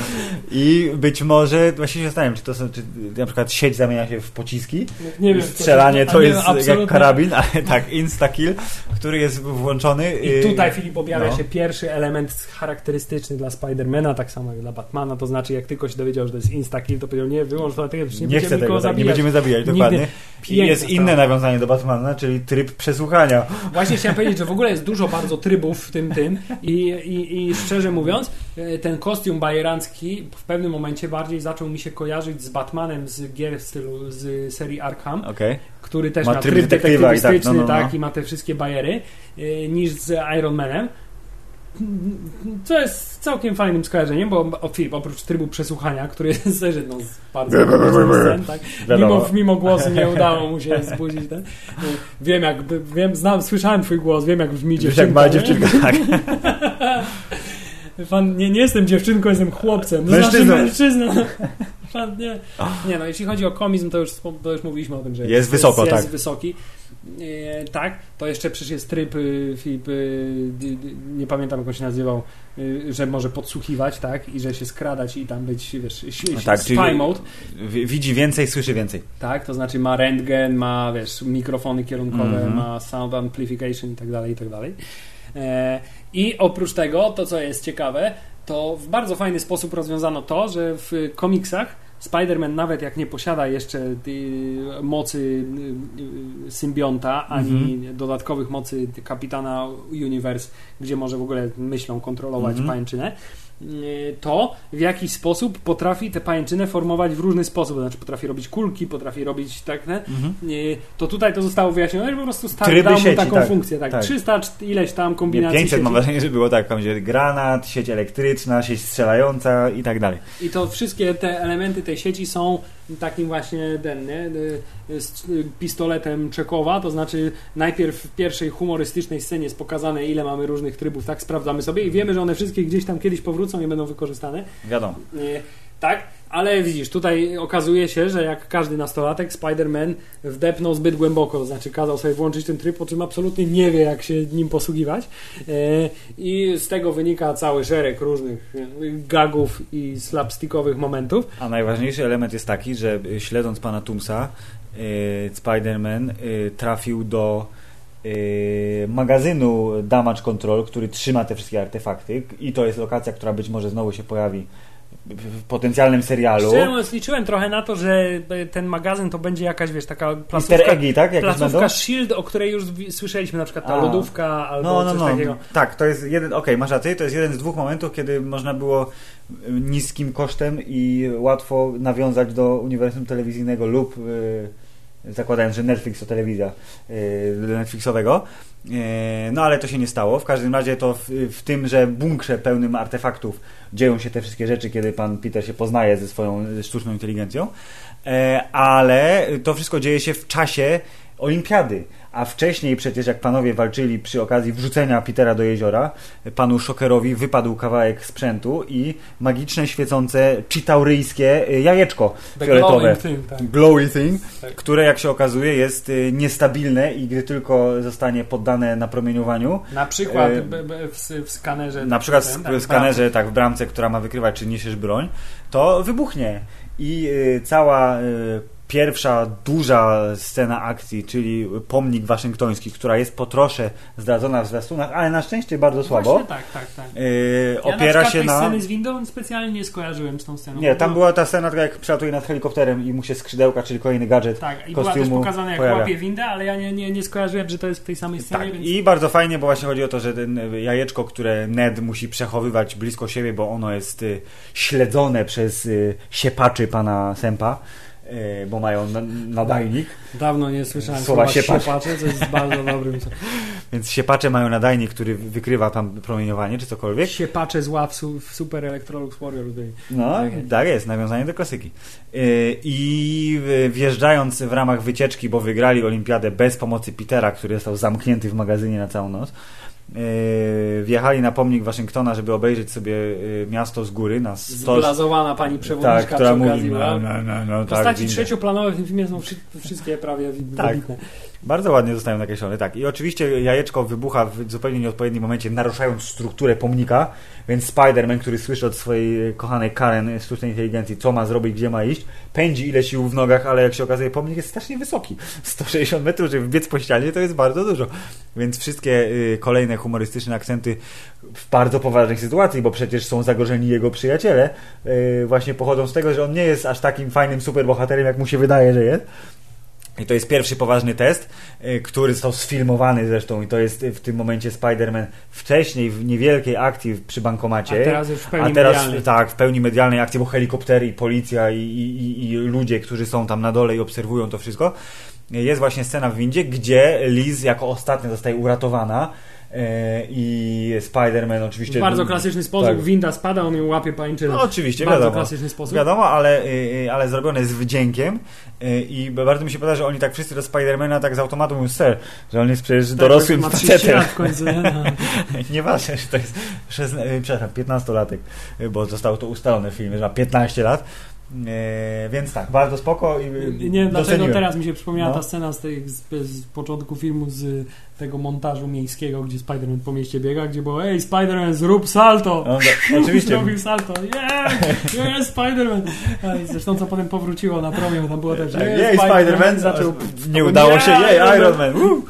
i być może, właśnie się zastanawiam, czy to są, czy na przykład sieć zamienia się w pociski, Nie wiem, strzelanie to jest jak karabin, ale tak, insta-kill, który jest włączony. I y, tutaj, Filip, objawia no. się pierwszy element charakterystyczny dla Spidermana, tak samo jak dla Batmana, to znaczy jak tylko się dowiedział, że to jest Insta-Kill, to powiedział, nie, wyłącz to nie, Nie, chcę tego, tak, nie zabijać. będziemy zabijać, dokładnie. Jest inne nawiązanie do Batmana, czyli tryb przesłuchania. Właśnie chciałem powiedzieć, że w ogóle jest dużo bardzo trybów w tym tym i, i, i szczerze mówiąc, e, ten kostium bajerancki w pewnym momencie bardziej zaczął mi się kojarzyć z Batmanem z gier w stylu z serii Arkham, Okej. który też Ma ma, tryb tryb detektywa i tak, detektywistyczny no, no, no. tak, i ma te wszystkie bajery, e, niż z Iron Manem. Co jest całkiem fajnym skojarzeniem, bo Filip, oprócz trybu przesłuchania, który jest też jedną z bardzo scen, tak? Mimo, mimo głosu nie udało mu się zbudzić. Ten. Wiem, jak, wiem, znam, słyszałem twój głos, wiem, jak brzmi dziewczynka. jak mała dziewczynka, tak. Fan, nie, nie jestem dziewczynką, jestem chłopcem. To Mężczyzną. Znaczy mężczyzną. Fan, nie. nie, no jeśli chodzi o komizm, to już, to już mówiliśmy o tym, że Jest wysoko, jest, tak. Jest wysoki. E, tak, to jeszcze przecież jest tryb, y, y, nie pamiętam jak on się nazywał, y, że może podsłuchiwać, tak, i że się skradać i tam być, wiesz, No tak, spy czyli- mode, Widzi więcej, słyszy więcej. tak, to znaczy ma rentgen, ma, wiesz, mikrofony kierunkowe, Mhm. ma sound amplification i tak dalej, i tak dalej. E, I oprócz tego, to co jest ciekawe, to w bardzo fajny sposób rozwiązano to, że w komiksach Spider-Man nawet jak nie posiada jeszcze mocy y, y, symbionta, ani Mhm. dodatkowych mocy kapitana Universe, gdzie może w ogóle myślą kontrolować Mhm. pajęczynę, y, to w jakiś sposób potrafi tę pajęczynę formować w różny sposób. Znaczy potrafi robić kulki, potrafi robić tak, ne? Y, to tutaj to zostało wyjaśnione, że po prostu stary dał sieci, taką tak. funkcję. Tak, Tak. 300 czt- ileś tam Nie, kombinacji 500 mam sieci. wrażenie, że było tak, tam będzie granat, sieć elektryczna, sieć strzelająca i tak dalej. I to wszystkie te elementy tej sieci są takim właśnie ten, nie, y, z y, pistoletem Czekowa, to znaczy najpierw w pierwszej humorystycznej scenie jest pokazane ile mamy różnych trybów, tak sprawdzamy sobie i wiemy, że one wszystkie gdzieś tam kiedyś powrócą i będą wykorzystane. Wiadomo. Tak, ale widzisz, tutaj okazuje się, że jak każdy nastolatek, Spider-Man wdepnął zbyt głęboko, to znaczy kazał sobie włączyć ten tryb, po czym absolutnie nie wie, jak się nim posługiwać. E, I z tego wynika cały szereg różnych e, gagów i slapstickowych momentów. A najważniejszy element jest taki, że y, śledząc pana Tumsa, Spider-Man trafił do magazynu Damage Control, który trzyma te wszystkie artefakty i to jest lokacja, która być może znowu się pojawi potencjalnym serialu. Szczerze liczyłem trochę na to, że ten magazyn to będzie jakaś, wiesz, taka Easter placówka, eggi, tak? Jakieś placówka będą? Shield, o której już słyszeliśmy, na przykład ta A. lodówka albo No, no, coś no. takiego. Tak, to jest jeden, okej, masz rację, to jest jeden z dwóch momentów, kiedy można było niskim kosztem i łatwo nawiązać do uniwersum telewizyjnego lub y, zakładając, że Netflix to telewizja y, Netflixowego. Y, no ale to się nie stało. W każdym razie to w, w tym, że bunkrze pełnym artefaktów dzieją się te wszystkie rzeczy, kiedy pan Peter się poznaje ze swoją sztuczną inteligencją. E, ale to wszystko dzieje się w czasie olimpiady. A wcześniej przecież jak panowie walczyli przy okazji wrzucenia Petera do jeziora, panu Szokerowi wypadł kawałek sprzętu i magiczne, świecące, chitauryjskie y, jajeczko The fioletowe. glowing thing, tak. Glowy thing, Tak. które jak się okazuje jest y, niestabilne i gdy tylko zostanie poddane napromieniowaniu, Na przykład E, w, w skanerze. na przykład ten, w tak, w skanerze, tak, w bramce, która ma wykrywać, czy niesiesz broń, to wybuchnie. I y, cała y, pierwsza duża scena akcji, czyli pomnik waszyngtoński, która jest po trosze zdradzona w zwiastunach, ale na szczęście bardzo słabo, Właśnie tak, tak, tak. y, Ja na opiera się tej na... sceny z windą specjalnie nie skojarzyłem z tą sceną. Nie, tam było- była ta scena, jak przelatuje nad helikopterem i mu się skrzydełka, czyli kolejny gadżet Tak, i była też pokazane jak pojawia. łapie windę, ale ja nie, nie, nie skojarzyłem, że to jest w tej samej scenie, Tak, więc... i bardzo fajnie, bo właśnie chodzi o to, że ten jajeczko, które Ned musi przechowywać blisko siebie, bo ono jest y, śledzone przez y, siepaczy pana Sempa, bo mają na, nadajnik, Dawno nie słyszałem Słowa słowa, siepacz. siepacze, co jest bardzo dobrym. więc siepacze mają nadajnik, który wykrywa tam promieniowanie czy cokolwiek. Siepacze zła w, su, w Super Electrolux Warrior. No, Tak jest. tak jest, nawiązanie do klasyki. Y, I wjeżdżając w ramach wycieczki, bo wygrali olimpiadę bez pomocy Petera, który został zamknięty w magazynie na całą noc, wjechali na pomnik Waszyngtona, żeby obejrzeć sobie y, miasto z góry na 100... Zblazowana pani przewodniczka Tak, która mówi, no, no, no, no, tak, Postaci trzecioplanowe w tym filmie są wszy- wszystkie prawie Tak. Bardzo ładnie zostają nakreślone, tak. I oczywiście jajeczko wybucha w zupełnie nieodpowiednim momencie, naruszając strukturę pomnika, więc Spider-Man, który słyszy od swojej kochanej Karen sztucznej inteligencji, co ma zrobić, gdzie ma iść, pędzi ile sił w nogach, ale jak się okazuje, pomnik jest strasznie wysoki. 160 metrów, żeby wbiec po ścianie, to jest bardzo dużo. Więc wszystkie y, kolejne humorystyczne akcenty w bardzo poważnej sytuacji, bo przecież są zagrożeni jego przyjaciele, y, właśnie pochodzą z tego, że on nie jest aż takim fajnym superbohaterem, jak mu się wydaje, że jest. I to jest pierwszy poważny test, y, który został sfilmowany zresztą i to jest y, w tym momencie Spider-Man wcześniej w niewielkiej akcji przy bankomacie. A teraz już w pełni teraz medialnej. tak, w pełni medialnej akcji, bo helikoptery i policja i, i, i, ludzie, którzy są tam na dole i obserwują to wszystko. Jest właśnie scena w windzie, gdzie Liz jako ostatnia zostaje uratowana i Spider-Man oczywiście... W bardzo klasyczny sposób Tak. winda spada, on ją łapie pańczynę. No oczywiście, bardzo wiadomo. klasyczny sposób. Wiadomo, ale, y, y, ale zrobione z wdziękiem y, i bardzo mi się podoba, że oni tak wszyscy do Spidermana tak z automatu mówią ser, że on jest przecież Tak, dorosłym ma 30 facetem. lat w końcu. Nie? No. Nieważne, że to jest przepraszam, 15-latek, y, bo zostało to ustalone w filmie, że ma 15 lat. Y, Więc tak, bardzo spoko i Nie wiem dlaczego teraz mi się przypomniała No. ta scena z, tej, z, z początku filmu z tego montażu miejskiego, gdzie Spider-Man po mieście biega, gdzie było ej Spider-Man zrób salto! On, oczywiście. Zrobił salto. Yeah! Yeah, Spider-Man! Zresztą co potem powróciło na promię, tam było też, Tak, yeah, jej, Spider-Man zaczął... Nie udało się, Yeah, jej, Iron Iron Man.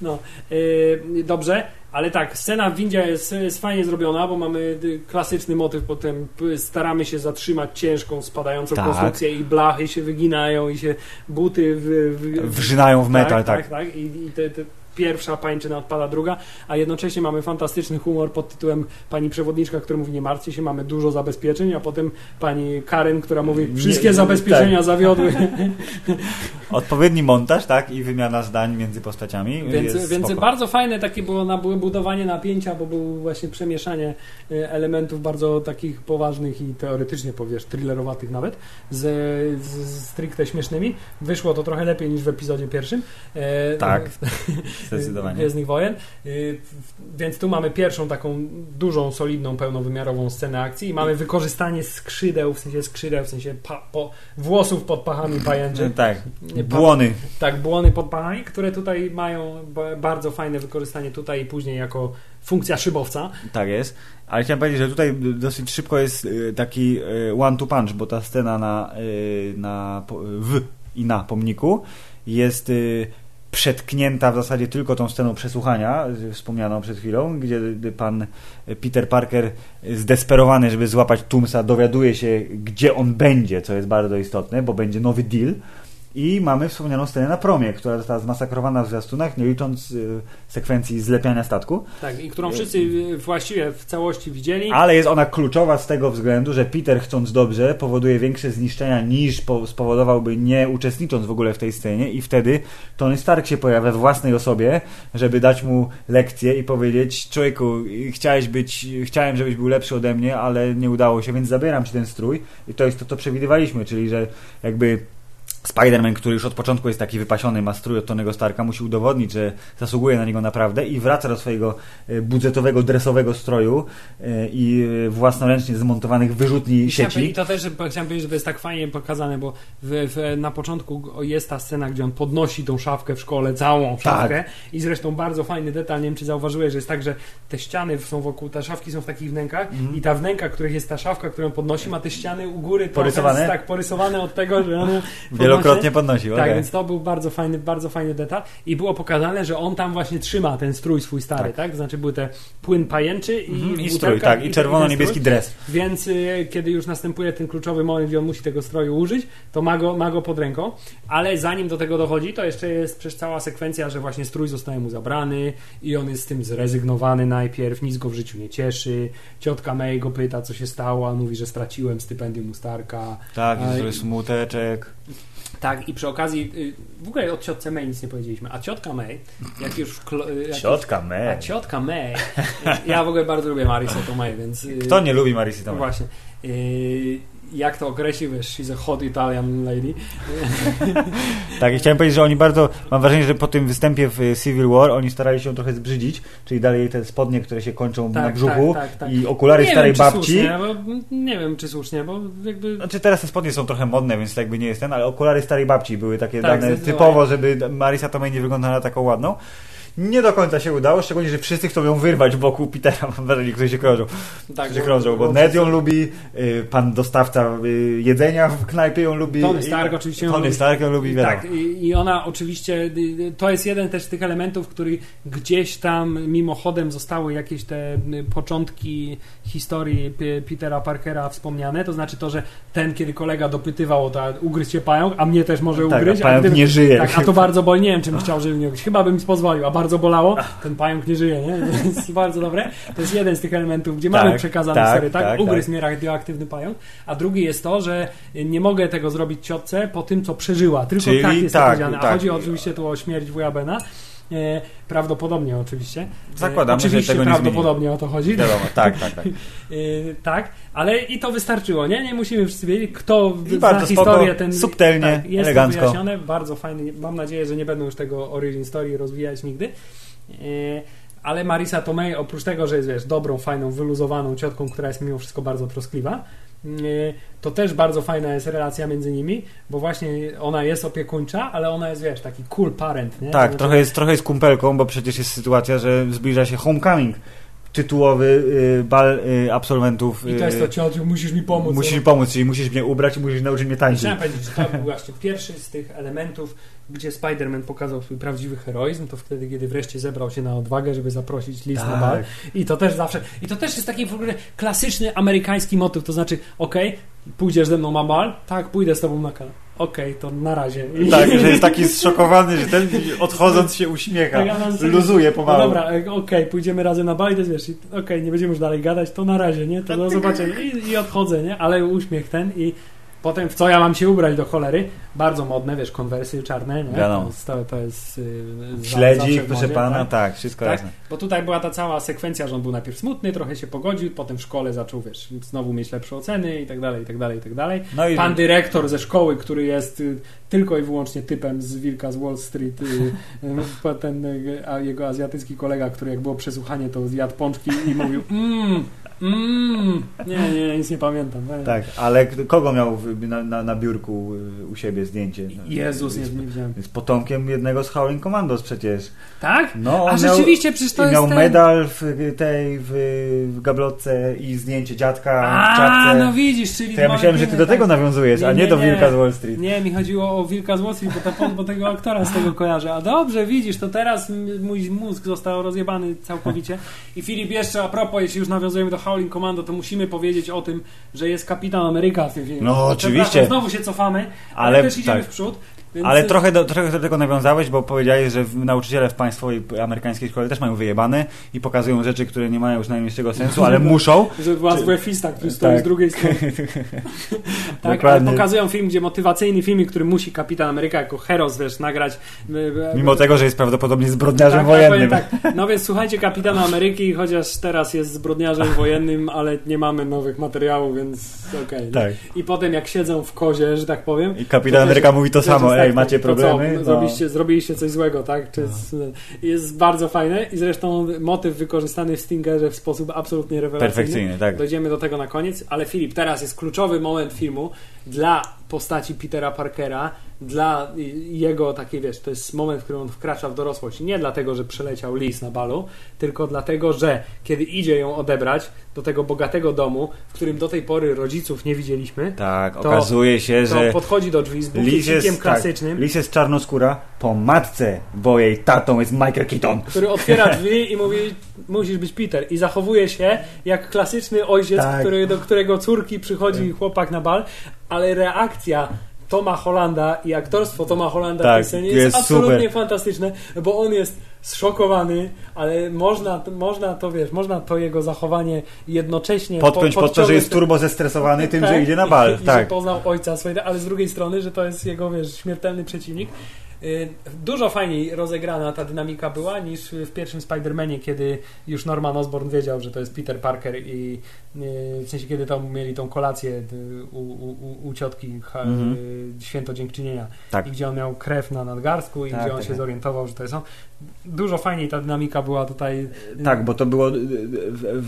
No, yy, dobrze, ale tak, scena w windzie jest, jest fajnie zrobiona, bo mamy klasyczny motyw, potem staramy się zatrzymać ciężką, spadającą Tak. konstrukcję i blachy się wyginają i się buty w, w, Wrzynają w metal, tak. tak, tak. I, i te, te pierwsza pańczyna odpada druga, a jednocześnie mamy fantastyczny humor pod tytułem pani przewodniczka, która mówi nie martwcie się, mamy dużo zabezpieczeń, a potem pani Karen, która mówi wszystkie Nie, zabezpieczenia tak. zawiodły. Odpowiedni montaż, tak, i wymiana zdań między postaciami. Więc, więc bardzo fajne takie było na było budowanie napięcia, bo było właśnie przemieszanie e, elementów bardzo takich poważnych i teoretycznie powiesz, thrillerowatych nawet, z, z, stricte śmiesznymi. Wyszło to trochę lepiej niż w epizodzie pierwszym. E, Tak, Zdecydowanie. Gwiezdnych Wojen. Y, Więc tu mamy pierwszą taką dużą, solidną, pełnowymiarową scenę akcji i mamy wykorzystanie skrzydeł, w sensie skrzydeł, w sensie pa, po, włosów pod pachami pajęczy. Tak, Nie, pa- błony. Tak, błony pod pachami, które tutaj mają ba- bardzo fajne wykorzystanie tutaj i później jako funkcja szybowca. Tak jest. Ale chciałem powiedzieć, że tutaj dosyć szybko jest y, taki y, one to punch, bo ta scena na, na w i na pomniku jest przetknięta w zasadzie tylko tą sceną przesłuchania, y, wspomnianą przed chwilą, gdzie y, pan Peter Parker y, zdesperowany, żeby złapać Tumsa, dowiaduje się, gdzie on będzie, co jest bardzo istotne, bo będzie nowy deal. I mamy wspomnianą scenę na promie, która została zmasakrowana w zwiastunach, nie licząc y, sekwencji zlepiania statku. Tak, i którą wszyscy y, właściwie w całości widzieli. Ale jest ona kluczowa z tego względu, że Peter chcąc dobrze powoduje większe zniszczenia niż po, spowodowałby nie uczestnicząc w ogóle w tej scenie i wtedy Tony Stark się pojawia w własnej osobie, żeby dać mu lekcję i powiedzieć człowieku, chciałeś być, chciałem, żebyś był lepszy ode mnie, ale nie udało się, więc zabieram ci ten strój i to jest to, co przewidywaliśmy, czyli że jakby Spider-Man, który już od początku jest taki wypasiony, ma strój od Tonego Starka, musi udowodnić, że zasługuje na niego naprawdę i wraca do swojego e, budżetowego, dresowego stroju e, i własnoręcznie zmontowanych wyrzutni sieci. I to też chciałem powiedzieć, że to jest tak fajnie pokazane, bo w, w, na początku jest ta scena, gdzie on podnosi tą szafkę w szkole, całą szafkę i zresztą bardzo fajny detal, nie wiem czy zauważyłeś, że jest tak, że te ściany są wokół, te szafki są w takich wnękach i ta wnęka, których jest ta szafka, którą podnosi, ma te ściany u góry trochę Porysowane? tak, porysowane od tego, że one Wielokrotnie podnosił. tak, okej. więc to był bardzo fajny, bardzo fajny detal i było pokazane, że on tam właśnie trzyma ten strój swój stary, tak? Tak. Znaczy były te płyn pajęczy i, Mhm, I butelka strój, tak, i czerwono-niebieski dres. Więc y, kiedy już następuje ten kluczowy moment, gdzie on musi tego stroju użyć, to ma go, ma go pod ręką, ale zanim do tego dochodzi, to jeszcze jest przecież cała sekwencja, że właśnie strój zostaje mu zabrany i on jest z tym zrezygnowany najpierw, nic go w życiu nie cieszy. Ciotka May go pyta, co się stało, a mówi, że straciłem stypendium u Starka. Tak, to i- jest smuteczek. Tak, i przy okazji, y, w ogóle o ciotce May nic nie powiedzieliśmy, a ciotka May, jak już... w klo- y, jak Ciotka A me. ciotka May, ja w ogóle bardzo lubię Marisę Tomei, więc... y, Kto nie lubi Marisy Tomei? właśnie. Jak to określił, wiesz, she's a hot Italian lady. Tak, i chciałem powiedzieć, że oni bardzo, mam wrażenie, że po tym występie w y, Civil War oni starali się ją trochę zbrzydzić, czyli dali jej te spodnie, które się kończą na brzuchu tak, tak, tak. i okulary nie starej wiem, babci. Słusznie, bo, nie wiem, czy słusznie, bo jakby... Znaczy teraz te spodnie są trochę modne, więc jakby nie jest ten, ale okulary starej babci były takie Tak, dane typowo, żeby Marisa Tomei nie wyglądała taką ładną. Nie do końca się udało, szczególnie, że wszyscy chcą ją wyrwać wokół Petera, mam wrażenie, którzy się krążą. Tak, którzy krążą, bo Ned ją lubi, y, pan dostawca y, jedzenia w knajpie ją lubi. Tony i- Stark oczywiście ją Tony lubi. Stark ją lubi, wiadomo. Tak, i, i ona oczywiście, y, to jest jeden też z tych elementów, który gdzieś tam mimochodem zostały jakieś te początki historii Petera Parkera wspomniane, to znaczy to, że ten, kiedy kolega dopytywał o to, ugryź się pająk, a mnie też może Tak, ugryźć, a pająk gdyby- nie żyje. Tak, a to bardzo boli, nie wiem, czym chciał, żeby mnie ugryźć. Chyba bym pozwolił, a bardzo bolało, ten pająk nie żyje, nie? To jest bardzo dobre. To jest jeden z tych elementów, gdzie mamy Tak, przekazane tak, historię, tak? tak, Ugryź tak. mnie radioaktywny pająk, a drugi jest to, że nie mogę tego zrobić ciotce po tym, co przeżyła. Tylko Czyli tak jest tak, powiedziane. A tak. chodzi oczywiście tu o śmierć wuja Bena. E, prawdopodobnie oczywiście. Zakładamy, e, że oczywiście tego nie prawdopodobnie o to chodzi. Wiadomo, tak, tak, tak. E, tak, ale i to wystarczyło, nie? Nie musimy wszyscy wiedzieć, kto I zna bardzo spoko, historię ten subtelnie, tak, jest elegancko. wyjaśnione, bardzo fajny. Mam nadzieję, że nie będą już tego origin story rozwijać nigdy. Ale Marisa Tomei, oprócz tego, że jest wiesz, dobrą, fajną, wyluzowaną ciotką, która jest mimo wszystko bardzo troskliwa, e, to też bardzo fajna jest relacja między nimi, bo właśnie ona jest opiekuńcza, ale ona jest, wiesz, taki cool parent, nie? Tak, Znaczy- trochę jest, trochę jest kumpelką, bo przecież jest sytuacja, że zbliża się homecoming, tytułowy y, bal y, absolwentów. I to jest to, y, ciociu, musisz mi pomóc. Musisz mi pomóc, czyli musisz mnie ubrać i musisz nauczyć mnie tańczyć. Chciałem powiedzieć, że to był właśnie pierwszy z tych elementów, gdzie Spider-Man pokazał swój prawdziwy heroizm, to wtedy, kiedy wreszcie zebrał się na odwagę, żeby zaprosić Liz na bal. Tak. I to też zawsze, i to też jest taki w ogóle klasyczny amerykański motyw, to znaczy, okej, pójdziesz ze mną na bal? Tak, pójdę z tobą na kanał. Okej, to na razie. Tak, że jest taki zszokowany, że ten odchodząc się uśmiecha, Tak, luzuje No pomału. dobra, e, okej, pójdziemy razem na bal i wiesz, i- okej, nie będziemy już dalej gadać, to na razie, nie? To do zobaczenia. I, I odchodzę, nie? Ale uśmiech ten i potem w co ja mam się ubrać do cholery? Bardzo modne, wiesz, konwersy czarne, nie? Wiadomo. To jest, to, jest yy, Śledzik, proszę modzie, pana, tak? tak, wszystko Tak. jasne. Bo tutaj była ta cała sekwencja, że on był najpierw smutny, trochę się pogodził, potem w szkole zaczął, wiesz, znowu mieć lepsze oceny i tak dalej, i tak dalej, i tak dalej. No i Pan dyrektor ze szkoły, który jest y, tylko i wyłącznie typem z Wilka z Wall Street, y, y, ten a jego azjatycki kolega, który jak było przesłuchanie, to zjadł pączki i mówił mmm, mmm. Nie, nie, nic nie pamiętam. tak, ale kogo miał w- na, na, na biurku y, u siebie zdjęcie? No, Jezus, nie, jest, nie widziałem. jest potomkiem jednego z Howling Commandos przecież. Tak? No, A on miał, rzeczywiście, przecież to miał ten... medal w tej w, w gablotce i zdjęcie dziadka w A, czapce. no widzisz, czyli... to ja myślałem, że ty do tego nawiązujesz, a Nie, nie, nie, do nie. Wilka z Wall Street. Nie, mi chodziło o Wilka z Wall Street, bo, to, bo tego aktora z tego kojarzę. A dobrze, widzisz, to teraz mój mózg został rozjebany całkowicie. I Filip, jeszcze a propos, jeśli już nawiązujemy do Howling Commando, to musimy powiedzieć o tym, że jest Kapitan Ameryka w tym filmie. No, oczywiście. Znowu się cofamy, ale, Ale też idziemy tak. w przód. Więc Ale trochę do, trochę do tego nawiązałeś, bo powiedziałeś, że nauczyciele w państwowej amerykańskiej szkole też mają wyjebane i pokazują rzeczy, które nie mają już najmniejszego sensu, ale muszą. Że była Czy- złe fista, który stoi tak. z drugiej strony. Tak, ale pokazują film, gdzie motywacyjny film, który musi Kapitan Ameryka jako heros, wiesz, nagrać. Mimo tego, że jest prawdopodobnie zbrodniarzem tak, wojennym. Tak, tak. No więc słuchajcie Kapitana Ameryki, chociaż teraz jest zbrodniarzem wojennym, ale nie mamy nowych materiałów, więc okej. Tak. I potem jak siedzą w kozie, że tak powiem. I kapitan Ameryka mówi to samo, ej, tak, macie to co, problemy? No. Zrobiliście, zrobiliście coś złego, tak? Czy jest, jest bardzo fajne i zresztą motyw wykorzystany w Stingerze w sposób absolutnie rewelacyjny. Perfekcyjny, tak. Dojdziemy do tego na koniec, ale Filip, teraz jest kluczowy moment filmu dla postaci Petera Parkera, dla jego takiej, wiesz, to jest moment, w którym on wkracza w dorosłość. Nie dlatego, że przeleciał lis na balu, tylko dlatego, że kiedy idzie ją odebrać do tego bogatego domu, w którym do tej pory rodziców nie widzieliśmy, Tak, To- okazuje się, że podchodzi do drzwi z bukiecikiem tak, klasycznym, Lis jest czarnoskóra po matce, bo jej tatą jest Michael Keaton. który otwiera drzwi i mówi, musisz być Peter. I zachowuje się jak klasyczny ojciec, Tak. który, do którego córki przychodzi chłopak na bal, ale reakcja Toma Hollanda i aktorstwo Toma Hollanda w Tak, tej scenie jest, jest absolutnie super. fantastyczne, bo on jest zszokowany, ale można, można to, wiesz, można to jego zachowanie jednocześnie Podpiąć po, pod to, że jest turbo zestresowany tym, tak, że idzie na bal. I, i tak. że poznał ojca swojego, ale z drugiej strony, że to jest jego wiesz, śmiertelny przeciwnik. Y, Dużo fajniej rozegrana ta dynamika była niż w pierwszym Spider-Manie, kiedy już Norman Osborn wiedział, że to jest Peter Parker i y, w sensie, kiedy tam mieli tą kolację y, u, u, u- ciotki ha, Mhm. y, Święto Dziękczynienia Tak. i gdzie on miał krew na nadgarstku i Tak, gdzie on tak, się tak. zorientował, że to jest on. Dużo fajniej ta dynamika była tutaj. Tak, bo to było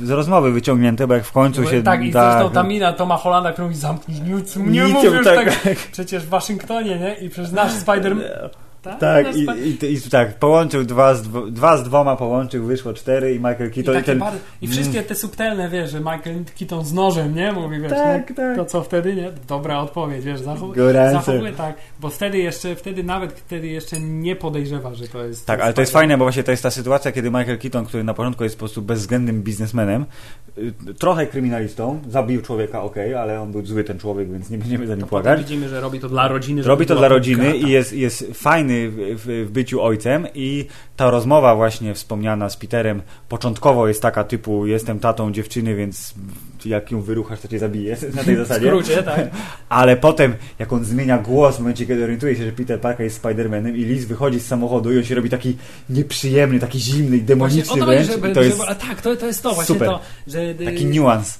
z rozmowy wyciągnięte, bo jak w końcu się... tak, i zresztą ta mina Toma Hollanda, którą mówi zamknij nic, nie Nic, mówisz tak. tak. Przecież w Waszyngtonie, nie? I przecież nasz Spider-Man... Tak, Tak, i, i, i tak, połączył dwa z, dwa z dwoma połączył, wyszło cztery i Michael I, Keaton i, takie ten... bardzo, I wszystkie te subtelne, wiesz, że Michael Keaton z nożem, nie? Mówi, wiesz, Tak, nie? tak. to co wtedy, nie? Dobra odpowiedź, wiesz, zachow, Gorące. zachowuje tak, bo wtedy jeszcze, wtedy nawet wtedy jeszcze nie podejrzewa, że to jest... Tak, ale to jest fajne, bo właśnie to jest ta sytuacja, kiedy Michael Keaton, który na początku jest po prostu bezwzględnym biznesmenem, y, trochę kryminalistą, zabił człowieka, okej, ale on był zły ten człowiek, więc nie będziemy za nim płakać. widzimy, że robi to dla rodziny. Robi to dla rodziny i jest, jest fajny w, w, byciu ojcem i ta rozmowa właśnie wspomniana z Peterem początkowo jest taka typu jestem tatą dziewczyny, więc jak ją wyruchasz, to cię zabiję na tej W zasadzie. skrócie, tak. Ale potem, jak on zmienia głos w momencie, kiedy orientuje się, że Peter Parker jest Spider-Manem i Liz wychodzi z samochodu i on się robi taki nieprzyjemny, taki zimny i Właśnie demoniczny chodzi, wręcz. żeby, to jest żeby, a tak, to, to jest to właśnie super. to, że y, taki niuans.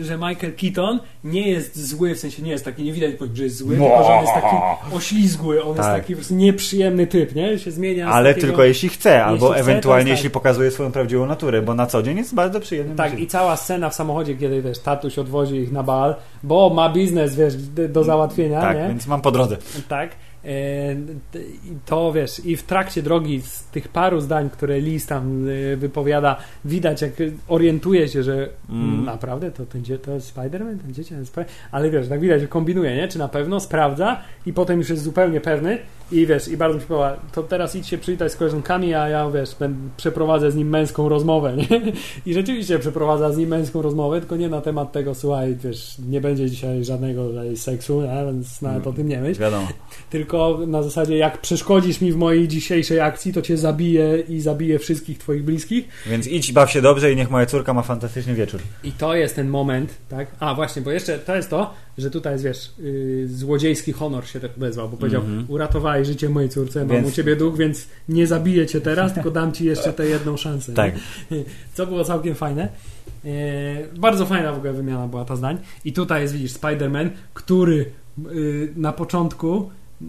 y, że Michael Keaton nie jest zły, w sensie nie jest taki, nie widać, że jest zły, No. tylko że on jest taki oślizgły, on jest Tak. taki po prostu nieprzyjemny typ, nie? Się zmienia Ale takiego... tylko jeśli chce, albo chce, to ewentualnie jest tak. jeśli pokazuje swoją prawdziwą naturę, bo na co dzień jest bardzo przyjemny. Tak, i cała scena w samochodzie, kiedy wiesz, tatuś odwozi ich na bal, bo ma biznes, wiesz, do załatwienia, tak, nie? więc mam po drodze. Tak. E, to wiesz, i w trakcie drogi z tych paru zdań, które Liz tam e, wypowiada, widać, jak orientuje się, że Mm. naprawdę to, ten to jest Spider-Man, ten dziecię ale wiesz, tak widać, że kombinuje, nie? Czy na pewno sprawdza i potem już jest zupełnie pewny i wiesz, i bardzo mi się podoba, to teraz idź się przywitać z koleżankami, a ja wiesz, ben, przeprowadzę z nim męską rozmowę, nie? I rzeczywiście przeprowadza z nim męską rozmowę, tylko nie na temat tego, słuchaj, wiesz, nie będzie dzisiaj żadnego tutaj seksu, nie? więc nawet o tym nie myśl Wiadomo. tylko na zasadzie jak przeszkodzisz mi w mojej dzisiejszej akcji, to cię zabiję i zabiję wszystkich twoich bliskich. Więc idź, baw się dobrze i niech moja córka ma fantastyczny wieczór. I to jest ten moment, tak? A właśnie, bo jeszcze to jest to, że tutaj jest, wiesz, yy, złodziejski honor się tak odezwał, bo powiedział, Mhm. uratowałeś życie mojej córce, mam Więc- u ciebie dług, więc nie zabiję cię teraz, tylko dam ci jeszcze tę jedną szansę. Tak. Nie? Co było całkiem fajne. Yy, bardzo fajna w ogóle wymiana była ta zdań. I tutaj jest, widzisz, Spider-Man, który yy, na początku yy,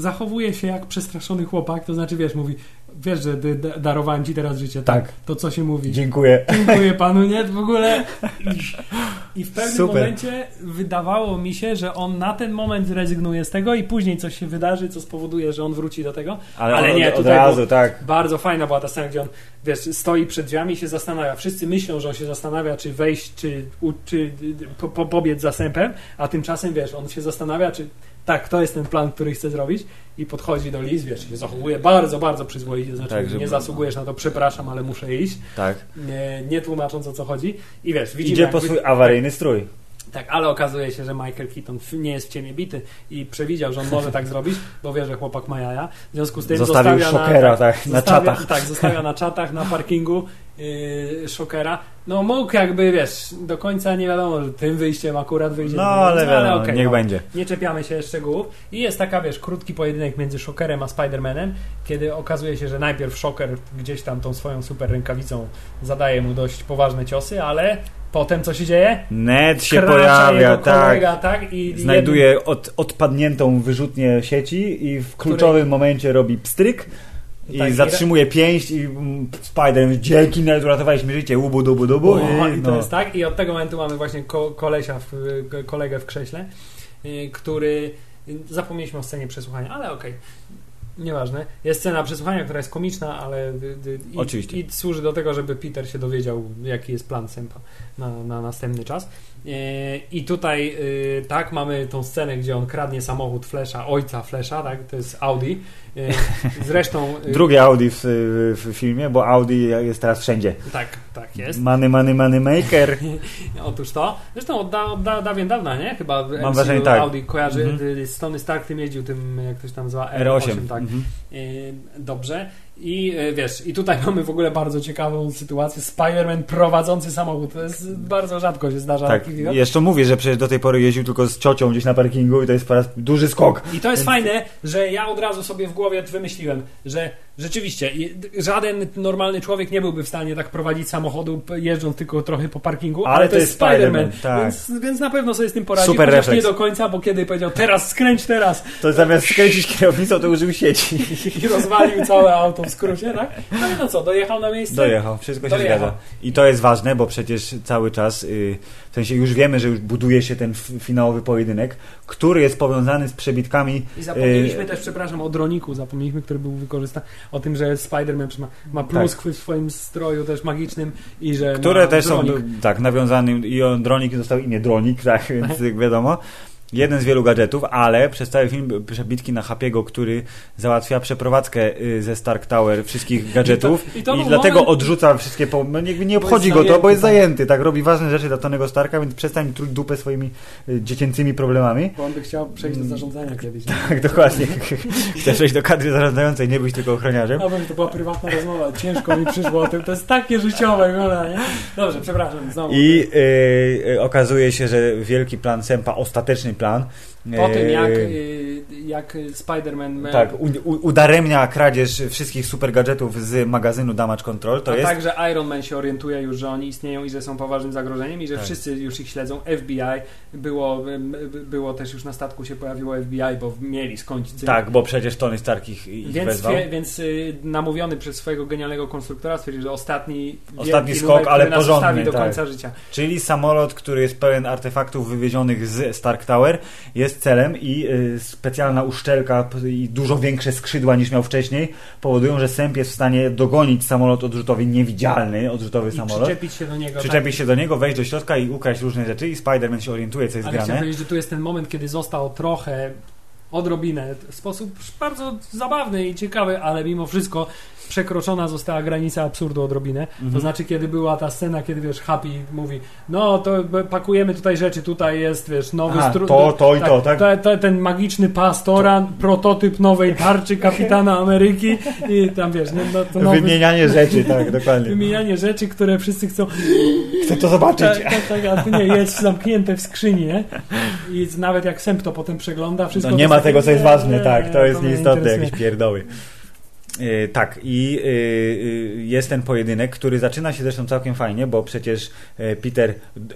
zachowuje się jak przestraszony chłopak, to znaczy, wiesz, mówi, wiesz, że darowałem ci teraz życie. Tak. To co się mówi? Dziękuję. Dziękuję panu, nie? W ogóle. I w pewnym Super. momencie wydawało mi się, że on na ten moment zrezygnuje z tego i później coś się wydarzy, co spowoduje, że on wróci do tego. Ale, Ale od, nie, od tutaj razu, tak. Bardzo fajna była ta scena, gdzie on, wiesz, stoi przed drzwiami i się zastanawia. Wszyscy myślą, że on się zastanawia, czy wejść, czy, u, czy po, po, pobiec za sępem, a tymczasem, wiesz, on się zastanawia, czy tak, to jest ten plan, który chce zrobić. I podchodzi do Liz, wiesz, się zachowuje bardzo, bardzo przyzwoicie, znaczy Tak, żeby- nie zasługujesz na to, przepraszam, ale muszę iść, Tak. nie, nie tłumacząc o co chodzi. I wiesz, widzimy Idzie po swój awaryjny strój. Tak, ale okazuje się, że Michael Keaton nie jest w ciemię bity i przewidział, że on może tak zrobić, bo wie, że chłopak ma jaja. W związku z tym Zostawił zostawia szokera, na, tak, na zostawia, czatach. Tak, zostawia na czatach, na parkingu yy, szokera. No mógł jakby, wiesz, do końca nie wiadomo, że tym wyjściem akurat wyjdzie. No, ale wiadomo, okej, niech no. będzie. Nie czepiamy się szczegółów. I jest taka, wiesz, krótki pojedynek między Szokerem a Spider-Manem, kiedy okazuje się, że najpierw Szoker gdzieś tam tą swoją super rękawicą zadaje mu dość poważne ciosy, ale potem co się dzieje? Ned się Kracza pojawia, jego tak. kolega, tak? I Znajduje od, odpadniętą wyrzutnię sieci i w kluczowym momencie robi pstryk i Tak, i- zatrzymuje pięść i mm, Spider dzięki Ned uratowałeś mi życie, ubu dubu dubu O, i, i to no. jest tak. I od tego momentu mamy właśnie ko- kolesia, w, kolegę w krześle, y, który. Zapomnieliśmy o scenie przesłuchania, ale okej. Nieważne. Jest scena przesłuchania, która jest komiczna, ale y, y, i, Oczywiście. i służy do tego, żeby Peter się dowiedział, jaki jest plan Sempa na, na następny czas. Y, I tutaj y, tak, mamy tą scenę, gdzie on kradnie samochód Flesza, ojca Flesza, tak? To jest Audi. Y, Zresztą. Drugie Audi w, w filmie, bo Audi jest teraz wszędzie. Tak, tak jest. Money, money, money maker. Otóż to. Zresztą od, da, od da, dawien dawna, nie? Chyba MCU wrażenie, tak. Audi kojarzy. Mhm. y, Tony Stark tym jeździł tym, jak ktoś tam zwa R8. tak. Mhm. Y, dobrze. I y, wiesz, i tutaj mamy w ogóle bardzo ciekawą sytuację. Spider-Man prowadzący samochód. To jest bardzo rzadko się zdarza Tak, jeszcze mówię, że przecież do tej pory jeździł tylko z ciocią gdzieś na parkingu i to jest po raz duży skok. I to jest fajne, że ja od razu sobie w głowie wymyśliłem, że rzeczywiście żaden normalny człowiek nie byłby w stanie tak prowadzić samochodu jeżdżąc tylko trochę po parkingu, ale, to jest Spider-Man, tak. więc, więc na pewno sobie z tym poradził, Super chociaż nie refleks. do końca, bo kiedy powiedział teraz skręć teraz To zamiast skręcić kierownicą, to użył sieci. i rozwalił całe auto w skrócie, tak? No i no co, dojechał na miejsce? Dojechał, wszystko się Dojechał. zgadza. I to jest ważne, bo przecież cały czas, y, w sensie już wiemy, że już buduje się ten finałowy pojedynek, który jest powiązany z przebitkami. I zapomnieliśmy y, też, przepraszam, o droniku, zapomnieliśmy, który był wykorzystany, o tym, że Spider-Man ma, ma pluskwy w swoim stroju też magicznym i że Które też są dronik. tak nawiązane i on dronik został imię dronik, tak, więc wiadomo. Jeden z wielu gadżetów, ale przez cały film przebitki na Happy'ego, który załatwia przeprowadzkę y, ze Stark Tower wszystkich gadżetów I i, to- i dlatego moment- odrzuca wszystkie, po... no, nie, nie obchodzi go to, bo jest zajęty, tak. zajęty, tak, robi ważne rzeczy dla Tonego Starka, więc przestań truć dupę swoimi y, dziecięcymi problemami. Bo on by chciał przejść do zarządzania kiedyś. nie? Tak, dokładnie. Chcesz przejść do kadry zarządzającej, nie być tylko ochroniarzem. Aby to była prywatna rozmowa, ciężko mi przyszło o tym, to jest takie życiowe, no, nie? Dobrze, przepraszam, znowu. I y, y, okazuje się, że wielki plan Sempa, ostateczny plan. plan Po tym jak, y, jak Spider-Man... Tak, u, u, udaremnia kradzież wszystkich super gadżetów z magazynu Damage Control. To a jest. tak, że Iron Man się orientuje już, że oni istnieją i że są poważnym zagrożeniem i że Tak. wszyscy już ich śledzą. FBI było, było też już na statku się pojawiło FBI, bo mieli skończyć. cykl. Tak, bo przecież Tony Stark ich, ich Więc, wezwał. więc y, namówiony przez swojego genialnego konstruktora stwierdził, że ostatni, Ostatni skok, numer, ale porządny, do tak. końca życia. Czyli samolot, który jest pełen artefaktów wywiezionych z Stark Tower, jest celem i y, specjalna uszczelka i dużo większe skrzydła niż miał wcześniej powodują, że Semp jest w stanie dogonić samolot odrzutowy niewidzialny, odrzutowy I samolot. przyczepić się do niego. Przyczepi się do niego, wejść do środka i ukraść różne rzeczy i Spider-Man się orientuje, co jest Ale grane. powiedzieć, że tu jest ten moment, kiedy został trochę odrobinę, w sposób bardzo zabawny i ciekawy, ale mimo wszystko przekroczona została granica absurdu odrobinę. To Mhm. znaczy, kiedy była ta scena, kiedy wiesz, Happy mówi, no to pakujemy tutaj rzeczy, tutaj jest, wiesz, nowy Aha, to, to i to, tak? te- te- ten magiczny pastora, prototyp nowej tarczy kapitana Ameryki i tam wiesz, no, no, to nowy, Wymienianie rzeczy, tak, dokładnie. wymienianie rzeczy, które wszyscy chcą Chcę to zobaczyć. tak, tak, tak, a tu nie, jest zamknięte w skrzyni, nie? I nawet jak Sęp to potem przegląda, wszystko... No to nie ma tego, co jest ważne, tak, to jest nieistotne, jakieś pierdoły. E, tak, i e, jest ten pojedynek, który zaczyna się zresztą całkiem fajnie, bo przecież Peter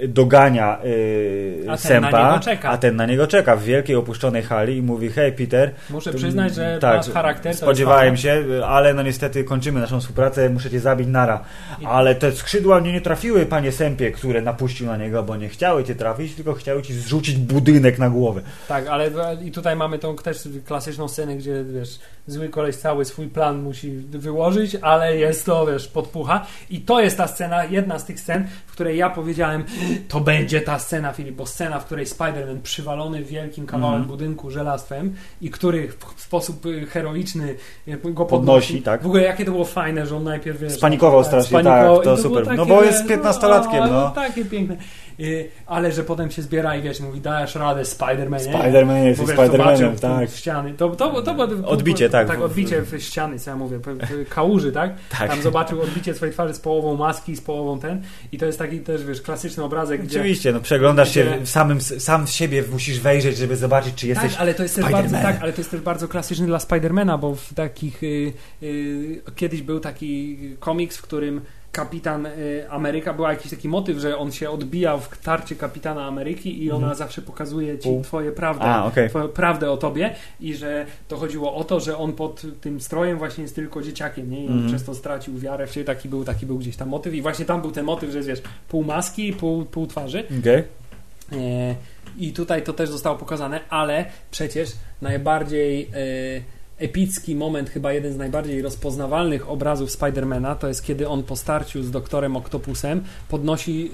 dogania e, A ten Sempa, na niego czeka. a ten na niego czeka w wielkiej opuszczonej hali i mówi, hej Peter, Muszę to- przyznać, że tak, masz charakter. spodziewałem się, ale no niestety kończymy naszą współpracę, muszę cię zabić nara. Ale te skrzydła mnie nie trafiły, panie Sempie, które napuścił na niego, bo nie chciały cię trafić, tylko chciały ci zrzucić budynek na głowę. Tak, ale i tutaj mamy tą też klasyczną scenę, gdzie wiesz, zły koleś cały swój plan musi wyłożyć, ale jest to, wiesz, podpucha. I to jest ta scena, jedna z tych scen, w której ja powiedziałem, to będzie ta scena, Filip, bo scena, w której Spider-Man przywalony wielkim kawałem Mhm. budynku żelastwem i który w sposób y, heroiczny y, go podnosi. Podnosi, tak. W ogóle jakie to było fajne, że on najpierw, wiesz... Spanikował tak, strasznie, spanikował tak, to było super. takie, No bo jest wiesz, 15-latkiem, o, no. Takie piękne. Y, ale że potem się zbiera i wiesz, mówi, dajesz radę Spider-Manie. Spider-Man jest Spider-Manem, tak. w ściany. To, to, to, było- Odbicie, tak. Tak, odbicie w ściany, co ja mówię, kałuży, tak? Tak. Tam zobaczył odbicie swojej twarzy z połową maski, z połową ten i to jest taki też, wiesz, klasyczny obrazek, gdzie... Oczywiście, no przeglądasz się Gdzie- w samym, sam w siebie musisz wejrzeć, żeby zobaczyć, czy jesteś tak, ale to jest też bardzo, tak, ale to jest też bardzo klasyczny dla Spidermana, bo w takich y, y, kiedyś był taki komiks, w którym kapitan y, Ameryka, był jakiś taki motyw, że on się odbija w tarcie kapitana Ameryki i ona Mhm. zawsze pokazuje ci U. twoje prawdę. A, okej. twoją prawdę o tobie i że to chodziło o to, że on pod tym strojem właśnie jest tylko dzieciakiem, nie? I on Mhm. przez to stracił wiarę w siebie, taki był, taki był gdzieś tam motyw i właśnie tam był ten motyw, że jest, wiesz, pół maski, pół, pół twarzy. Okej. E, I tutaj to też zostało pokazane, ale przecież najbardziej e, epicki moment, chyba jeden z najbardziej rozpoznawalnych obrazów Spidermana, to jest kiedy on po starciu z doktorem Octopusem podnosi,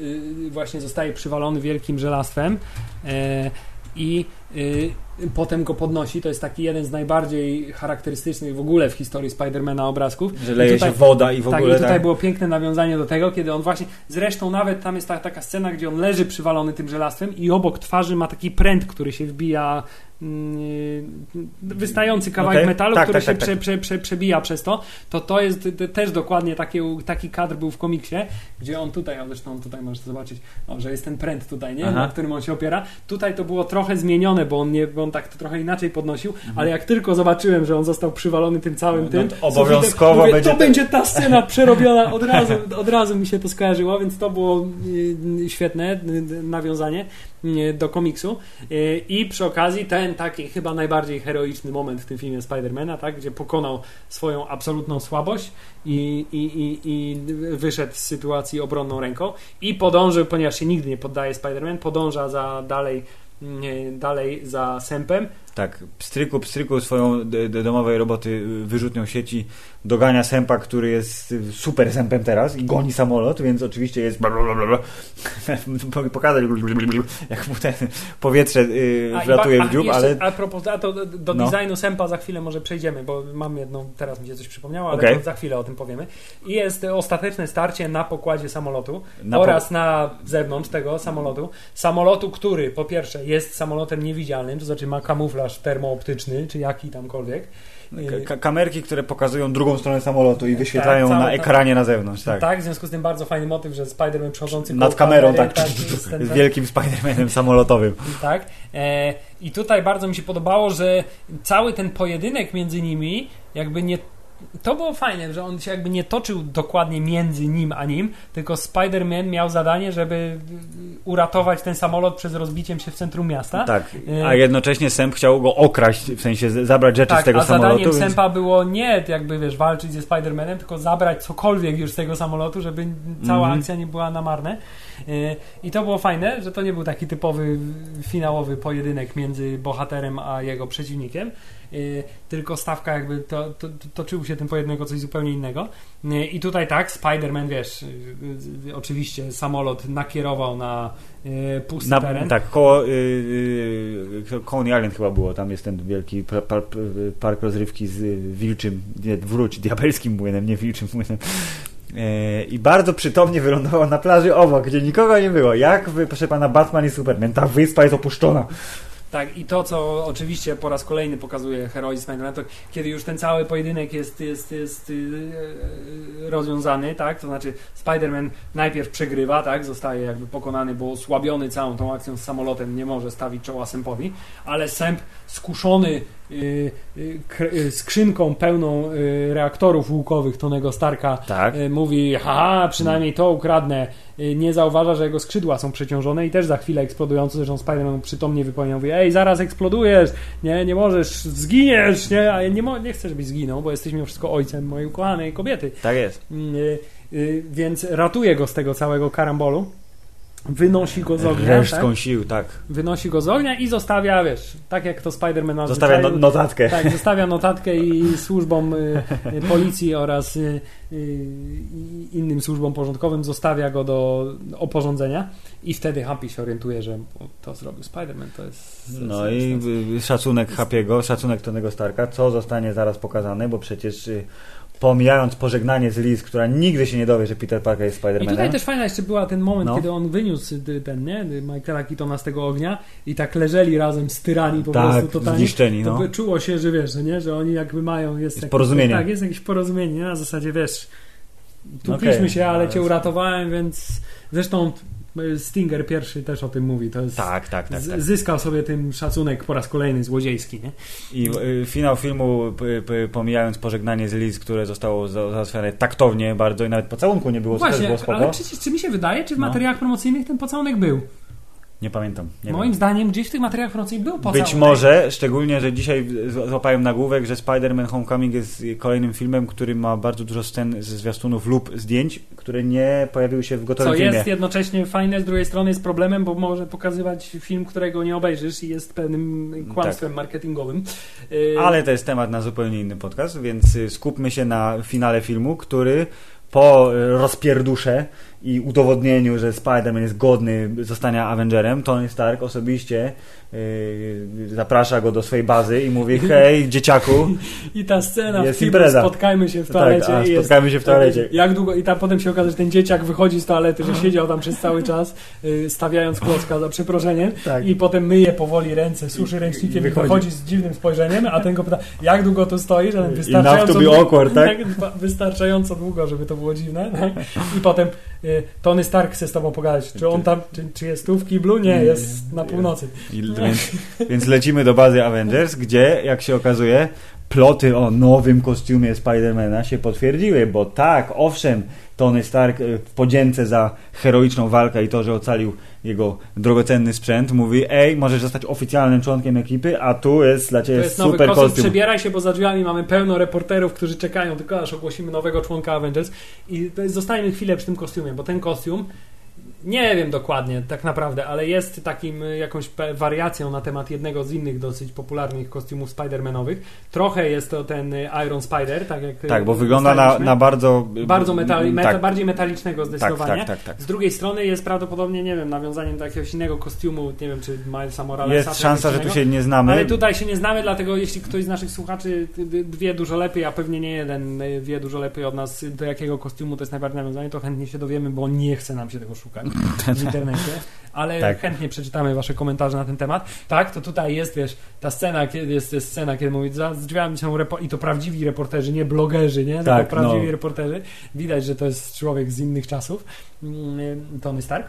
y, właśnie zostaje przywalony wielkim żelastwem e, i y, potem go podnosi. To jest taki jeden z najbardziej charakterystycznych w ogóle w historii Spidermana obrazków. Że leje tutaj- się woda i w tak, ogóle i tutaj tak. było piękne nawiązanie do tego, kiedy on właśnie, zresztą nawet tam jest ta, taka scena, gdzie on leży przywalony tym żelastwem i obok twarzy ma taki pręt, który się wbija, wystający kawałek Okej. metalu, Tak, który tak, się tak, tak. Prze, prze, prze, przebija przez to, to to jest też dokładnie taki, taki kadr był w komiksie, gdzie on tutaj, a zresztą tutaj możesz zobaczyć, o, że jest ten pręt tutaj, nie? Aha. na którym on się opiera. Tutaj to było trochę zmienione, bo on, nie, bo on tak to trochę inaczej podnosił, Mhm. ale jak tylko zobaczyłem, że on został przywalony tym całym No tym, to obowiązkowo mówię, będzie to będzie ta scena przerobiona od razu, od razu mi się to skojarzyło, więc to było y, świetne y, nawiązanie y, do komiksu. Y, i przy okazji ten taki chyba najbardziej heroiczny moment w tym filmie Spidermana, tak, gdzie pokonał swoją absolutną słabość i, i, i, i wyszedł z sytuacji obronną ręką i podążył, ponieważ się nigdy nie poddaje Spiderman, podąża za dalej dalej za Sempem Tak, pstryku, pstryku swoją domowej roboty y, wyrzutnią sieci dogania Sępa, który jest y, super Sępem teraz i goni samolot, więc oczywiście jest. Mogę pokazać jak mu ten powietrze y, wlatuje w dziób, ale A propos, a to do, No. designu Sempa za chwilę może przejdziemy, bo mam jedną, teraz mi się coś przypomniało, ale to za chwilę o tym powiemy. I jest ostateczne starcie na pokładzie samolotu na po- oraz na zewnątrz tego samolotu. Samolotu, który po pierwsze jest samolotem niewidzialnym, to znaczy ma kamuflaż termooptyczny, czy jaki tamkolwiek. Ka- ka- kamerki, które pokazują drugą stronę samolotu i wyświetlają Tak, na ekranie na zewnątrz. Tak. Tak. w związku z tym bardzo fajny motyw, że Spider-Man przechodzący Nad kamerą, kamery, tak, ten- z wielkim Spider-Manem samolotowym. Tak. E, I tutaj bardzo mi się podobało, że cały ten pojedynek między nimi jakby nie. To było fajne, że on się jakby nie toczył dokładnie między nim a nim, tylko Spider-Man miał zadanie, żeby uratować ten samolot przez rozbiciem się w centrum miasta. Tak, Y- a jednocześnie Sęp chciał go okraść, w sensie z- zabrać rzeczy z Tak, tego a samolotu. zadaniem więc- Sępa było nie jakby wiesz, walczyć ze Spider-Manem, tylko zabrać cokolwiek już z tego samolotu, żeby cała Mhm. akcja nie była na marne. Yy, I to było fajne, że to nie był taki typowy finałowy pojedynek między bohaterem a jego przeciwnikiem, tylko stawka jakby to, to, to, toczył się ten pojedynek o coś zupełnie innego. Yy, I tutaj tak, Spider-Man, wiesz, yy, oczywiście samolot nakierował na pusty Na, teren. tak, koło, y, y, Coney Island chyba było, tam jest ten wielki par, par, park rozrywki z y, wilczym, nie, wróć, diabelskim młynem, nie wilczym młynem. E, I bardzo przytomnie wylądował na plaży obok, gdzie nikogo nie było. Jak, wy, proszę pana, Batman i Superman, ta wyspa jest opuszczona. Tak, i to, co oczywiście po raz kolejny pokazuje heroizm Spider-Man, to kiedy już ten cały pojedynek jest, jest, jest yy, rozwiązany, tak, to znaczy Spider-Man najpierw przegrywa, tak, zostaje jakby pokonany, bo osłabiony całą tą akcją z samolotem nie może stawić czoła Sępowi, ale Sęp skuszony skrzynką pełną reaktorów łukowych Tonego Starka Tak. mówi, haha, przynajmniej to ukradnę, nie zauważa, że jego skrzydła są przeciążone i też za chwilę eksplodujące, zresztą Spider-Man przytomnie wypomniał, mówi, ej, zaraz eksplodujesz, nie, nie możesz, zginiesz, nie, a ja nie, nie chcę, żebyś zginął, bo jesteś mimo wszystko ojcem mojej ukochanej kobiety. Tak jest. Yy, więc ratuje go z tego całego karambolu, wynosi go z ognia, Resztką tak? sił, tak. wynosi go z ognia i zostawia, wiesz, tak jak to Spider-Man na Zostawia no, notatkę. tak, zostawia notatkę i służbom y, y, policji oraz y, y, innym służbom porządkowym zostawia go do oporządzenia i wtedy Happy się orientuje, że to zrobił Spider-Man, to jest... No i szacunek Hapiego, szacunek Tonego Starka, co zostanie zaraz pokazane, bo przecież y, pomijając pożegnanie z Liz, która nigdy się nie dowie, że Peter Parker jest I tutaj Spider-Manem. też fajna jeszcze była ten moment, No. kiedy on wyniósł ten, nie, Michaela Keatona z tego ognia i tak leżeli razem styrani po Tak, prostu totalnie. zniszczeni, To no. by czuło się, że wiesz, że nie, że oni jakby mają, jest, jakieś- porozumienie. Tak, jest jakieś porozumienie, nie? na zasadzie wiesz, tukliśmy Okej, się, ale ale- cię uratowałem, więc zresztą Stinger pierwszy też o tym mówi, to jest Tak, tak, tak. tak. zyskał sobie tym szacunek po raz kolejny złodziejski, nie? I y, finał filmu, pomijając pożegnanie z Liz, które zostało za- załatwione taktownie bardzo i nawet pocałunku nie było, Właśnie, było ale przecież czy mi się wydaje, czy w No. materiałach promocyjnych ten pocałunek był? Nie pamiętam. Nie Moim wiem. zdaniem gdzieś w tych materiałach promocyjnych był pocałunek. Być może, szczególnie, że dzisiaj złapałem nagłówek, że Spider-Man Homecoming jest kolejnym filmem, który ma bardzo dużo scen ze zwiastunów lub zdjęć, które nie pojawiły się w Co gotowym filmie. jest jednocześnie fajne, z drugiej strony jest problemem, bo może pokazywać film, którego nie obejrzysz i jest pewnym kłamstwem marketingowym. Yy, Ale to jest temat na zupełnie inny podcast, więc y, skupmy się na finale filmu, który po y, rozpierdusze i udowodnieniu, że Spider-Man jest godny zostania Avengerem, Tony Stark osobiście zaprasza go do swojej bazy i mówi hej dzieciaku, I ta scena jest w filmu impreza. spotkajmy się w tak, toalecie a i jest, się w toalecie. Jak długo, i tam potem się okaże, że ten dzieciak wychodzi z toalety, że siedział tam przez cały czas, yy, stawiając klocka za przeproszeniem Tak. i potem myje powoli ręce, suszy ręcznikiem i wychodzi. wychodzi z dziwnym spojrzeniem, a ten go pyta, jak długo tu stoisz? A wystarczająco to be długo- awkward, tak? Wystarczająco długo, żeby to było dziwne. Tak? I potem y, Tony Stark chce z tobą pogadać, czy on tam, czy, czy jest tu w kiblu? Nie, jest na północy. Więc, więc lecimy do bazy Avengers, gdzie, jak się okazuje, ploty o nowym kostiumie Spidermana się potwierdziły, bo tak, owszem, Tony Stark e, w podzięce za heroiczną walkę i to, że ocalił jego drogocenny sprzęt, mówi, ej, możesz zostać oficjalnym członkiem ekipy, a tu jest dla To ciebie jest nowy super kostium, kostium. przebieraj się, bo za drzwiami mamy pełno reporterów, którzy czekają tylko aż ogłosimy nowego członka Avengers i to jest, zostańmy chwilę przy tym kostiumie, bo ten kostium nie wiem dokładnie tak naprawdę, ale jest takim y, jakąś wariacją na temat jednego z innych dosyć popularnych kostiumów Spider-Manowych. Trochę jest to ten y, Iron Spider, tak jak y, Tak, bo wygląda na, na bardzo... bardzo metali, meta, tak, bardziej metalicznego tak, zdecydowanie. tak, tak, tak. Z drugiej strony jest prawdopodobnie, nie wiem, nawiązaniem do jakiegoś innego kostiumu, nie wiem, czy Milesa Moralesa. Jest szansa, że tu się nie znamy. ale tutaj się nie znamy, dlatego jeśli ktoś z naszych słuchaczy wie dużo lepiej, a pewnie nie jeden wie dużo lepiej od nas, do jakiego kostiumu to jest najbardziej nawiązanie, to chętnie się dowiemy, bo nie chce nam się tego szukać w internecie. Ale Tak. chętnie przeczytamy wasze komentarze na ten temat. Tak, to tutaj jest, wiesz, ta scena, kiedy jest, jest scena, kiedy mówi, za z drzwiami są i to prawdziwi reporterzy, nie blogerzy, nie? Tak, Tylko prawdziwi no. reporterzy. Widać, że to jest człowiek z innych czasów. Mm, Tony Stark.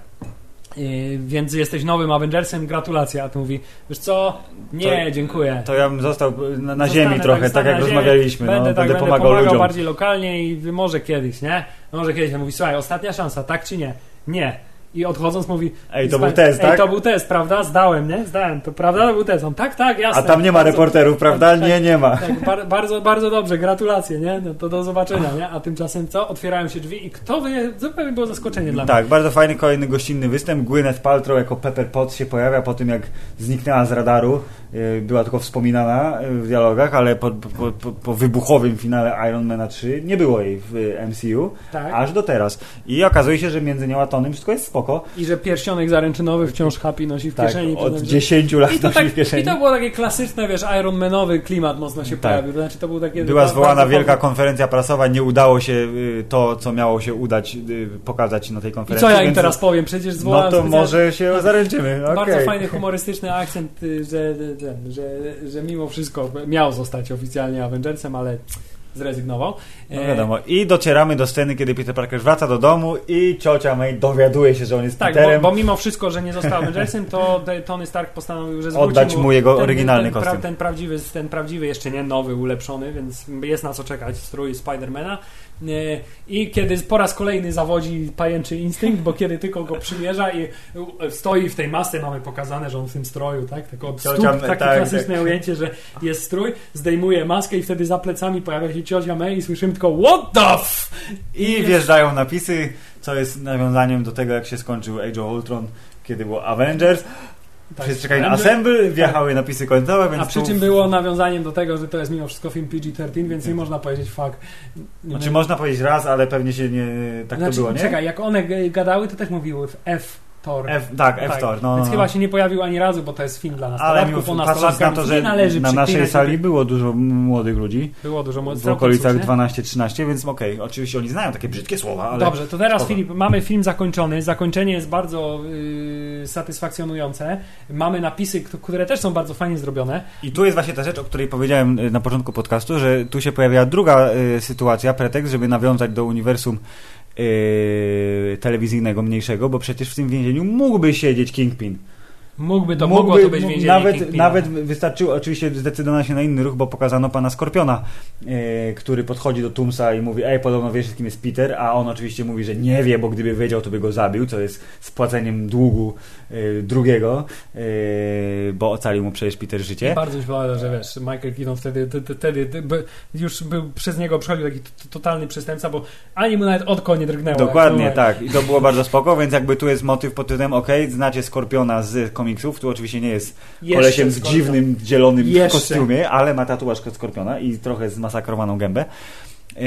Yy, więc jesteś nowym Avengersem, gratulacje. A tu mówi, wiesz co, nie, To- dziękuję. To ja bym został na, na Zostanę ziemi trochę, tak, zostanę jak na ziemi, rozmawialiśmy. Będę, no, tak, będę pomagał, pomagał ludziom. bardziej lokalnie i może kiedyś, nie? Może kiedyś. On mówi, słuchaj, ostatnia szansa, tak czy nie? Nie. I odchodząc mówi... Ej, to był test, Ej, tak? to był test, prawda? Zdałem, nie? Zdałem. To prawda? To był test. On, tak, tak, jasne. A tam nie ma Bardzo- reporterów, prawda? tak, Nie, nie ma. Tak, bar, bardzo, bardzo dobrze, gratulacje, nie? No to do zobaczenia, nie? A tymczasem co? Otwierają się drzwi i kto wie, zupełnie było zaskoczenie dla mnie. Tak, bardzo fajny kolejny gościnny występ. Gwyneth Paltrow jako Pepper Potts się pojawia po tym, jak zniknęła z radaru. Yy, Była tylko wspominana yy, w dialogach, ale po, po, po, po wybuchowym finale Iron Mana 3 nie było jej w yy, MCU, Tak. aż do teraz. I okazuje się, że między nią a Tonym wszystko jest spoko. I że pierścionek zaręczynowy wciąż Happy nosi w Tak, kieszeni. od że- 10 lat I to, nosi tak, w kieszeni. I to było takie klasyczne, wiesz, Ironmanowy klimat mocno się Tak. pojawił. Znaczy, to był takie Była bardzo- zwołana bardzo wielka konferencja prasowa, nie udało się yy, to, co miało się udać, yy, pokazać na tej I konferencji. co ja im teraz powiem? Przecież zwołałem No to specjalnie- może się zaręczymy. Bardzo okej. fajny, humorystyczny akcent, y, że, że, że, że mimo wszystko miał zostać oficjalnie Avengersem, ale zrezygnował. No E, wiadomo. I docieramy do sceny, kiedy Peter Parker wraca do domu i ciocia May dowiaduje się, że on jest Tak, bo, Peterem. bo mimo wszystko, że nie został Avengersem, to Tony Stark postanowił, że zwróci Oddać mu jego ten, oryginalny ten, kostium. ten, prawdziwy, ten prawdziwy, jeszcze nie nowy, ulepszony, więc jest na co czekać strój Spidermana. E, I kiedy po raz kolejny zawodzi pajęczy instynkt, bo kiedy tylko go przymierza i e, stoi w tej masce, mamy pokazane, że on w tym stroju, tak? Tylko od stóp, takie tak, klasyczne tak. ujęcie, że jest strój, zdejmuje maskę i wtedy za plecami pojawia się ciocia May i słyszymy tylko what the f... I wjeżdżają napisy, co jest nawiązaniem do tego, jak się skończył Age of Ultron, kiedy było Avengers. Tak, czekali na Avengers- Assemble, wjechały napisy końcowe, więc A przy tu- czym było nawiązaniem do tego, że to jest mimo wszystko film PG-13, więc nie można powiedzieć fuck. Nie Znaczy wiem. można powiedzieć raz, ale pewnie się nie... Tak Znaczy, to było, nie? Czekaj, jak one gadały, to też mówiły w F. Thor. F, tak, F-Tor. No, Więc no, chyba no. się nie pojawił ani razu, bo to jest film dla Ale nastolatków, mimo patrząc na to, że na naszej sali było dużo młodych ludzi, Było dużo młodych w okolicach 12-13, więc okej, oczywiście oni znają takie brzydkie słowa, ale... Dobrze, to teraz. Filip, mamy film zakończony. Zakończenie jest bardzo yy, satysfakcjonujące. Mamy napisy, które też są bardzo fajnie zrobione. I tu jest właśnie ta rzecz, o której powiedziałem y, na początku podcastu, że tu się pojawia druga y, sytuacja, pretekst, żeby nawiązać do uniwersum telewizyjnego mniejszego, bo przecież w tym więzieniu mógłby siedzieć Kingpin. Mógłby to, Mógłby- mogło to być więzienie Nawet, Kingpina. nawet wystarczyło, oczywiście zdecydowano się na inny ruch, bo pokazano pana Skorpiona, e, który podchodzi do Tumsa i mówi, ej, podobno wiesz, kim jest Peter, a on oczywiście mówi, że nie wie, bo gdyby wiedział, to by go zabił, co jest spłaceniem długu e, drugiego, e, bo ocalił mu przecież Peter I życie. bardzo mi się podoba, że wiesz, Michael Keaton wtedy, wtedy już był przez niego przechodził taki totalny przestępca, bo ani mu nawet oko nie drgnęło. Dokładnie, tak. I to było bardzo spoko, więc jakby tu jest motyw pod tytułem, okej, znacie Skorpiona z komiksów, tu oczywiście nie jest Jeszcze kolesiem z dziwnym, zielonym Jeszcze. kostiumie, ale ma tatuaż Skorpiona i trochę zmasakrowaną gębę. E,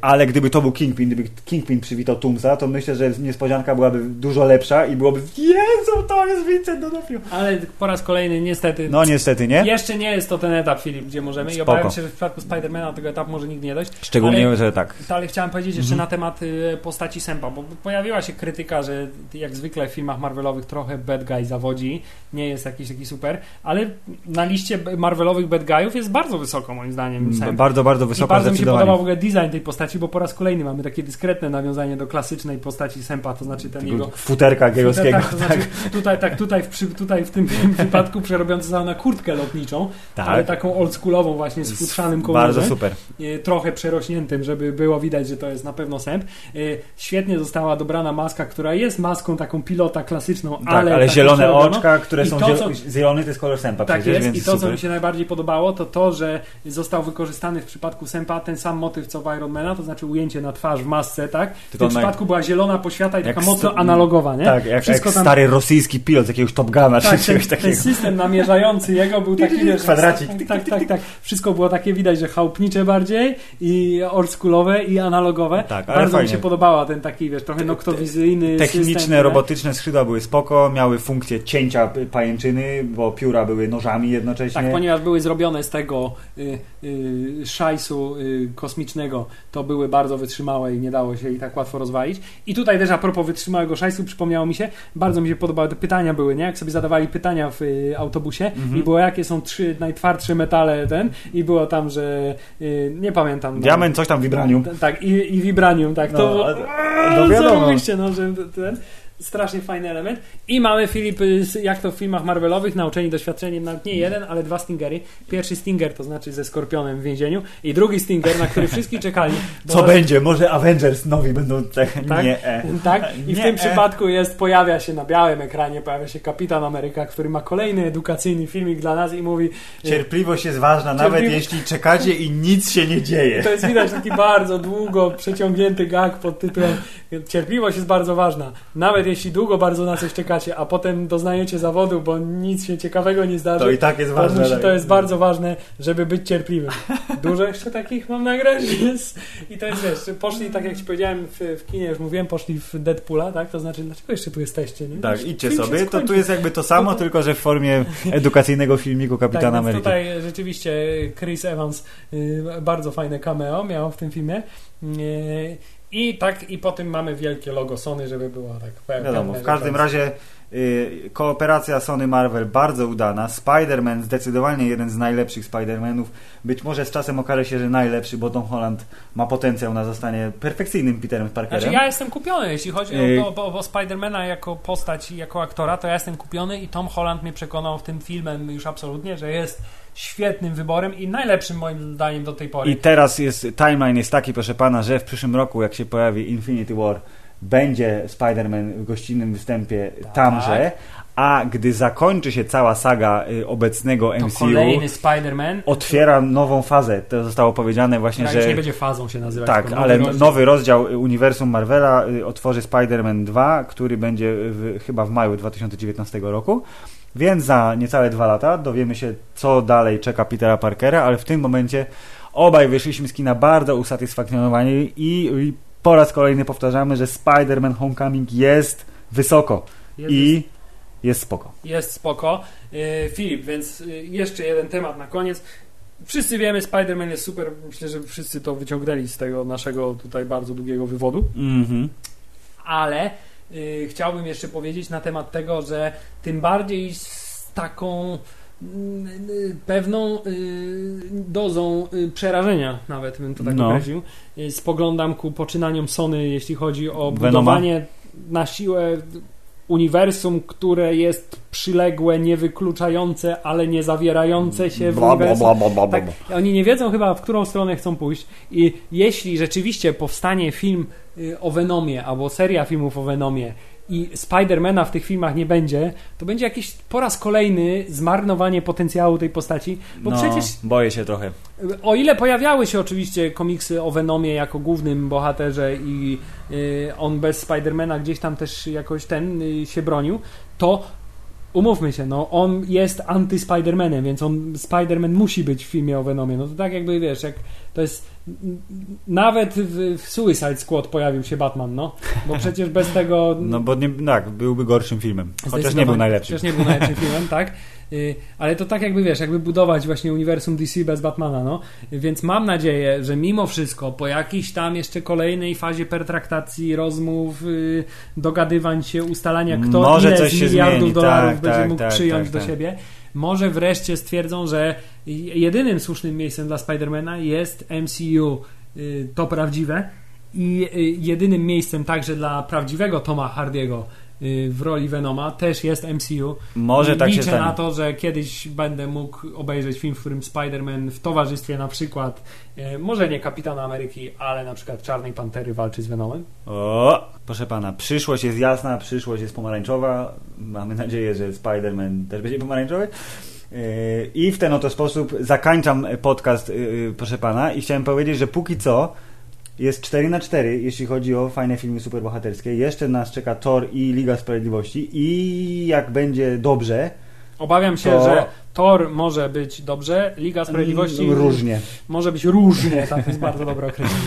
ale gdyby to był Kingpin, gdyby Kingpin przywitał Tumsa, to myślę, że niespodzianka byłaby dużo lepsza i byłoby Jezu, to jest Vincent D'Onofrio. Ale po raz kolejny niestety No niestety, nie? Jeszcze nie jest to ten etap, Filip, gdzie możemy. I Spoko. obawiam się, że w przypadku Spidermana tego etapu może nigdy nie dojść. Szczególnie, Ale- że tak. Ale chciałem powiedzieć jeszcze Mhm. na temat y, postaci Sępa, bo pojawiła się krytyka, że jak zwykle w filmach Marvelowych trochę bad guy zawodzi, nie jest jakiś taki super, ale na liście Marvelowych bad guyów jest bardzo wysoko moim zdaniem Sęp. Bardzo, bardzo I wysoko bardzo mi się podobał w ogóle design tej postaci, bo po raz kolejny mamy takie dyskretne nawiązanie do klasycznej postaci Sępa, to znaczy ten Tego jego futerka gejowskiego. tak, to znaczy tutaj, tak, tutaj, w, przy, tutaj w tym wypadku przerobiący za na kurtkę lotniczą, Tak. ale taką oldschoolową właśnie z futrzanym kołowem. Bardzo super. e, trochę przerośniętym, żeby było widać, że to jest na pewno sęp. E, Świetnie została dobrana maska, która jest maską taką pilota klasyczną, Tak, ale, ale, zielone oczka, które I są to, co- zielony, to jest kolor sępa Tak przecież, jest więc i to, co super. mi się najbardziej podobało, to to, że został wykorzystany w przypadku Sępa ten sam motyw co Ironmana, to znaczy ujęcie na twarz w masce, tak? W tym przypadku była zielona poświata i Jak taka mocno analogowa, nie? Tak, jak, jak Wszystko tam- stary rosyjski pilot z jakiegoś Top Guna czy Tak, ten, czegoś ten takiego. system namierzający jego był taki, wiesz, Kwadracik. Tak, tak, tak, tak. Wszystko było takie widać, że chałupnicze bardziej i oldschoolowe i analogowe. Tak, ale Bardzo mi fajnie. się podobała ten taki, wiesz, trochę noktowizyjny Techniczne, system, robotyczne skrzydła były spoko, miały funkcję cięcia pajęczyny, bo pióra były nożami jednocześnie. Tak, ponieważ były zrobione z tego y, y, szajsu y, kosmicznego, to były bardzo wytrzymałe i nie dało się ich tak łatwo rozwalić. I tutaj też a propos wytrzymałego szajsu, przypomniało mi się, bardzo mi się podobały, te pytania były, nie? Jak sobie zadawali pytania w y, autobusie Mhm. i było jakie są trzy najtwardsze metale ten i było tam, że y, nie pamiętam. no. Diament, coś tam, vibranium. T- Tak, i, i vibranium, tak. No, to a- no wiadomo. Zarobiście, no, że ten strasznie fajny element. I mamy Filip, jak to w filmach Marvelowych, nauczeni doświadczeniem, nawet nie jeden, ale dwa Stingery. Pierwszy Stinger to znaczy ze Skorpionem w więzieniu i drugi Stinger, na który wszyscy czekali. Co będzie? Może Avengers nowi będą tak? Tak? Nie. E. Tak? I w Nie, tym e. przypadku jest, pojawia się na białym ekranie, pojawia się Kapitan Ameryka, który ma kolejny edukacyjny filmik dla nas i mówi y, Cierpliwość jest ważna, nawet Cierpliwość- jeśli czekacie i nic się nie dzieje. To jest widać taki bardzo długo przeciągnięty gag pod tytułem Cierpliwość jest bardzo ważna. Nawet jeśli długo bardzo na coś czekacie, a potem doznajecie zawodu, bo nic się ciekawego nie zdarzy. To i tak jest to, ważne. musi, to jest bardzo ważne, żeby być cierpliwym. Dużo jeszcze takich mam nagrać jest. I to jest wiesz, poszli, tak jak ci powiedziałem w, w kinie, już mówiłem, poszli w Deadpoola, tak? To znaczy, dlaczego jeszcze tu jesteście? Nie? Tak, idźcie sobie. To tu jest jakby to samo, tylko że w formie edukacyjnego filmiku Tak, Kapitana więc Ameryki. tutaj rzeczywiście Chris Evans y, bardzo fajne cameo miał w tym filmie. I tak, i po tym mamy wielkie logo Sony, żeby było tak pewne. Wiadomo, w każdym razie y, kooperacja Sony-Marvel bardzo udana. Spider-Man zdecydowanie jeden z najlepszych Spider-Manów. Być może z czasem okaże się, że najlepszy, bo Tom Holland ma potencjał na zostanie perfekcyjnym Peterem Parkerem. Znaczy ja jestem kupiony, jeśli chodzi o, o, o, o Spidermana jako postać i jako aktora, to ja jestem kupiony i Tom Holland mnie przekonał w tym filmem już absolutnie, że jest świetnym wyborem i najlepszym moim zdaniem do tej pory. I teraz jest timeline jest taki, proszę pana, że w przyszłym roku, jak się pojawi Infinity War, będzie Spider-Man w gościnnym występie Tak. tamże, a gdy zakończy się cała saga y, obecnego to MCU, kolejny Spider-Man, otwiera nową fazę. To zostało powiedziane właśnie, że nie będzie fazą się nazywać. Tak, tylko ale rozdział. nowy rozdział y, uniwersum Marvela y, otworzy Spider-Man 2, który będzie w, chyba w maju 2019 roku. Więc za niecałe dwa lata dowiemy się, co dalej czeka Petera Parkera, ale w tym momencie obaj wyszliśmy z kina bardzo usatysfakcjonowani i, i po raz kolejny powtarzamy, że Spider-Man Homecoming jest wysoko. Jest, i jest spoko. jest spoko. Yy, Filip, więc yy, jeszcze jeden temat na koniec. Wszyscy wiemy, Spider-Man jest super. Myślę, że wszyscy to wyciągnęli z tego naszego tutaj bardzo długiego wywodu. Mhm. ale y, chciałbym jeszcze powiedzieć na temat tego, że tym bardziej z taką mm, pewną y, dozą y, przerażenia, nawet bym to tak No. określił, y, spoglądam ku poczynaniom Sony, jeśli chodzi o Venoma? budowanie na siłę uniwersum, które jest przyległe, niewykluczające, ale nie zawierające się w uniwersum. Tak, oni nie wiedzą chyba, w którą stronę chcą pójść i jeśli rzeczywiście powstanie film y, o Venomie albo seria filmów o Venomie i Spidermana w tych filmach nie będzie, to będzie jakiś po raz kolejny zmarnowanie potencjału tej postaci, bo no, przecież boję się trochę. o ile pojawiały się oczywiście komiksy o Venomie jako głównym bohaterze i y, on bez Spidermana gdzieś tam też jakoś ten y, się bronił, to umówmy się, no on jest anty-Spidermanem, więc on Spiderman musi być w filmie o Venomie. No to tak jakby wiesz, jak to jest nawet w, w Suicide Squad pojawił się Batman, no, bo przecież bez tego No bo nie, tak, byłby gorszym filmem. Chociaż nie był Zdecydowanie. najlepszy. Chociaż nie był najlepszym filmem, tak. Y, Ale to tak jakby wiesz, jakby budować właśnie uniwersum DC bez Batmana, no. Więc mam nadzieję, że mimo wszystko po jakiejś tam jeszcze kolejnej fazie pertraktacji, rozmów, y, dogadywań się, ustalania kto Może ile coś miliardów zmieni, dolarów tak, będzie tak, mógł tak, przyjąć tak, do tak. siebie, może wreszcie stwierdzą, że jedynym słusznym miejscem dla Spidermana jest MCU, y, to prawdziwe. I y, jedynym miejscem także dla prawdziwego Toma Hardiego w roli Venoma też jest MCU. Może I tak się Liczę stanie. na to, że kiedyś będę mógł obejrzeć film, w którym Spider-Man w towarzystwie na przykład, e, może nie Kapitana Ameryki, ale na przykład Czarnej Pantery walczy z Venomem. O, proszę pana, przyszłość jest jasna, przyszłość jest pomarańczowa. Mamy nadzieję, że Spider-Man też będzie pomarańczowy. Yy, I w ten oto sposób zakończam podcast, proszę pana, i chciałem powiedzieć, że póki co jest 4 na 4 jeśli chodzi o fajne filmy superbohaterskie. Jeszcze nas czeka Thor i Liga Sprawiedliwości i jak będzie dobrze, Obawiam się, To- że Thor może być dobrze, Liga Sprawiedliwości różnie. może być różnie, tak, to jest bardzo dobre określenie.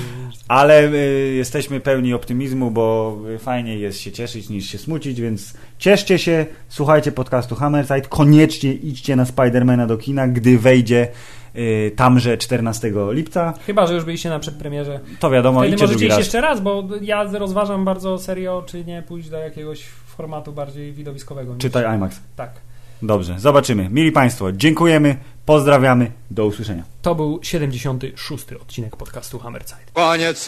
Ale y, jesteśmy pełni optymizmu, bo y, fajnie jest się cieszyć niż się smucić, więc cieszcie się, słuchajcie podcastu Hammerside, koniecznie idźcie na Spidermana do kina, gdy wejdzie y, tamże 14 lipca. Chyba, że już byliście na przedpremierze. To wiadomo, Wtedy idźcie możecie drugi iść raz. jeszcze raz, bo ja rozważam bardzo serio, czy nie pójść do jakiegoś formatu bardziej widowiskowego. Czytaj IMAX. Tak. Dobrze, zobaczymy. Mili Państwo, dziękujemy, pozdrawiamy, do usłyszenia. To był 76. odcinek podcastu Hammerside. Koniec.